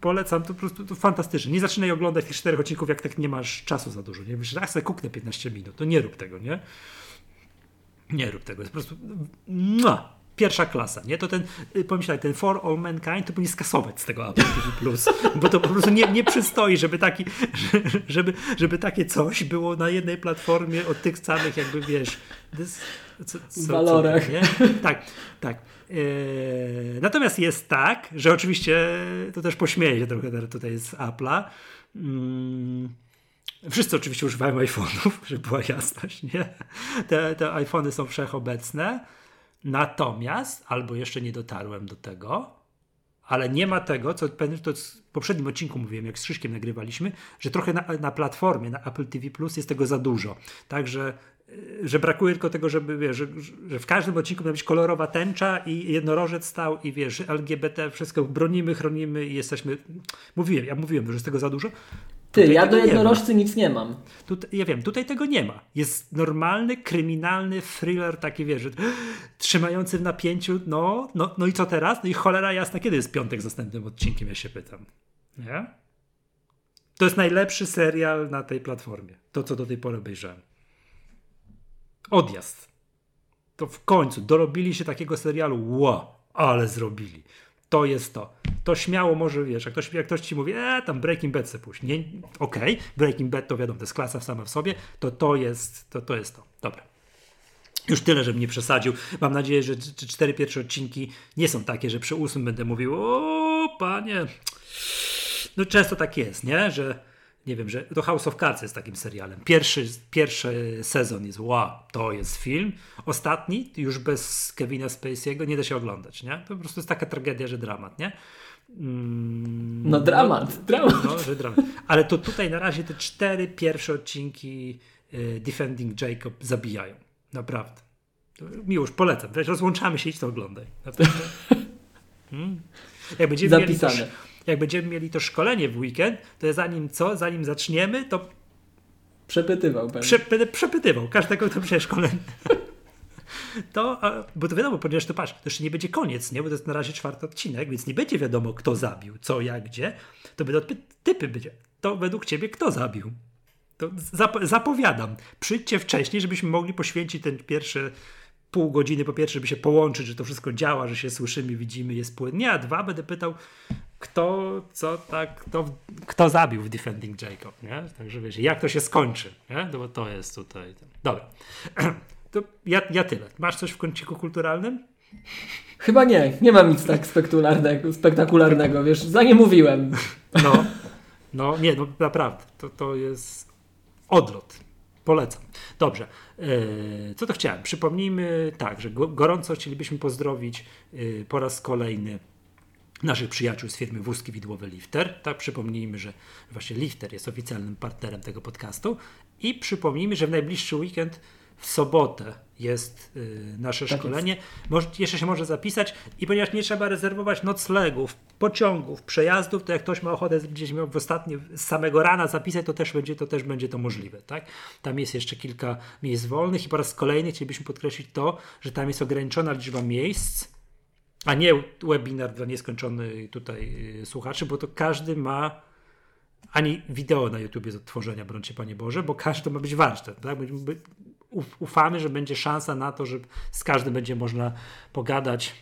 Polecam, to po prostu to fantastycznie. Nie zaczynaj oglądać tych czterech odcinków, jak tak nie masz czasu za dużo. Nie myślisz, a sobie kuknę 15 minut. To nie rób tego, nie? Nie rób tego. Jest po prostu. Mua! pierwsza klasa, nie? To ten, y, pomyślaj, ten For All Mankind to powinien skasować z tego Apple TV+, Plus, bo to po prostu nie, nie przystoi, żeby, taki, żeby, żeby takie coś było na jednej platformie od tych samych jakby, wiesz, co, co, walorach. nie? Tak, tak. Eee, natomiast jest tak, że oczywiście to też pośmieję się trochę tutaj z Apple'a. Mm, wszyscy oczywiście używają iPhone'ów, żeby była jasność, nie? Te, te iPhony są wszechobecne. Natomiast, albo jeszcze nie dotarłem do tego, ale nie ma tego, co to w poprzednim odcinku mówiłem, jak z Krzyśkiem nagrywaliśmy, że trochę na, na platformie, na Apple TV Plus jest tego za dużo. Także że brakuje tylko tego, żeby wiesz, że, że, w każdym odcinku ma być kolorowa tęcza i jednorożec stał i wiesz, LGBT, wszystko bronimy, chronimy i jesteśmy. Mówiłem, ja mówiłem, że jest tego za dużo. Ty, tutaj ja do jednorożcy nic nie mam. Tutaj, ja wiem, tutaj tego nie ma. Jest normalny, kryminalny thriller, taki wiesz, że, trzymający w napięciu, no, no, no i co teraz? No i cholera jasna, kiedy jest piątek z następnym odcinkiem, ja się pytam. Nie? To jest najlepszy serial na tej platformie. To, co do tej pory obejrzałem. Odjazd. To w końcu dorobili się takiego serialu. Ło, ale zrobili. To jest to. To śmiało może, wiesz, jak ktoś, jak ktoś ci mówi, e, tam Breaking Bad se puść. Nie, okej, okay. Breaking Bad to wiadomo, to jest klasa sama w sobie, to to jest to. To, jest to. Dobra. Już tyle, żebym nie przesadził. Mam nadzieję, że cztery pierwsze odcinki nie są takie, że przy ósmym będę mówił, o panie. No często tak jest, nie? Że nie wiem, że to House of Cards jest takim serialem. Pierwszy, pierwszy sezon jest wow, to jest film. Ostatni, już bez Kevina Spacey'ego, nie da się oglądać, nie? To po prostu jest taka tragedia, że dramat, nie? Mm, no dramat, no, dramat. No, że dramat. Ale to tutaj na razie te cztery pierwsze odcinki y, Defending Jacob zabijają. Naprawdę. Miłość, polecam. Rozłączamy się i to oglądaj. Hmm? Jak będziemy Zapisane. Mieli jak będziemy mieli to szkolenie w weekend, to zanim co, zanim zaczniemy, to przepytywał prze, będę przepytywał każdego, kto szkolenie. To, bo to wiadomo, ponieważ to patrz, to jeszcze nie będzie koniec, nie? Bo to jest na razie czwarty odcinek, więc nie będzie wiadomo, kto zabił, co, jak, gdzie. To będą typy będzie. To według ciebie kto zabił? To zapowiadam. Przyjdźcie wcześniej, żebyśmy mogli poświęcić ten pierwszy pół godziny po pierwsze, żeby się połączyć, że to wszystko działa, że się słyszymy, widzimy, jest płynnie, a dwa będę pytał, kto, co tak, kto, kto zabił w Defending Jacob, nie? Także wiesz, jak to się skończy, nie? No bo to jest tutaj. Dobra. To ja, ja tyle. Masz coś w kąciku kulturalnym? Chyba nie. Nie mam nic tak spektakularnego, spektakularnego wiesz, za nie mówiłem. No, no nie, no naprawdę. To, to jest odlot. Polecam. Dobrze. E, co to chciałem? Przypomnijmy tak, że gorąco chcielibyśmy pozdrowić e, po raz kolejny naszych przyjaciół z firmy Wózki Widłowe Lifter. Tak, przypomnijmy, że właśnie Lifter jest oficjalnym partnerem tego podcastu i przypomnijmy, że w najbliższy weekend w sobotę jest y, nasze tak szkolenie. Może, jeszcze się może zapisać i ponieważ nie trzeba rezerwować noclegów, pociągów, przejazdów, to jak ktoś ma ochotę gdzieś miał w ostatnie, z samego rana zapisać, to też będzie to, też będzie to możliwe. Tak? Tam jest jeszcze kilka miejsc wolnych i po raz kolejny chcielibyśmy podkreślić to, że tam jest ograniczona liczba miejsc, a nie webinar dla nieskończonych tutaj y, słuchaczy, bo to każdy ma ani wideo na YouTube z odtworzenia, brońcie Panie Boże, bo każdy ma być warsztat. Tak? Ufamy, że będzie szansa na to, że z każdym będzie można pogadać,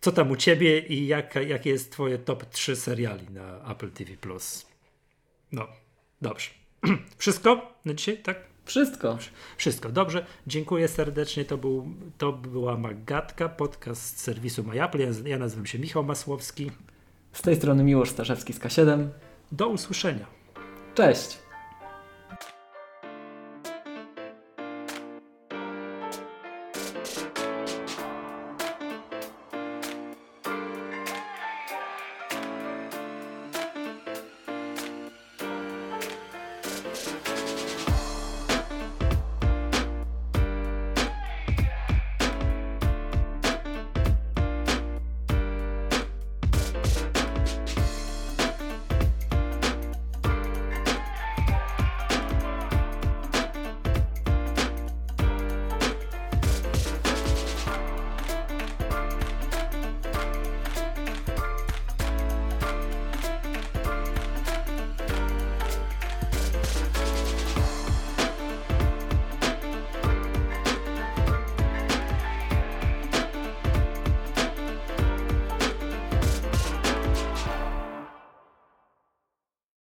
co tam u Ciebie i jak, jakie jest Twoje top 3 seriali na Apple TV+. No, dobrze. Wszystko na dzisiaj, tak? Wszystko. Wszystko. Dobrze. Dziękuję serdecznie. To, był, to była Magatka, podcast serwisu MyApple. Ja, ja nazywam się Michał Masłowski. Z tej strony Miłosz Starzewski z K7. Do usłyszenia. Cześć.